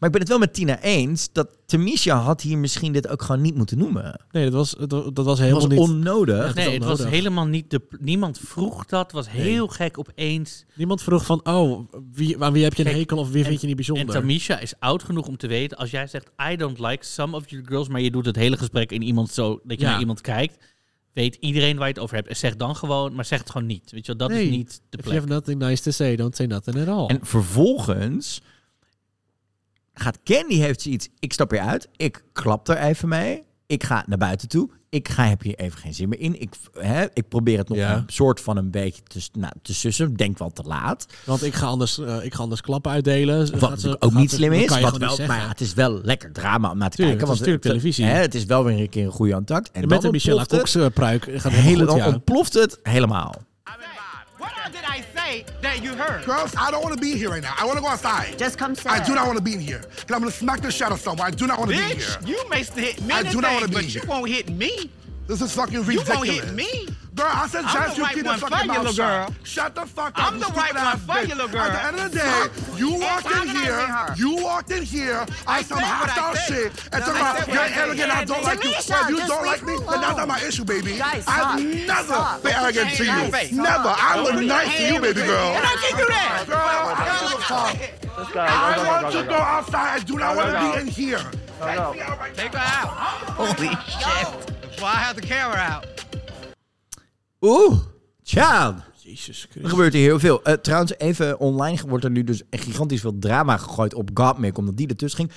Maar ik ben het wel met Tina eens dat Tamisha had hier misschien dit ook gewoon niet moeten noemen. Nee, dat was, dat, dat was helemaal was niet... onnodig. Echt Nee, het was helemaal niet de. Niemand vroeg dat. Was heel gek opeens. Niemand vroeg van, oh, wie, aan wie heb je een Kijk, hekel of wie en- vind je niet bijzonder? En Tamisha is oud genoeg om te weten, als jij zegt, I don't like some of your girls, maar je doet het hele gesprek in iemand zo, dat je Ja. naar iemand kijkt, weet iedereen waar je het over hebt. En zeg dan gewoon, maar zeg het gewoon niet. Weet je, wel, dat Nee. is niet de If you plek. have nothing nice to say, don't say nothing at all. En vervolgens gaat Candy heeft zoiets. Ik stap hier uit. Ik klap er even mee. Ik ga naar buiten toe. Ik ga, heb hier even geen zin meer in. Ik, hè, ik probeer het nog Ja. een soort van een beetje te, nou, te sussen. Denk wel te laat. Want ik ga anders, eh, ik ga anders klappen uitdelen. Wat ze- ook niet slim is. Wat wel, niet maar ja, het is wel lekker drama om naar te Tuurlijk, kijken. het Want natuurlijk televisie. Hè, het is wel weer een keer een goede contact. En met een Michelle Cox het. eh, pruik gaat Hele, goed, ja. ontploft het helemaal. What all did I say that you heard? Girls, I don't want to be here right now. I want to go outside. Just come I do not want to be in here. Because I'm going to smack the shit out of someone. I do not want to be Bitch, here. you may hit me I do not wanna things, be but you here. won't hit me. This is fucking You ridiculous. won't hit me. Girl, I said I'm just you right keep the fucking for you, mouth little girl. shut. Shut the fuck up. I'm the right stupid one ass for bitch. you, little girl. At the end of the day, you walked in here, her. you walked in here on some said what hostile shit and No, talking I about said what you're I arrogant, I don't like you. Well, if you don't like me, her then that's not my issue, baby. I've never Stop. been arrogant to you. hand in your face. Never. I Put was nice to you, baby girl. And I can't do that. Girl, I don't give a fuck. I want to go outside. I do not want to be in here. Take her out. Holy shit. That's why I have the camera out. Oeh, child. Jezus Er gebeurt hier heel veel. Eh, trouwens, even online wordt er nu dus echt gigantisch veel drama gegooid op Gottmik, omdat die ertussen ging.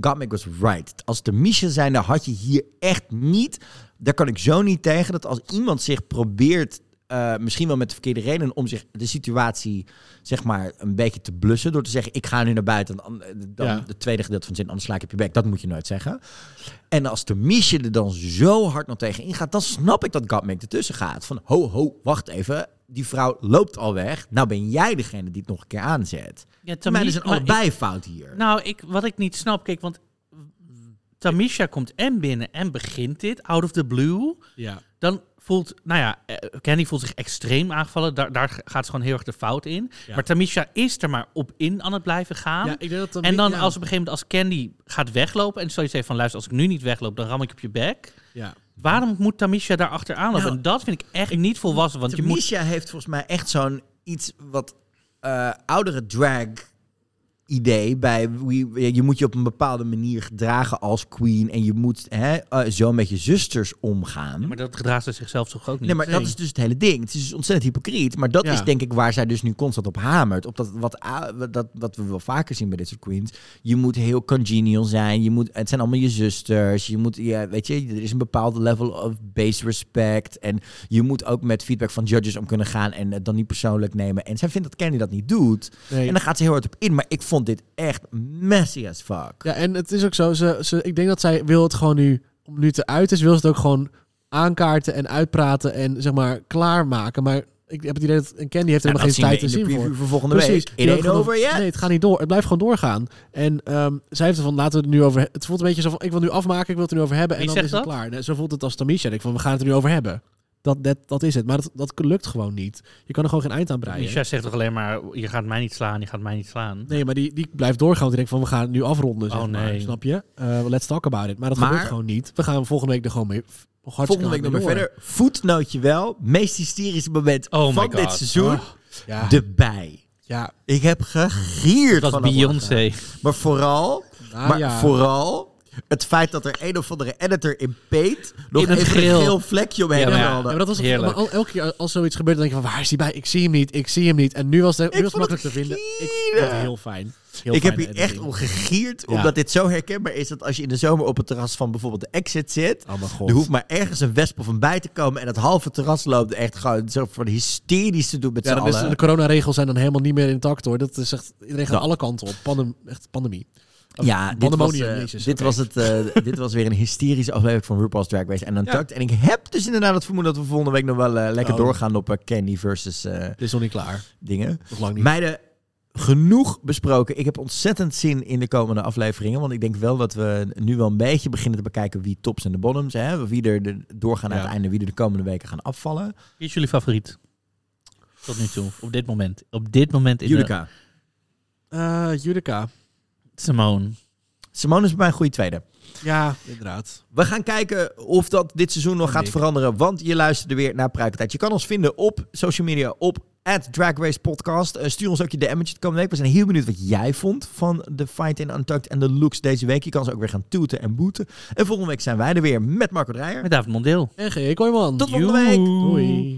Gottmik was right. Als de Misha zijn, dan had je hier echt niet. Daar kan ik zo niet tegen dat als iemand zich probeert, eh, misschien wel met de verkeerde redenen, om zich de situatie zeg maar een beetje te blussen door te zeggen: ik ga nu naar buiten. Dan, dan Ja. het tweede gedeelte van de zin, anders sla ik op je bek. Dat moet je nooit zeggen. En als de Misha er dan zo hard nog tegen ingaat, dan snap ik dat Gottmik ertussen gaat. Van ho, ho, wacht even. Die vrouw loopt al weg. Nou ben jij degene die het nog een keer aanzet. Ja, er zijn maar allebei ik- fout hier. Nou, ik, wat ik niet snap, kijk, want Tamisha komt en binnen en begint dit, out of the blue. Ja. Dan voelt, nou ja, eh, Candy voelt zich extreem aangevallen. Daar, daar gaat ze gewoon heel erg de fout in. Ja. Maar Tamisha is er maar op in aan het blijven gaan. Ja, ik denk dat Tami- en dan ja. als op een gegeven moment als Candy gaat weglopen en zoiets heeft van luister, als ik nu niet wegloop, dan ram ik op je bek. Ja. Waarom moet Tamisha daar achteraan lopen? Nou, en dat vind ik echt niet volwassen. Want je moet heeft volgens mij echt zo'n iets wat eh, oudere drag idee bij wie- je moet je op een bepaalde manier gedragen als queen en je moet hè, eh, zo met je zusters omgaan. Maar dat gedraagt ze zichzelf toch ook niet? Nee, maar dat is dus het hele ding. Het is dus ontzettend hypocriet. Maar dat Ja. is denk ik waar zij dus nu constant op hamert. Op dat wat, dat, wat we wel vaker zien bij dit soort queens. Je moet heel congenial zijn. Je moet, het zijn allemaal je zusters. Je moet, ja, weet je, er is een bepaald level of base respect. En je moet ook met feedback van judges om kunnen gaan en het dan niet persoonlijk nemen. En zij vindt dat Candy dat niet doet. Nee. En dan gaat ze heel hard op in. Maar ik vond dit echt messy as fuck. Ja, en het is ook zo. Ze, ze, ik denk dat zij wil het gewoon nu, om nu te uit is, wil ze het ook gewoon aankaarten en uitpraten en zeg maar klaarmaken. Maar ik heb het idee dat en Candy heeft er helemaal geen tijd zien te we in de zien voor. preview voor volgende Precies. week. It over yet. Nee, het gaat niet door. Het blijft gewoon doorgaan. En ehm, zij heeft ervan, laten we het nu over. Het voelt een beetje zo van, ik wil nu afmaken, ik wil het er nu over hebben en Wie dan is het klaar. Nee, zo voelt het als Tamisha. Ik van, we gaan het er nu over hebben. Dat, dat, dat is het. Maar dat, dat lukt gewoon niet. Je kan er gewoon geen eind aan breien. Misha zegt toch alleen maar, je gaat mij niet slaan, je gaat mij niet slaan. Nee, maar die, die blijft doorgaan. Want die denkt van, we gaan het nu afronden, zeg Oh, maar. nee. Snap je? Eh, let's talk about it. Maar dat Maar- gebeurt gewoon niet. We gaan volgende week er gewoon mee. Volgende week nog maar verder. Voetnootje wel. Meest hysterische moment Oh van God. dit seizoen. Oh, ja. De bij. Ja. Ik heb gegierd Dat was van Beyoncé. Maar vooral, Ah, maar ja. vooral het feit dat er een of andere editor in Peet nog In het even geel. een geel vlekje omheen Ja, maar ja. maar dat was Heerlijk. maar al- elke keer als zoiets gebeurt, dan denk je van waar is hij bij? Ik zie hem niet, ik zie hem niet. En nu was het, nu was het makkelijk te vinden. Ik vond het heel fijn. Heel ik heb hier echt om gegierd, Ja. omdat dit zo herkenbaar is dat als je in de zomer op het terras van bijvoorbeeld de Exit zit, Oh er hoeft maar ergens een wesp of een bij te komen en het halve terras loopt echt gewoon zo de hysterisch te doen met Ja, z'n is, allen. de coronaregels zijn dan helemaal niet meer intact hoor. Dat is echt, iedereen gaat Ja. alle kanten op. Pandem, echt pandemie. Of Ja, dit was, eh, jezus. dit, Oké. was het, eh, [LAUGHS] dit was weer een hysterische aflevering van RuPaul's Drag Race en Untucked. En ik heb dus inderdaad het vermoeden dat we volgende week nog wel eh, lekker Oh. doorgaan op Candy versus Dit is nog niet klaar. dingen. Nog lang niet. Meiden, genoeg besproken. Ik heb ontzettend zin in de komende afleveringen. Want ik denk wel dat we nu wel een beetje beginnen te bekijken wie tops en de bottoms. Hè? Wie er de, doorgaan naar Ja. het einde. Wie er de komende weken gaan afvallen. Wie is jullie favoriet? Tot nu toe, op dit moment. Op dit moment in Judica. Eh Judica. Simone. Simone is bij mij een goede tweede. Ja, inderdaad. We gaan kijken of dat dit seizoen nog En gaat ik. veranderen. Want je luisterde weer naar Pruikentijd. Je kan ons vinden op social media op Drag Race Podcast. Stuur ons ook je DM'tje de komende week. We zijn heel benieuwd wat jij vond van de Fight in Untucked en de looks deze week. Je kan ze ook weer gaan toeten en boeten. En volgende week zijn wij er weer met Marco Dreyer. Met David Mondeel. En G. Kooijman. Tot volgende week. Doei.